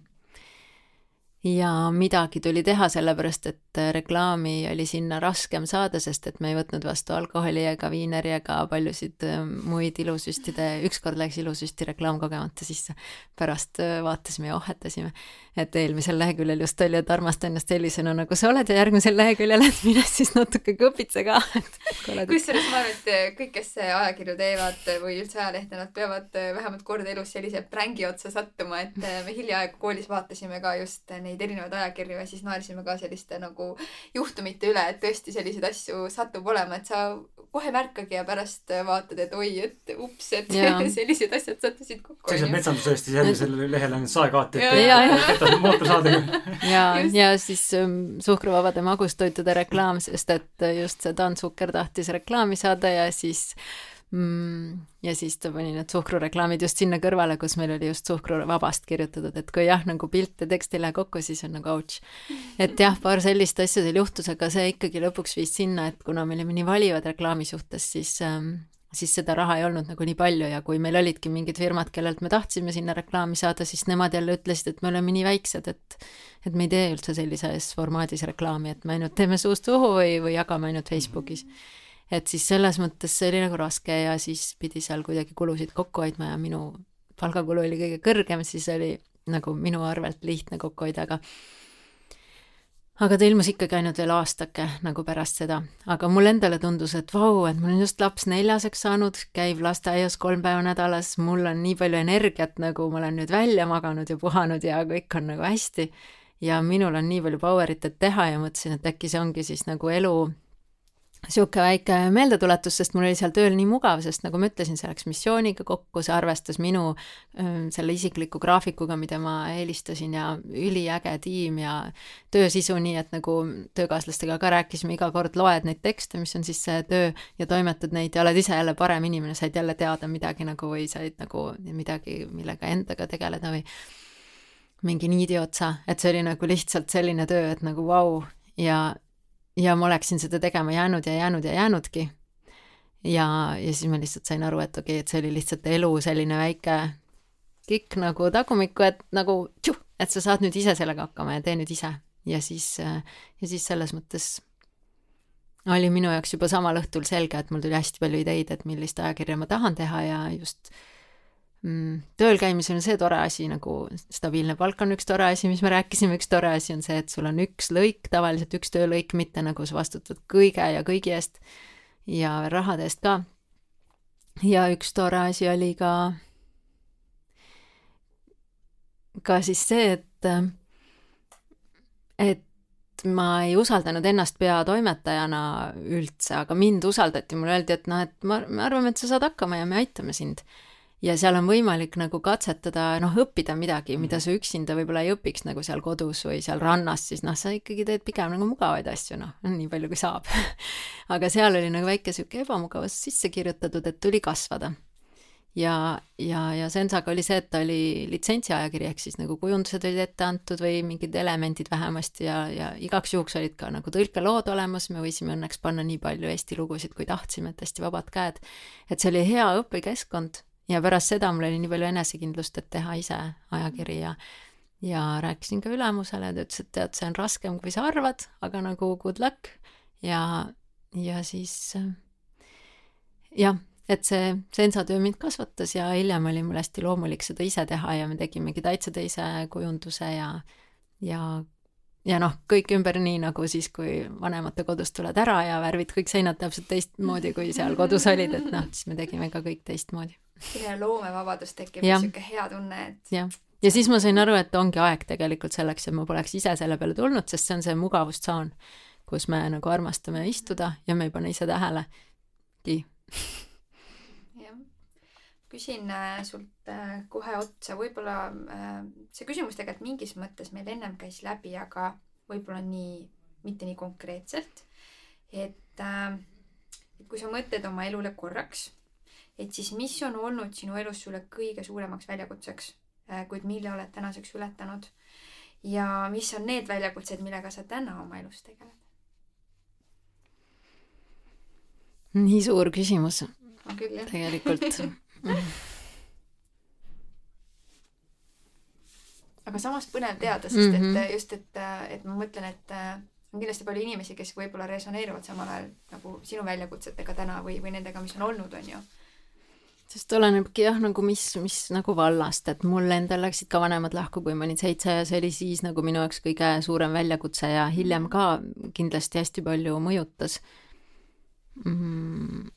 ja midagi tuli teha, sellepärast et reklaami oli sinna raskem saada, sest et me ei võtnud vastu alkoholi ega viineri ega paljusid äh, muid ilusüstide, ükskord läks ilusüsti reklaam kogemata sisse. pärast äh, vaatasime ja ohhetasime, et eelmisel leheküljel just oli, et armasta ennast sellisena, nagu sa oled ja järgmisel leheküljel, et mine siis natuke kõpitse ka, kusjuures ma arvan, et kõik, kes ajakirju teevad või üldse ajalehte, nad peavad vähemalt kord elus sellise prängi otsa sattuma, et me hiljaaegu koolis vaatasime ka just neid neid erinevaid ajakirju ja siis naersime ka selliste nagu juhtumite üle, et tõesti selliseid asju satub olema, et sa kohe märkagi ja pärast vaatad, et oi, et ups, et (laughs) sellised asjad sattusid kokku. sellised metsandusõestis järgmisel lehel on saekaati, et mootorsaadega. ja, ja siis um, suhkruvabade magustoitude reklaam, sest et just see Dan Sukker tahtis reklaami saada ja siis mm,. ja siis ta pani need suhkrureklaamid just sinna kõrvale, kus meil oli just suhkruvabast kirjutatud, et kui jah, nagu pilt ja tekst ei lähe kokku, siis on nagu ouch. et jah, paar sellist asja seal juhtus, aga see ikkagi lõpuks viis sinna, et kuna me olime nii valivad reklaami suhtes, siis ähm, siis seda raha ei olnud nagu nii palju ja kui meil olidki mingid firmad, kellelt me tahtsime sinna reklaami saada, siis nemad jälle ütlesid, et me oleme nii väiksed, et et me ei tee üldse sellises formaadis reklaami, et me ainult teeme suust suhu või, või jagame ainult Facebookis mm. -hmm et siis selles mõttes see oli nagu raske ja siis pidi seal kuidagi kulusid kokku hoidma ja minu palgakulu oli kõige kõrgem, siis oli nagu minu arvelt lihtne kokku hoida, aga aga ta ilmus ikkagi ainult veel aastake nagu pärast seda, aga mulle endale tundus, et vau, et mul on just laps neljaseks saanud, käib lasteaias kolm päeva nädalas, mul on nii palju energiat, nagu ma olen nüüd välja maganud ja puhanud ja kõik on nagu hästi. ja minul on nii palju power'it, et teha ja mõtlesin, et äkki see ongi siis nagu elu niisugune väike meeldetuletus, sest mul oli seal tööl nii mugav, sest nagu ma ütlesin, see läks missiooniga kokku, see arvestas minu selle isikliku graafikuga, mida ma eelistasin ja üliäge tiim ja töösisu, nii et nagu töökaaslastega ka rääkisime, iga kord loed neid tekste, mis on siis see töö ja toimetad neid ja oled ise jälle parem inimene, said jälle teada midagi nagu või said nagu midagi, millega endaga tegeleda või mingi niidi otsa, et see oli nagu lihtsalt selline töö, et nagu vau wow. ja ja ma oleksin seda tegema jäänud ja jäänud ja jäänudki. ja, ja siis ma lihtsalt sain aru, et okei okay,, et see oli lihtsalt elu selline väike kikk nagu tagumikku, et nagu tšuh, et sa saad nüüd ise sellega hakkama ja tee nüüd ise. ja siis, ja siis selles mõttes oli minu jaoks juba samal õhtul selge, et mul tuli hästi palju ideid, et millist ajakirja ma tahan teha ja just äh, tööl käimisel on see tore asi nagu stabiilne palk on üks tore asi, mis me rääkisime, üks tore asi on see, et sul on üks lõik, tavaliselt üks töölõik, mitte nagu sa vastutad kõige ja kõigi eest ja rahade eest ka. ja üks tore asi oli ka, ka siis see, et, et ma ei usaldanud ennast peatoimetajana üldse, aga mind usaldati, mulle öeldi, et noh, et ma, me arvame, et sa saad hakkama ja me aitame sind ja seal on võimalik nagu katsetada, noh, õppida midagi, mida mhm. sa üksinda võib-olla ei õpiks nagu seal kodus või seal rannas, siis noh, sa ikkagi teed pigem nagu mugavaid asju, noh, (laughs) nii palju kui saab aga seal oli nagu väike sihuke ebamugavus sisse kirjutatud, et tuli kasvada. ja, ja, ja Sensaga oli see, et ta oli litsentsiajakiri, ehk siis nagu kujundused olid ette antud või mingid elemendid vähemasti ja, ja igaks juhuks olid ka nagu tõlkelood olemas, me võisime õnneks panna nii palju Eesti lugusid, kui tahtsime, et hästi vabad käed. et see oli hea õpikeskkond ja pärast seda mul oli nii palju enesekindlust, et teha ise ajakiri ja ja rääkisin ka ülemusele, ta ütles, et tead, see on raskem, kui sa arvad, aga nagu good luck. Ja, ja siis jah, et see sensatöö mind kasvatas ja hiljem oli mul hästi loomulik seda ise teha ja me tegimegi täitsa teise kujunduse ja, ja ja noh, kõik ümber nii nagu siis, kui vanemate kodust tuled ära ja värvid kõik seinad täpselt teistmoodi, kui seal kodus olid, et noh, siis me tegime ka kõik teistmoodi selline loomevabadus tekib sihuke hea tunne, et. jah, ja siis ma sain aru, et ongi aeg tegelikult selleks, et ma poleks ise selle peale tulnud, sest see on see mugavustsoon, kus me nagu armastame istuda ja me ei pane ise tähelegi. Küsin äh, sult äh, kohe otsa, võib-olla äh, see küsimus tegelikult mingis mõttes meil ennem käis läbi, aga võib-olla nii, mitte nii konkreetselt. et, et kui sa mõtled oma elule korraks et siis mis on olnud sinu elus sulle kõige suuremaks väljakutseks, kuid mille oled tänaseks ületanud? ja mis on need väljakutsed, millega sa täna oma elus tegeled? nii suur küsimus. on küll, jah. tegelikult (laughs) aga samas põnev teada, sest mm -hmm. et Mhm. just, et, et ma mõtlen, et äh, on kindlasti palju inimesi, kes võib-olla resoneeruvad samal ajal nagu sinu väljakutsetega täna või, või nendega, mis on olnud, on ju. sest olenebki jah, nagu mis, mis nagu vallast, et mul endal läksid ka vanemad lahku, kui ma olin seitse ja see oli siis nagu minu jaoks kõige suurem väljakutse ja hiljem ka kindlasti hästi palju mõjutas mm..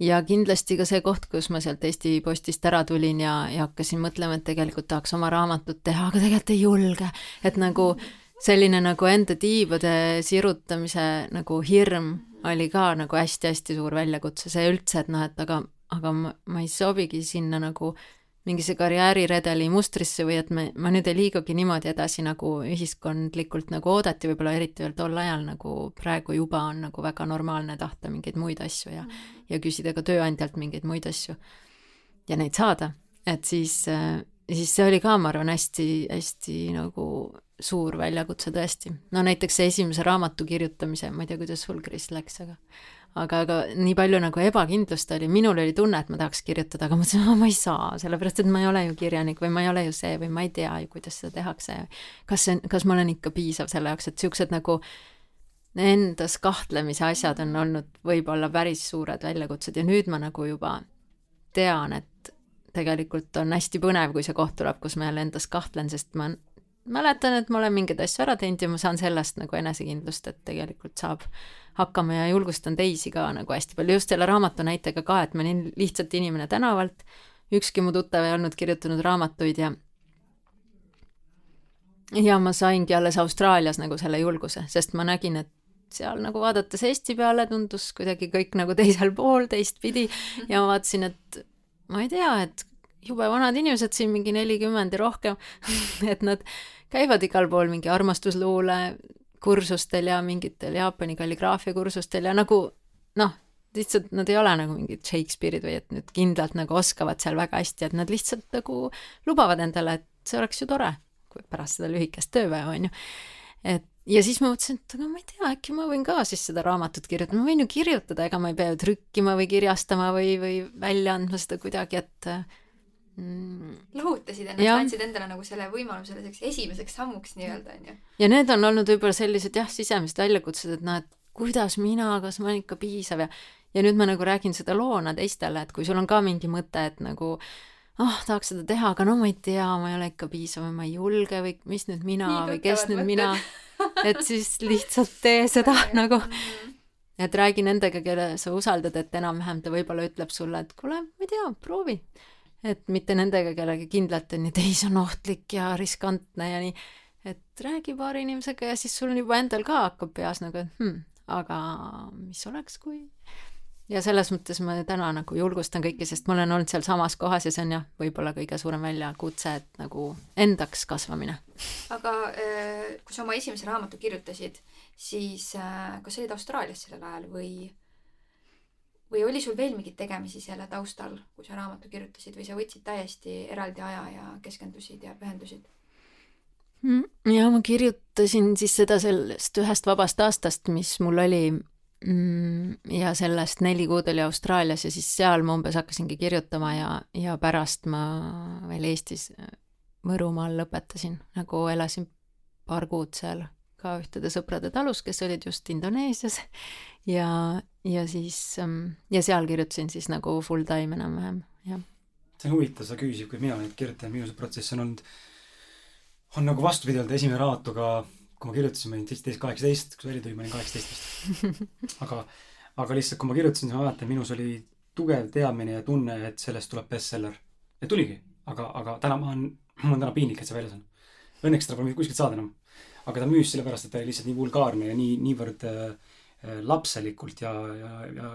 Ja kindlasti ka see koht, kus ma sealt Eesti Postist ära tulin ja, ja hakkasin mõtlema, et tegelikult tahaks oma raamatut teha, aga tegelikult ei julge, et nagu selline nagu enda tiibade sirutamise nagu hirm oli ka nagu hästi-hästi suur väljakutse, see üldse, et noh, et aga, aga ma, ma ei sobigi sinna nagu mingisse karjääriredeli mustrisse või et me, ma nüüd ei liigugi niimoodi edasi, nagu ühiskondlikult nagu oodati, võib-olla eriti veel tol ajal, nagu praegu juba on nagu väga normaalne tahta mingeid muid asju ja ja küsida ka tööandjalt mingeid muid asju ja neid saada, et siis, siis see oli ka, ma arvan, hästi-hästi nagu suur väljakutse tõesti. no näiteks see esimese raamatu kirjutamise, ma ei tea, kuidas sul, Kris, läks, aga aga, aga nii palju nagu ebakindlust oli, minul oli tunne, et ma tahaks kirjutada, aga ma mõtlesin, ma ei saa, sellepärast et ma ei ole ju kirjanik või ma ei ole ju see või ma ei tea ju, kuidas seda tehakse. kas see, kas ma olen ikka piisav selle jaoks, et siuksed nagu endas kahtlemise asjad on olnud võib-olla päris suured väljakutsed ja nüüd ma nagu juba tean, et tegelikult on hästi põnev, kui see koht tuleb, kus ma jälle endas kahtlen, sest ma mäletan, et ma olen mingeid asju ära teinud ja ma saan sellest nagu enesekindlust, et tegelikult saab hakkama ja julgustan teisi ka nagu hästi palju, just selle raamatu näitega ka, et ma olin lihtsalt inimene tänavalt, ükski mu tuttav ei olnud kirjutanud raamatuid ja ja ma saingi alles Austraalias nagu selle julguse, sest ma nägin, et seal nagu vaadates Eesti peale tundus kuidagi kõik nagu teisel pool teistpidi. Ja ma vaatasin, et ma ei tea, et jube vanad inimesed siin mingi nelikümmend ja rohkem (laughs) et nad käivad igal pool mingi armastusluule kursustel ja mingitel Jaapani kalligraafia kursustel ja nagu noh, lihtsalt nad ei ole nagu mingid Shakespeare'id või et nüüd kindlalt nagu oskavad seal väga hästi, et nad lihtsalt nagu lubavad endale, et see oleks ju tore, pärast seda lühikest tööpäeva on ju. et ja siis ma mõtlesin, et aga ma ei tea, äkki ma võin ka siis seda raamatut kirjutada, ma võin ju kirjutada, ega ma ei pea ju trükkima või kirjastama või, või välja andma seda kuidagi, et mm, lohutasid ennast, andsid endale nagu selle võimaluse selliseks esimeseks sammuks nii-öelda, on ju. ja need on olnud võib-olla sellised jah, sisemised väljakutsed, et noh, et kuidas mina, kas ma olen ikka piisav ja ja nüüd ma nagu räägin seda loona teistele, et kui sul on ka mingi mõte, et nagu oh, tahaks seda teha, aga no ma ei tea, ma ei ole ikka piisav või ma ei julge või mis nüüd mina Nii või kes nüüd mõtted. mina, et siis lihtsalt tee seda (laughs) nagu Mhm. et räägi nendega, kelle sa usaldad, et enam-vähem ta võib-olla ütleb sulle, et kuule, ma ei tea, proovi. Et mitte nendega, kellega kindlalt on, et ei, see on ohtlik ja riskantne ja nii. et räägi paari inimesega ja siis sul juba endal ka hakkab peas nagu, et hmm, aga mis oleks, kui ja selles mõttes ma täna nagu julgustan kõiki, sest ma olen olnud sealsamas kohas ja see on jah, võib-olla kõige suurem väljakutse, et nagu endaks kasvamine. aga kui sa oma esimese raamatu kirjutasid, siis kas sa olid Austraalias sellel ajal või, või oli sul veel mingeid tegemisi selle taustal, kui sa raamatu kirjutasid või sa võtsid täiesti eraldi aja ja keskendusid ja pühendusid? Mm, ja ma kirjutasin siis seda sellest ühest vabast aastast, mis mul oli mm, ja sellest neli kuud oli Austraalias ja siis seal ma umbes hakkasingi kirjutama ja, ja pärast ma veel Eestis Võrumaal lõpetasin, nagu elasin paar kuud seal ka ühtede sõprade talus, kes olid just Indoneesias ja, ja siis ja seal kirjutasin siis nagu full time enam-vähem, jah. see on huvitav, sa küsisid, kui mina nüüd kirjutan, minu see protsess on olnud, on nagu vastupidi olnud esimene raamatuga kui ma kirjutasin, ma olin seitseteist, kaheksateist, kui see välja tuli, ma olin kaheksateist vist. (laughs) aga, aga lihtsalt, kui ma kirjutasin, siis ma mäletan, minus oli tugev teadmine ja tunne, et sellest tuleb bestseller. ja tuligi, aga, aga täna ma olen, mul on täna piinlik, et see väljas on. Õnneks seda pole kuskilt saada enam. aga ta müüs sellepärast, et ta oli lihtsalt nii vulgaarne ja nii, niivõrd äh, lapselikult ja, ja, ja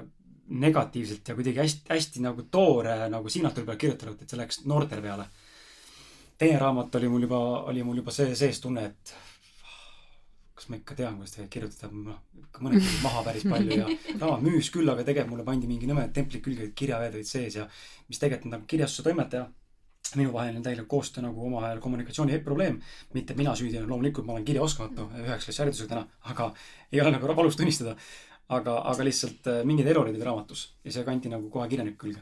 negatiivselt ja kuidagi hästi, hästi nagu toore nagu signatuuri peale kirjutanud, et see läks noortele peale. teine raamat oli mul juba, oli mul juba see sees tunne, et kas ma ikka tean, kuidas tegelikult kirjutada, noh, ikka mõned maha päris palju ja (laughs) raamat müüs küll, aga tegelikult mulle pandi mingi nõmed templid külge, kirjaveed olid sees ja mis tegelikult on nagu kirjastuse toimetaja, minuvaheline täielik koostöö nagu omavahel kommunikatsiooni probleem. mitte et mina süüdi olen, loomulikult ma olen kirjaoskamatu, üheksa klassi haridusega täna, aga ei ole nagu valus tunnistada. aga, aga lihtsalt mingid erorid olid raamatus ja see kanti nagu kohe kirjaniku külge.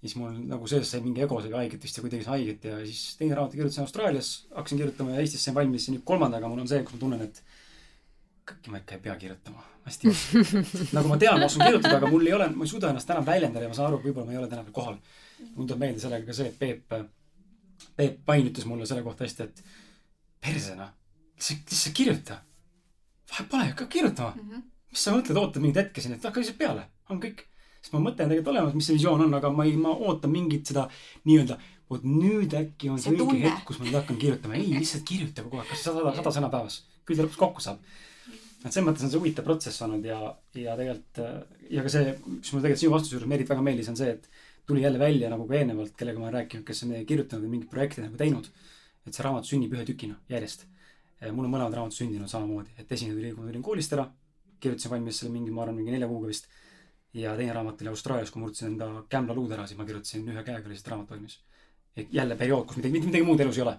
siis mul nagu sees sai mingi ego sai haiget vist ja kuidagi sai haiget ja siis teine raamat kirjutasin Austraalias, hakkasin kirjutama ja Eestis sain valmis ja nüüd kolmandaga mul on see, kus ma tunnen, et kõike ma ikka ei pea kirjutama hästi (laughs) nagu ma tean, ma oskan kirjutada, aga mul ei ole, ma ei suuda ennast enam väljendada ja ma saan aru, võib-olla ma ei ole täna veel kohal. Mul tuleb meelde sellega ka see, et Peep, Peep Pain ütles mulle selle kohta hästi, et perse noh, lihtsalt, kirjuta. vahet pole, hakka kirjutama mm. -hmm. mis sa mõtled, ootad mingit hetke siin, et hakka lihtsalt peale, on kõik sest mu mõte on tegelikult olemas, mis see visioon on, aga ma ei, ma ootan mingit seda nii-öelda, vot nüüd äkki on see, see õige hetk, kus ma nüüd hakkan kirjutama. ei, lihtsalt kirjuta kogu aeg, kas sada, sada sõna päevas. küll ta lõpuks kokku saab et selles mõttes on see huvitav protsess olnud ja, ja tegelikult ja ka see, mis mulle tegelikult sinu vastuse juures Merit väga meeldis, on see, et tuli jälle välja nagu ka eelnevalt, kellega ma olen rääkinud, kes on kirjutanud või mingit projekti nagu teinud. et see raamat sünnib ühe tükina järjest. mul on mõlemad raamatud sündinud samamoodi, et esimene tuli, kui ma tulin koolist ära, kirjutasin valmis selle mingi, ma arvan, mingi nelja kuuga vist. ja teine raamat oli Austraalias, kui ma murdsin enda Kämbla luud ära, siis ma kirjutasin ühe käega lihtsalt raamat valmis. jälle periood, kus midagi, mitte midagi muud elus ei ole.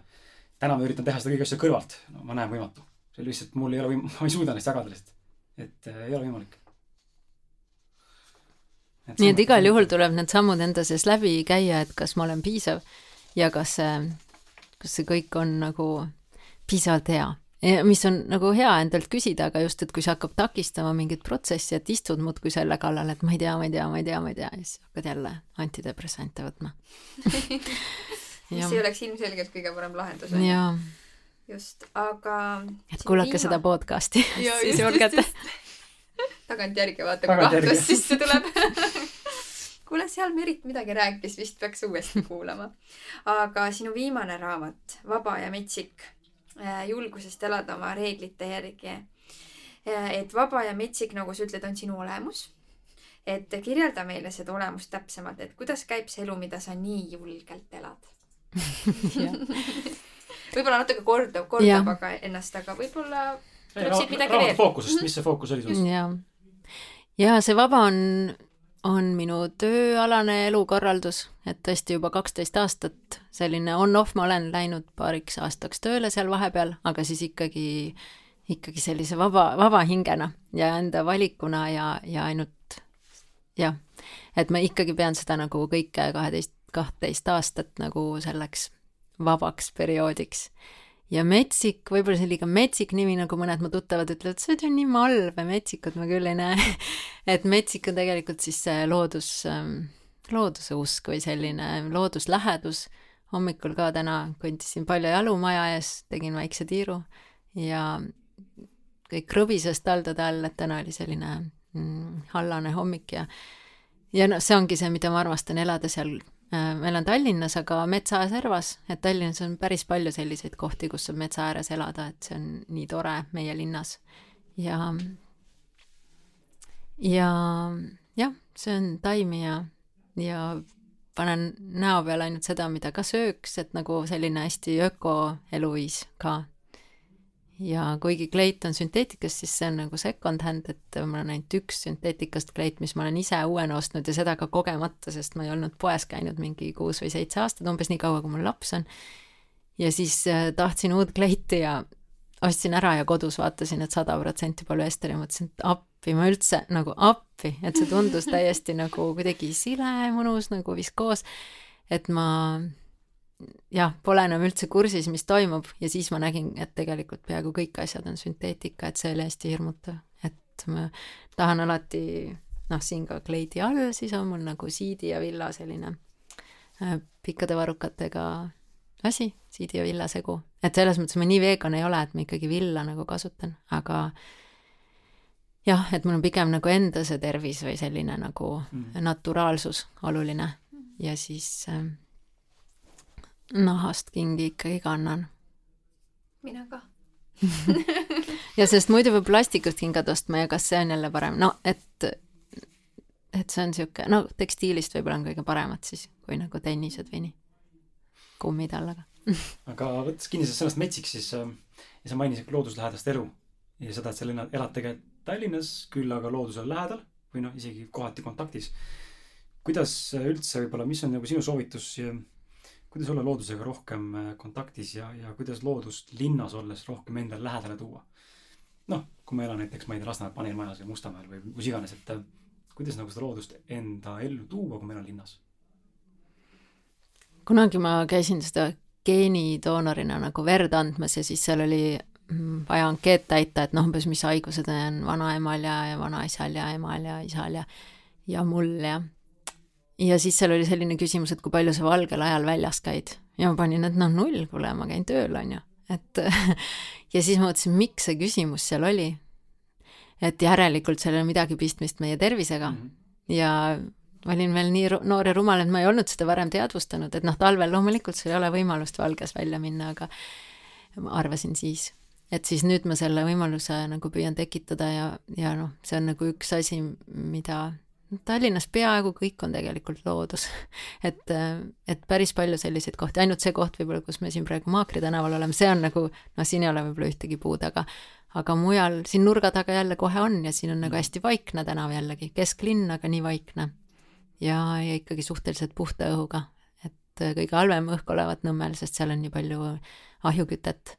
täna ma üritan teha seda kõige asja kõrvalt, no ma näen võimatu see lihtsalt, mul ei ole võim-, (laughs) ma ei suuda neist jagada lihtsalt. et äh, ei ole võimalik. Nii et igal juhul tuleb need sammud enda sees läbi käia, et kas ma olen piisav ja kas see, kas see kõik on nagu piisavalt hea. mis on nagu hea endalt küsida, aga just, et kui see hakkab takistama mingit protsessi, et istud muudkui selle kallal, et ma ei tea, ma ei tea, ma ei tea, ma ei tea ja siis hakkad jälle antidepressante võtma (laughs) mis ei oleks ilmselgelt kõige parem lahendus. jaa just, aga. et kuulake viima... seda podcast'i siis julgete. Tagantjärgi vaata, kui kahtlus sisse tuleb (laughs) kuule, seal Merit midagi rääkis, vist peaks uuesti kuulama. aga sinu viimane raamat, Vaba ja metsik, äh, julgusest elada oma reeglite järgi. Äh, et vaba ja metsik, nagu sa ütled, on sinu olemus. et kirjelda meile seda olemust täpsemalt, et kuidas käib see elu, mida sa nii julgelt elad (laughs) (laughs) võib-olla natuke kordab, kordab aga ennast, aga võib-olla tuleb siit midagi veel. fookusest, mis see fookus oli sul? ja, ja see vaba on, on minu tööalane elukorraldus, et tõesti juba kaksteist aastat selline on-off, ma olen läinud paariks aastaks tööle seal vahepeal, aga siis ikkagi, ikkagi sellise vaba, vaba hingena ja enda valikuna ja, ja ainult jah, et ma ikkagi pean seda nagu kõike kaheteist, kahtteist aastat nagu selleks vabaks perioodiks. Ja metsik, võib-olla see on liiga metsik nimi, nagu mõned mu tuttavad ütlevad, see on nii malv ja metsikut ma küll ei näe (laughs) et metsik on tegelikult siis see loodus, ähm, looduse usk või selline looduslähedus. hommikul ka täna kõndisin palju jalu maja ees, tegin väikse tiiru ja kõik krõbises taldade all, et täna oli selline mm, hallane hommik ja ja noh, see ongi see, mida ma armastan, elada seal ma elan Tallinnas, aga metsa servas, et Tallinnas on päris palju selliseid kohti, kus saab metsa ääres elada, et see on nii tore meie linnas. ja, ja jah, söön taimi ja, ja panen näo peale ainult seda, mida ka sööks, et nagu selline hästi öko eluviis ka ja kuigi kleit on sünteetikast, siis see on nagu second hand, et mul on ainult üks sünteetikast kleit, mis ma olen ise uuena ostnud ja seda ka kogemata, sest ma ei olnud poes käinud mingi kuus või seitse aastat, umbes nii kaua, kui mul laps on. ja siis äh, tahtsin uut kleiti ja ostsin ära ja kodus vaatasin, et sada protsenti polüester ja mõtlesin, et appi, ma üldse nagu appi, et see tundus täiesti nagu kuidagi sile, mõnus nagu viskoos, et ma jah, pole enam üldse kursis, mis toimub ja siis ma nägin, et tegelikult peaaegu kõik asjad on sünteetika, et see oli hästi hirmutav, et ma tahan alati noh, siin ka kleidi all, siis on mul nagu siidi ja villa selline äh, pikkade varrukatega asi, siidi ja villa segu. et selles mõttes ma nii vegan ei ole, et ma ikkagi villa nagu kasutan, aga jah, et mul on pigem nagu enda see tervis või selline nagu mm. naturaalsus oluline ja siis äh, nahast kingi ikkagi kannan. mina ka (laughs) ja sest muidu peab plastikust kingad ostma ja kas see on jälle parem, no et, et see on sihuke, no tekstiilist võib-olla on kõige paremad siis, kui nagu tennised või nii, kummid all, aga (laughs) aga võttes kinni sellest metsik, siis äh, ja sa mainisid looduslähedast elu ja seda, et sa elad tegelikult Tallinnas, küll aga loodusele lähedal või noh, isegi kohati kontaktis. kuidas üldse võib-olla, mis on nagu sinu soovitus kuidas olla loodusega rohkem äh, kontaktis ja, ja kuidas loodust linnas olles rohkem endale lähedale tuua? noh, kui ma elan näiteks, ma ei tea, Lasnamäel paneelmajas või Mustamäel või kus iganes, et äh, kuidas nagu seda loodust enda ellu tuua, kui ma elan linnas? kunagi ma käisin seda geenidoonorina nagu verd andmas ja siis seal oli mm, vaja ankeet täita, et noh, umbes mis haigused on vanaemal ja, ja vanaisal ja emal ja isal ja, ja mul ja. Ja siis seal oli selline küsimus, et kui palju sa valgel ajal väljas käid ja ma panin, et noh, null, kuule, ma käin tööl, on ju, et (laughs) ja siis ma mõtlesin, miks see küsimus seal oli. et järelikult seal ei ole midagi pistmist meie tervisega mm -hmm. ja ma olin veel nii noor ja rumal, et ma ei olnud seda varem teadvustanud, et noh, talvel loomulikult sul ei ole võimalust valges välja minna, aga ma arvasin siis, et siis nüüd ma selle võimaluse nagu püüan tekitada ja, ja noh, see on nagu üks asi, mida Tallinnas peaaegu kõik on tegelikult loodus. (laughs) et, et päris palju selliseid kohti, ainult see koht võib-olla, kus me siin praegu Maakri tänaval oleme, see on nagu, noh, siin ei ole võib-olla ühtegi puud, aga aga mujal siin nurga taga jälle kohe on ja siin on nagu hästi vaikne tänav jällegi, kesklinn, aga nii vaikne ja, ja ikkagi suhteliselt puhta õhuga, et kõige halvem õhk olevat Nõmmel, sest seal on nii palju ahjukütet.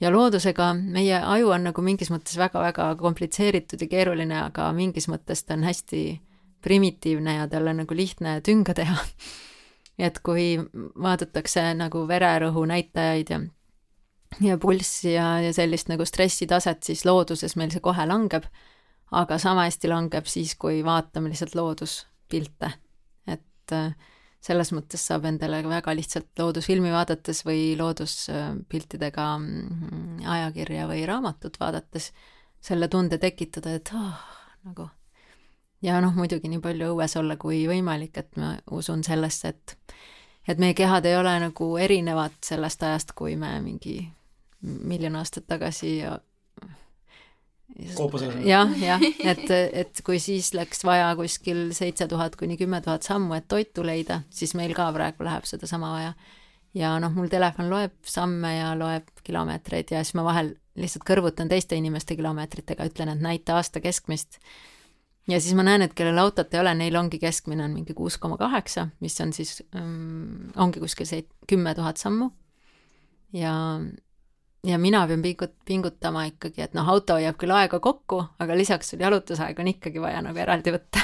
ja loodusega, meie aju on nagu mingis mõttes väga-väga komplitseeritud ja keeruline, aga mingis mõttes ta on hästi primitiivne ja tal on nagu lihtne tünga teha. et kui vaadatakse nagu vererõhu näitajaid ja ja pulssi ja, ja sellist nagu stressitaset, siis looduses meil see kohe langeb, aga sama hästi langeb siis, kui vaatame lihtsalt loodus pilte, et äh, selles mõttes saab endale väga lihtsalt loodusfilmi vaadates või looduspiltidega mm, ajakirja või raamatut vaadates selle tunde tekitada, et oh, nagu ja noh, muidugi nii palju õues olla kui võimalik, et ma usun sellesse, et et meie kehad ei ole nagu erinevad sellest ajast, kui me mingi miljon aastat tagasi jah, jah, et, et kui siis läks vaja kuskil seitse tuhat kuni kümme tuhat sammu, et toitu leida, siis meil ka praegu läheb sedasama vaja. ja noh, mul telefon loeb samme ja loeb kilomeetreid ja siis ma vahel lihtsalt kõrvutan teiste inimeste kilomeetritega, ütlen, et näita aasta keskmist. Ja siis ma näen, et kellel autot ei ole, neil ongi keskmine on mingi kuus koma kaheksa, mis on siis um,, ongi kuskil seit-, kümme tuhat sammu. ja ja mina pean pingut-, pingutama ikkagi, et noh, auto hoiab küll aega kokku, aga lisaks sul jalutusaega on ikkagi vaja nagu eraldi võtta.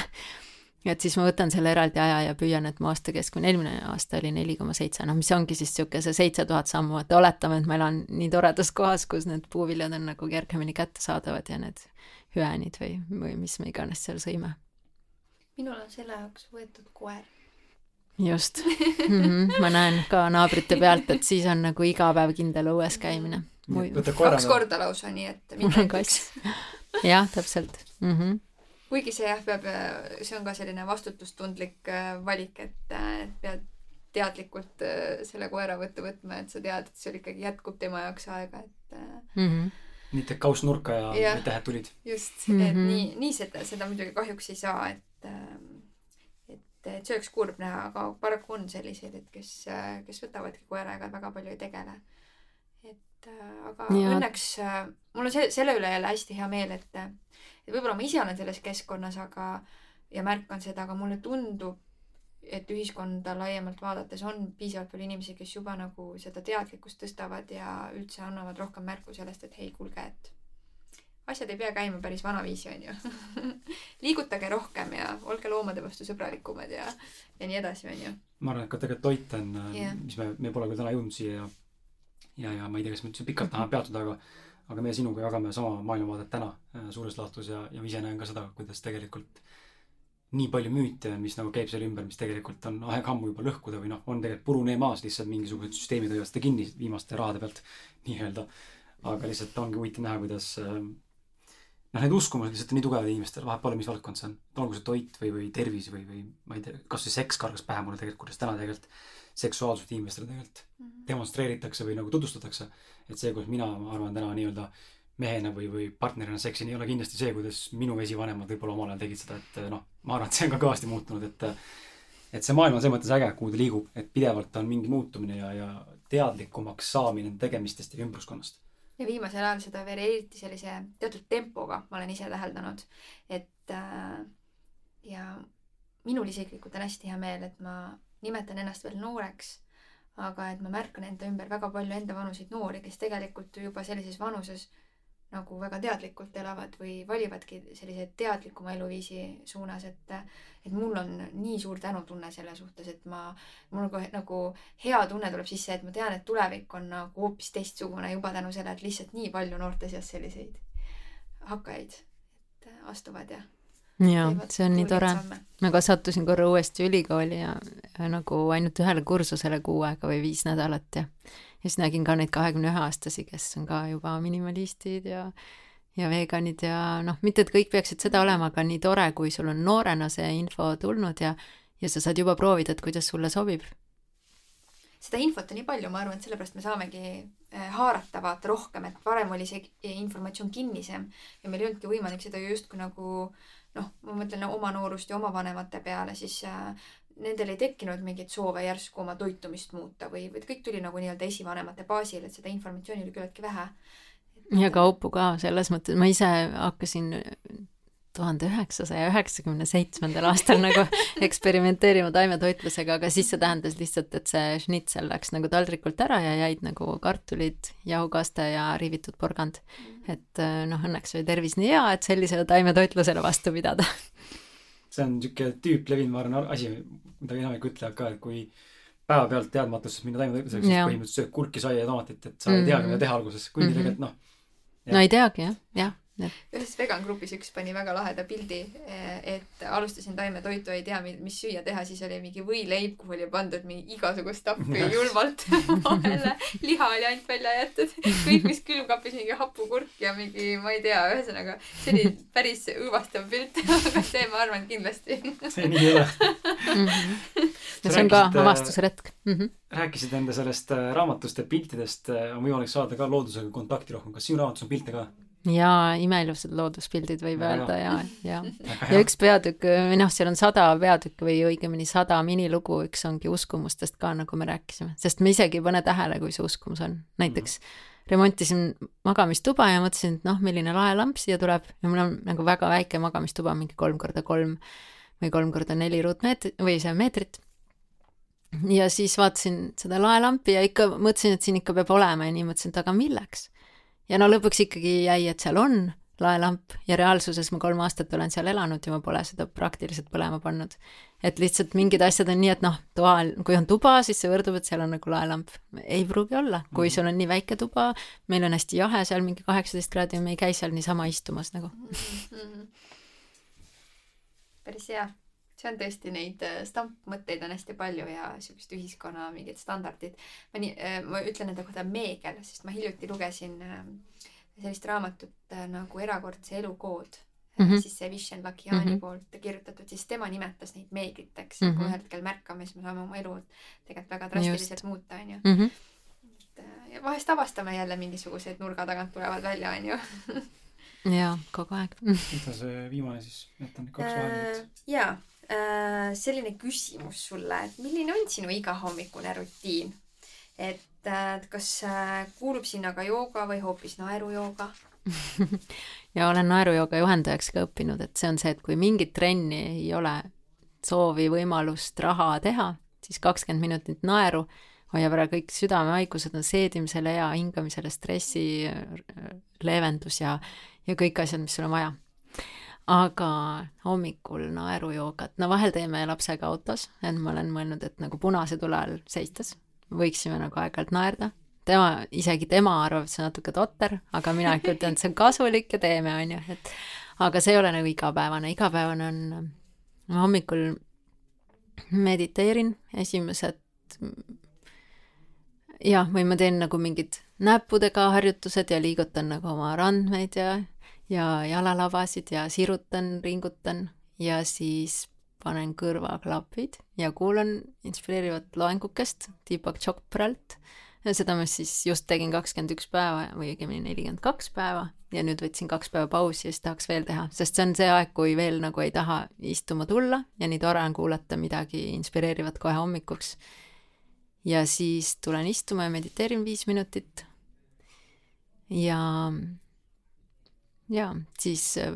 et siis ma võtan selle eraldi aja ja püüan, et mu aasta keskmine, eelmine aasta oli neli koma seitse, noh, mis ongi siis niisugune see seitse tuhat sammu, et oletame, et ma elan nii toredas kohas, kus need puuviljad on nagu kergemini kättesaadavad ja need hüäänid või, või mis me iganes seal sõime. minul on selle jaoks võetud koer just mm, -hmm. ma näen ka naabrite pealt, et siis on nagu iga päev kindel õues käimine. kaks korda lausa, nii et on kass. (laughs) jah, täpselt mm. -hmm. kuigi see jah, peab, see on ka selline vastutustundlik äh, valik, et, äh, et pead teadlikult äh, selle koera võtta võtma, et sa tead, et sul ikkagi jätkub tema jaoks aega, et mm. -hmm mitte kauss nurka ja, ja tähed tulid. just mm, -hmm. et nii, nii seda, seda muidugi kahjuks ei saa, et ähm, et, et see oleks kurb näha, aga paraku on selliseid, et kes, kes võtavadki koeraga väga palju ei tegele. et aga ja. õnneks mul on see, selle üle jälle hästi hea meel, et, et võib-olla ma ise olen selles keskkonnas, aga ja märkan seda, aga mulle tundub, et ühiskonda laiemalt vaadates on piisavalt palju inimesi, kes juba nagu seda teadlikkust tõstavad ja üldse annavad rohkem märku sellest, et hei, kuulge, et asjad ei pea käima päris vanaviisi, onju (laughs) liigutage rohkem ja olge loomade vastu sõbralikumad ja, ja nii edasi, onju. ma arvan, et ka tegelikult toit on yeah., mis me, me pole küll täna jõudnud siia ja, ja, ja ma ei tea, kas me üldse pikalt tahame peatuda, aga, aga meie sinuga jagame sama maailmavaadet täna äh, suures laastus ja, ja ma ise näen ka seda, kuidas tegelikult nii palju müüte, mis nagu käib selle ümber, mis tegelikult on aeg ammu juba lõhkuda või noh, on tegelikult purunee maas, lihtsalt mingisugused süsteemid hoiavad seda kinni viimaste rahade pealt (laughs) nii-öelda. aga lihtsalt ongi huvitav näha, kuidas äh, noh, need uskumused lihtsalt on nii tugevad inimestel, vahet pole, mis valdkond see on. olgu see toit või, või tervis või, või ma ei tea, kasvõi seks kargas pähe mulle tegelikult, kuidas täna tegelikult seksuaalsust inimestele tegelikult mm -hmm. demonstreeritakse või nagu tutvustatakse. et see, kuidas mina, ma arvan, täna nii-öelda mehena või, või partnerina seksin, ei ole kindlasti see, kuidas minu esivanemad võib-olla omal ajal tegid seda, et noh, ma arvan, et see on ka kõvasti muutunud, et et see maailm on selles mõttes äge, kuhu ta liigub, et pidevalt on mingi muutumine ja, ja teadlikumaks saamine tegemistest ja ümbruskonnast. Ja viimasel ajal seda veel eriti sellise teatud tempoga ma olen ise täheldanud, et äh, ja minul isiklikult on hästi hea meel, et ma nimetan ennast veel nooreks, aga et ma märkan enda ümber väga palju enda vanuseid noori, kes tegelikult juba sellises vanuses nagu väga teadlikult elavad või valivadki sellise teadlikuma eluviisi suunas, et et mul on nii suur tänutunne selle suhtes, et ma, mul nagu, nagu hea tunne tuleb sisse, et ma tean, et tulevik on nagu hoopis teistsugune juba tänu sellele, et lihtsalt nii palju noorte seas selliseid hakkajaid, et astuvad ja jaa, see on nii tore. ma ka sattusin korra uuesti ülikooli ja, ja nagu ainult ühele kursusele kuu aega või viis nädalat ja ja siis nägin ka neid kahekümne ühe aastasi, kes on ka juba minimalistid ja ja veganid ja noh, mitte et kõik peaksid seda olema, aga nii tore, kui sul on noorena see info tulnud ja ja sa saad juba proovida, et kuidas sulle sobib. seda infot on nii palju, ma arvan, et sellepärast me saamegi äh, haarata vaata rohkem, et varem oli see informatsioon kinnisem ja meil ei olnudki võimalik seda justkui nagu noh, ma mõtlen oma noorust ja oma vanemate peale, siis äh, nendel ei tekkinud mingeid soove järsku oma toitumist muuta või, või kõik tuli nagu nii-öelda esivanemate baasil, et seda informatsiooni oli küllaltki vähe. ja kaupu ka selles mõttes, ma ise hakkasin tuhande üheksasaja üheksakümne seitsmendal aastal nagu (laughs) eksperimenteerima taimetoitlusega, aga siis see tähendas lihtsalt, et see šnitsel läks nagu taldrikult ära ja jäid nagu kartulid, jahukaste ja riivitud porgand. Mhm. et noh, õnneks oli tervis nii hea, et sellisele taimetoitlusele vastu pidada. (laughs) see on niisugune tüüplevin, ma arvan, asi, mida enamik ütlevad ka, et kui päevapealt teadmatusest minna taimetoitluseks, siis põhimõtteliselt sööd kurki, saia ja tomatit, et sa mm -hmm. ei teagi, mida teha alguses, kuigi mm -hmm. tegelikult noh. no ei teagi jah, jah ühes vegan grupis üks pani väga laheda pildi, et alustasin taimetoitu, ei tea, mis süüa teha, siis oli mingi võileib, kuhu oli pandud mingi igasugust tappi julmalt (laughs) vahele. liha oli ainult välja jäetud, kõik, mis külmkapis, mingi hapukurk ja mingi, ma ei tea, ühesõnaga see oli päris õõvastav pilt, (laughs) aga see, ma arvan, kindlasti. see nii ei ole mhm. ja see on ka äh, avastusretk mm. -hmm. rääkisid enda sellest äh, raamatust ja piltidest, äh, on võimalik saada ka loodusega kontakti rohkem, kas sinu raamatus on pilte ka? Jaa, imeilusad looduspildid võib (laughs) ja, öelda ja, ja, ja üks peatükk, või noh, seal on sada peatükki või õigemini sada minilugu, üks ongi uskumustest ka, nagu me rääkisime, sest me isegi ei pane tähele, kui see uskumus on. näiteks mm. remontisin magamistuba ja mõtlesin, et noh, milline lahe lamp siia tuleb. Ja mul on nagu väga väike magamistuba, mingi kolm korda kolm või kolm korda neli ruutmeetrit või see meetrit. Ja siis vaatasin seda laelampi ja ikka mõtlesin, et siin ikka peab olema ja nii mõtlesin, et aga milleks ja no lõpuks ikkagi jäi, et seal on laelamp ja reaalsuses ma kolm aastat olen seal elanud ja ma pole seda praktiliselt põlema pannud. et lihtsalt mingid asjad on nii, et noh, toal, kui on tuba, siis see võrdub, et seal on nagu laelamp. ei pruugi olla, kui mhm. sul on nii väike tuba, meil on hästi jahe seal mingi kaheksateist kraadi ja me ei käi seal niisama istumas nagu mm. -hmm. päris hea see on tõesti neid äh, stampmõtteid on hästi palju ja siukest ühiskonna mingid standardid. ma nii, äh, ma ütlen enda kohta meegel, sest ma hiljuti lugesin äh, sellist raamatut nagu Erakordse elu kood mm, -hmm. siis see Vishen Lakiani mm -hmm. poolt kirjutatud, siis tema nimetas neid meegliteks mm, -hmm. kui ühel hetkel märkame, siis me saame oma elu tegelikult väga drastiliselt Just. muuta, onju. Mhm. et ja vahest avastame jälle mingisugused nurga tagant tulevad välja, onju (laughs) jaa, kogu aeg. mida see viimane siis, jätan kaks vahele. jaa äh, selline küsimus sulle, et milline on sinu igahommikune rutiin? et äh, kas äh, kuulub sinna ka jooga või hoopis naerujooga (laughs) ja olen naerujooga juhendajaks ka õppinud, et see on see, et kui mingit trenni ei ole, soovi, võimalust, raha teha, siis kakskümmend minutit naeru hoiab ära kõik südamehaigused, on seedimisele hea, hingamisele stressi äh, leevendus ja, ja kõik asjad, mis sul on vaja aga hommikul naerujoogat, no vahel teeme lapsega autos, et ma olen mõelnud, et nagu punase tule all seistes võiksime nagu aeg-ajalt naerda. tema, isegi tema arvab, et see on natuke totter, aga mina ikka ütlen, et see on kasulik ja teeme, on ju, et aga see ei ole nagu igapäevane, igapäevane on, ma hommikul mediteerin, esimesed jah, või ma teen nagu mingid näppudega harjutused ja liigutan nagu oma randmeid ja ja jalalavasid ja sirutan, ringutan ja siis panen kõrvaklapid ja kuulan inspireerivat loengukest Deepak Chopralt. seda ma siis just tegin kakskümmend üks päeva või õigemini nelikümmend kaks päeva ja nüüd võtsin kaks päeva pausi ja siis tahaks veel teha, sest see on see aeg, kui veel nagu ei taha istuma tulla ja nii tore on kuulata midagi inspireerivat kohe hommikuks. ja siis tulen istuma ja mediteerin viis minutit. ja jaa, siis äh,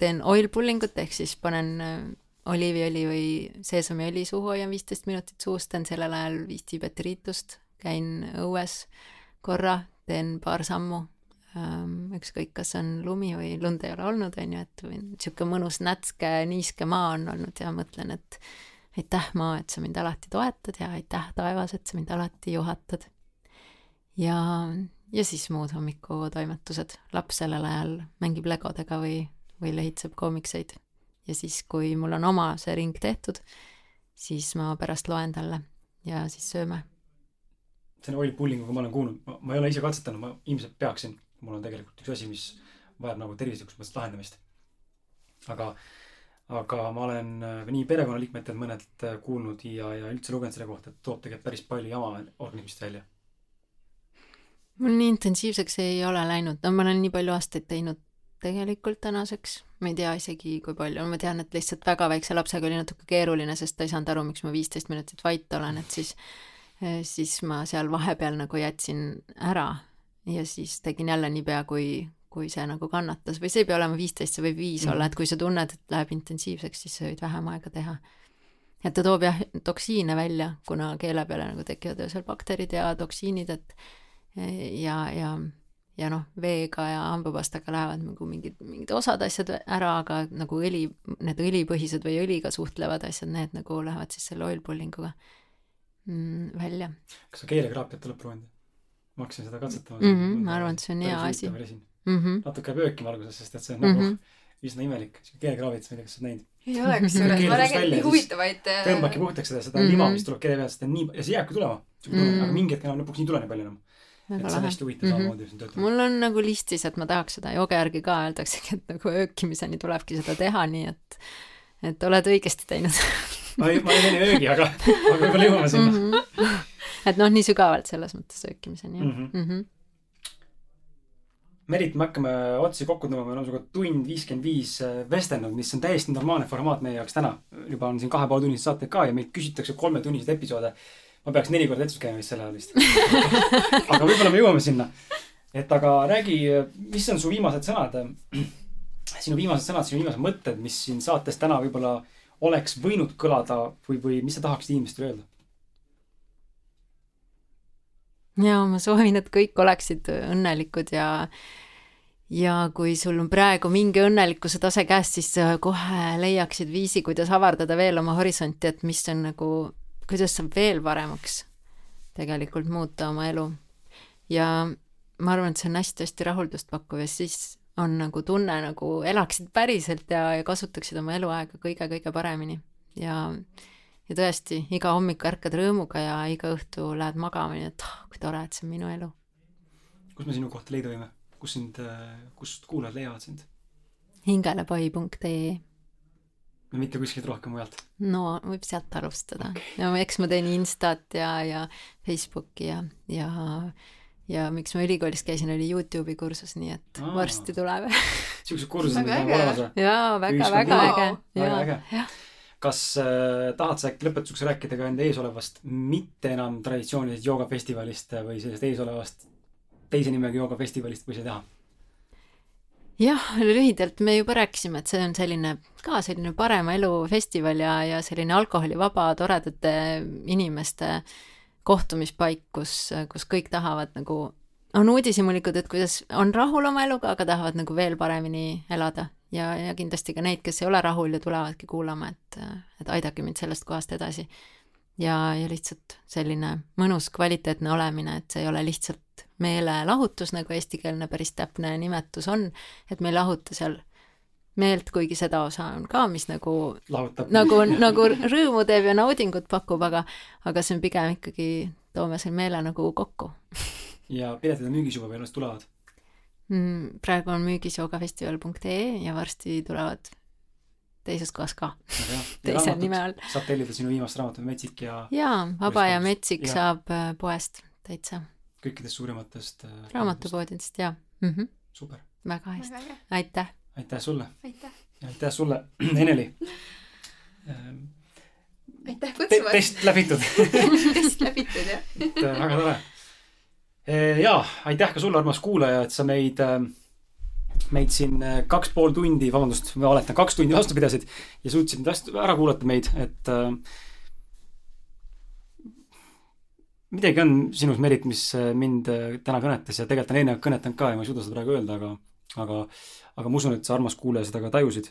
teen oil pulling ut ehk siis panen äh, oliiviõli või seesamiõli suhu, hoian viisteist minutit suus, teen sellel ajal viis tiibeti riitust, käin õues korra, teen paar sammu, ähm, ükskõik, kas on lumi või lund ei ole olnud, on ju, et niisugune mõnus nätske, niiske maa on olnud ja mõtlen, et aitäh, maa, et sa mind alati toetad ja aitäh, taevas, et sa mind alati juhatad. ja, ja siis muud hommikutoimetused. laps sellel ajal mängib legodega või, või lehitseb koomikseid. ja siis, kui mul on oma see ring tehtud, siis ma pärast loen talle ja siis sööme. selle oil pulling'uga ma olen kuulnud, ma ei ole ise katsetanud, ma ilmselt peaksin, mul on tegelikult üks asi, mis vajab nagu tervislikust mõttes lahendamist. aga, aga ma olen äh, nii perekonnaliikmetelt mõnelt äh, kuulnud ja, ja üldse lugenud selle kohta, et toob tegelikult päris palju jama organismist välja. Mul nii intensiivseks ei ole läinud, no ma olen nii palju aastaid teinud tegelikult tänaseks, ma ei tea isegi, kui palju, ma tean, et lihtsalt väga väikse lapsega oli natuke keeruline, sest ta ei saanud aru, miks ma viisteist minutit vait olen, et siis, siis ma seal vahepeal nagu jätsin ära ja siis tegin jälle niipea, kui, kui see nagu kannatas või see ei pea olema viisteist, see võib viis mm. olla, et kui sa tunned, et läheb intensiivseks, siis sa võid vähem aega teha. et ta toob jah, toksiine välja, kuna keele peale nagu tekivad öösel bakterid ja toksiinid, et ja, ja ja noh, veega ja hambapastaga lähevad nagu mingid, mingid osad asjad ära, aga nagu õli, need õlipõhised või õliga suhtlevad asjad, need nagu lähevad siis selle oil pulling uga mm, välja. kas sa keelekraapiat oled proovinud? ma hakkasin seda katsetama mm. -hmm, ma arvan, et see on hea asi. Mm -hmm. natuke peab öökima alguses, sest et see on nagu mm -hmm. üsna imelik, siuke keelekraavits, ma ei tea, kas sa oled näinud? ei ole kusjuures, ma räägin nii huvitavaid. Äh, tõmbabki puhtaks seda, seda mm -hmm. lima, mis tuleb keele pealt, sest ta on nii, ja see jääbki tulema. Mm -hmm. aga mingi hetk enam lõpuks ei tule nii palju enam et see on hästi huvitav mm -hmm. samamoodi siin töötab. mul on nagu listis, et ma tahaks seda joge järgi ka öeldaksegi, et nagu öökimiseni tulebki seda teha, nii et et oled õigesti teinud ma ei, ma ei tee nii öögi, aga, aga võib-olla jõuame sinna mm. -hmm. et noh, nii sügavalt selles mõttes öökimiseni, jah mm. -hmm. Mm -hmm. Merit, me hakkame otsi kokku tõmbama, me oleme sinuga tund viiskümmend viis äh, vestelnud, mis on täiesti normaalne formaat meie jaoks täna. juba on siin kahe poole tunnised saated ka ja meilt küsitakse kolmetunniseid episoode ma peaks neli korda vetsus käima vist sel ajal vist (laughs) aga võib-olla me jõuame sinna. et aga räägi, mis on su viimased sõnad, (clears throat) sinu viimased sõnad, sinu viimased mõtted, mis siin saates täna võib-olla oleks võinud kõlada või, või mis sa tahaksid inimestele öelda? ja ma soovin, et kõik oleksid õnnelikud ja ja kui sul on praegu mingi õnnelikkuse tase käes, siis kohe leiaksid viisi, kuidas avardada veel oma horisonti, et mis on nagu kuidas saab veel paremaks tegelikult muuta oma elu. ja ma arvan, et see on hästi-hästi rahuldust pakkuv ja siis on nagu tunne, nagu elaksid päriselt ja, ja kasutaksid oma eluaega kõige-kõige paremini. ja, ja tõesti, iga hommik ärkad rõõmuga ja iga õhtu lähed magama, nii et oh, kui tore, et see on minu elu. kus me sinu kohta leida võime? kus sind, kust kuulajad leiavad sind? hingelepai.ee mitte kuskilt rohkem mujalt? no võib sealt alustada okay.. no eks ma teen Instat ja, ja Facebooki ja, ja ja miks ma ülikoolis käisin, oli Youtube'i kursus, nii et Aa. varsti tuleb siuksed kursused on nagu olemas või? jaa, väga, väga äge. väga äge. kas äh, tahad sa äkki lõpetuseks rääkida ka enda eesolevast mitte enam traditsioonilisest joogafestivalist või sellest eesolevast teise nimega joogafestivalist või sa ei taha? Jah, lühidalt me juba rääkisime, et see on selline ka selline parema elu festival ja, ja selline alkoholivaba toredate inimeste kohtumispaik, kus, kus kõik tahavad nagu, on uudishimulikud, et kuidas on rahul oma eluga, aga tahavad nagu veel paremini elada ja, ja kindlasti ka neid, kes ei ole rahul ja tulevadki kuulama, et, et aidake mind sellest kohast edasi. ja, ja lihtsalt selline mõnus kvaliteetne olemine, et see ei ole lihtsalt meelelahutus, nagu eestikeelne päris täpne nimetus on, et me ei lahuta seal meelt, kuigi seda osa on ka, mis nagu Lahutab. nagu, (laughs) nagu rõõmu teeb ja naudingut pakub, aga, aga see on pigem ikkagi, toome selle meele nagu kokku. ja piletid on müügis juba või alles tulevad mm,? praegu on müügis joogafestival.ee ja varsti tulevad teises kohas ka (laughs) teise nime all. saab tellida sinu viimast raamatut Metsik ja jaa, Vaba ja Metsik ja. saab äh, poest täitsa kõikidest suurematest äh, raamatupoodidest, jaa mm. -hmm. super. väga hästi, aitäh. aitäh sulle. aitäh. ja aitäh sulle, (clears throat) Eneli ähm, aitäh kutsumast. test läbitud (laughs) test (laughs) läbitud, jah. et äh, väga tore. Äh, ja aitäh ka sulle, armas kuulaja, et sa meid, meid siin kaks pool tundi, vabandust, ma valetan, kaks tundi vastu pidasid ja suutsid ära kuulata meid, et midagi on sinus, Merit, mis äh, mind äh, täna kõnetas ja tegelikult on eelnevalt kõnetanud ka ja ma ei suuda seda praegu öelda, aga, aga, aga ma usun, et sa, armas kuulaja, seda ka tajusid,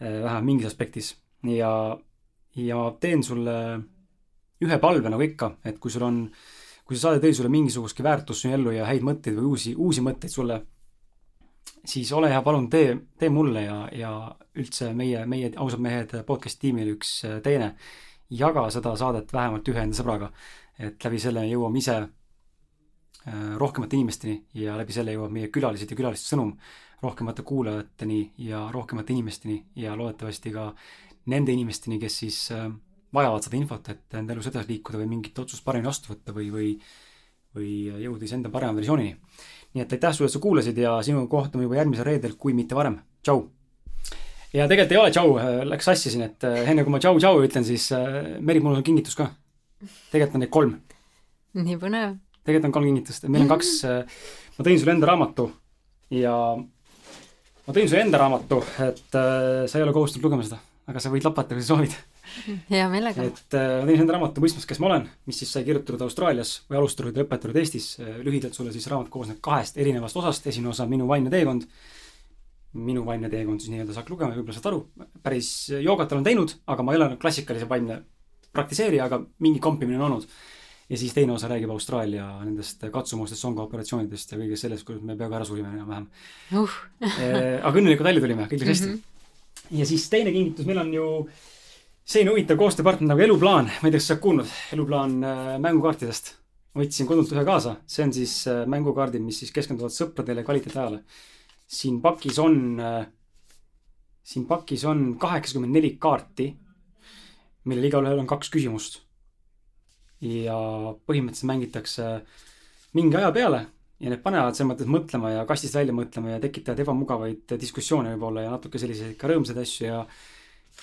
vähemalt mingis aspektis. ja, ja ma teen sulle ühe palve nagu ikka, et kui sul on, kui see saade tõi sulle mingisugustki väärtust sinu ellu ja häid mõtteid või uusi, uusi mõtteid sulle, siis ole hea, palun tee, tee mulle ja, ja üldse meie, meie ausad mehed podcast tiimile üks teene jaga seda saadet vähemalt ühe enda sõbraga. Et läbi selle jõuame ise äh, rohkemate inimesteni ja läbi selle jõuab meie külalised ja külaliste sõnum rohkemate kuulajateni ja rohkemate inimesteni ja loodetavasti ka nende inimesteni, kes siis äh, vajavad seda infot, et enda elus edasi liikuda või mingit otsust paremini vastu võtta või, või või jõuda iseenda parema versioonini. nii et aitäh sulle, et sa kuulasid ja sinuga kohtume juba järgmisel reedel, kui mitte varem. tšau! ja tegelikult ei ole tšau, äh, läks sassi siin, et enne kui ma tšau-tšau ütlen, siis Meri, mul on kingitus ka. Tegelikult on neid kolm. nii põnev. tegelikult on kolm kingitust, meil on kaks, (laughs) ma tõin sulle enda raamatu ja ma tõin sulle enda raamatu, et sa ei ole kohustatud lugema seda, aga sa võid lapata, kui sa soovid. hea meelega. et ma tõin enda raamatu Mõistmas, kes ma olen, mis siis sai kirjutatud Austraalias või alustatud ja lõpetatud Eestis. lühidalt sulle siis raamat koosneb kahest erinevast osast, esimene osa Minu vaimne teekond minu vaimne teekond siis nii-öelda saab lugema võib-olla saad aru, päris joogat olen teinud, aga ma ei ole klassikalise vaimne praktiseerija, aga mingi kompimine on olnud. ja siis teine osa räägib Austraalia nendest katsumustest, songaoperatsioonidest ja kõigest sellest, kuidas me peaaegu ära surime enam-vähem uh. aga õnnelikult välja tulime, kõik läks hästi mm. -hmm. ja siis teine kingitus, meil on ju selline huvitav koostööpartner nagu Eluplaan, ma ei tea, kas sa oled kuulnud, Eluplaan äh, mängukaartidest. võtsin kodunt ühe kaasa, see on siis äh, mängukaardid, mis siis keskenduvad sõpradele ja kvaliteetajale siin pakis on, siin pakis on kaheksakümmend neli kaarti, millel igalühel on kaks küsimust. ja põhimõtteliselt mängitakse mingi aja peale ja need panevad selles mõttes mõtlema ja kastist välja mõtlema ja tekitavad ebamugavaid diskussioone võib-olla ja natuke selliseid ka rõõmsaid asju ja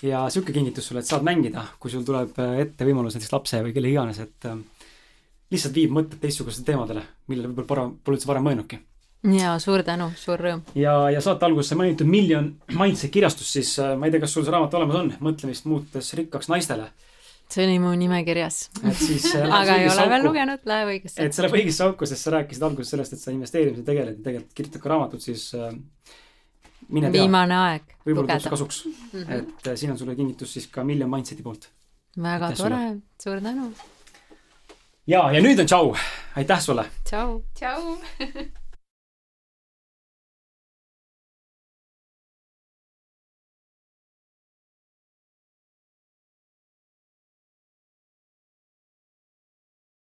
ja sihuke kingitus sulle, et saad mängida, kui sul tuleb ette võimalus näiteks lapse või kelle iganes, et äh, lihtsalt viib mõtted teistsugustele teemadele, millele võib-olla pole üldse varem mõelnudki ja suur tänu, suur rõõm. ja, ja saate alguses sai mainitud Million Mindset kirjastus, siis äh, ma ei tea, kas sul see raamat olemas on, mõtlemist muutes rikkaks naistele. see oli mu nimekirjas. et siis äh, (laughs) aga ei ole auku. veel lugenud, läheb õigesse. et see läheb õigesse auku, sest sa rääkisid alguses sellest, et sa investeerimisega tegeled ja tegelikult kirjutad ka raamatut, siis äh, mine tea. viimane aeg. võib-olla tuleb see kasuks mm. -hmm. et siin on sulle kingitus siis ka Million Mindseti poolt. väga aitäh tore, suur tänu. ja, ja nüüd on tšau, aitäh sulle. tšau. tšau (laughs)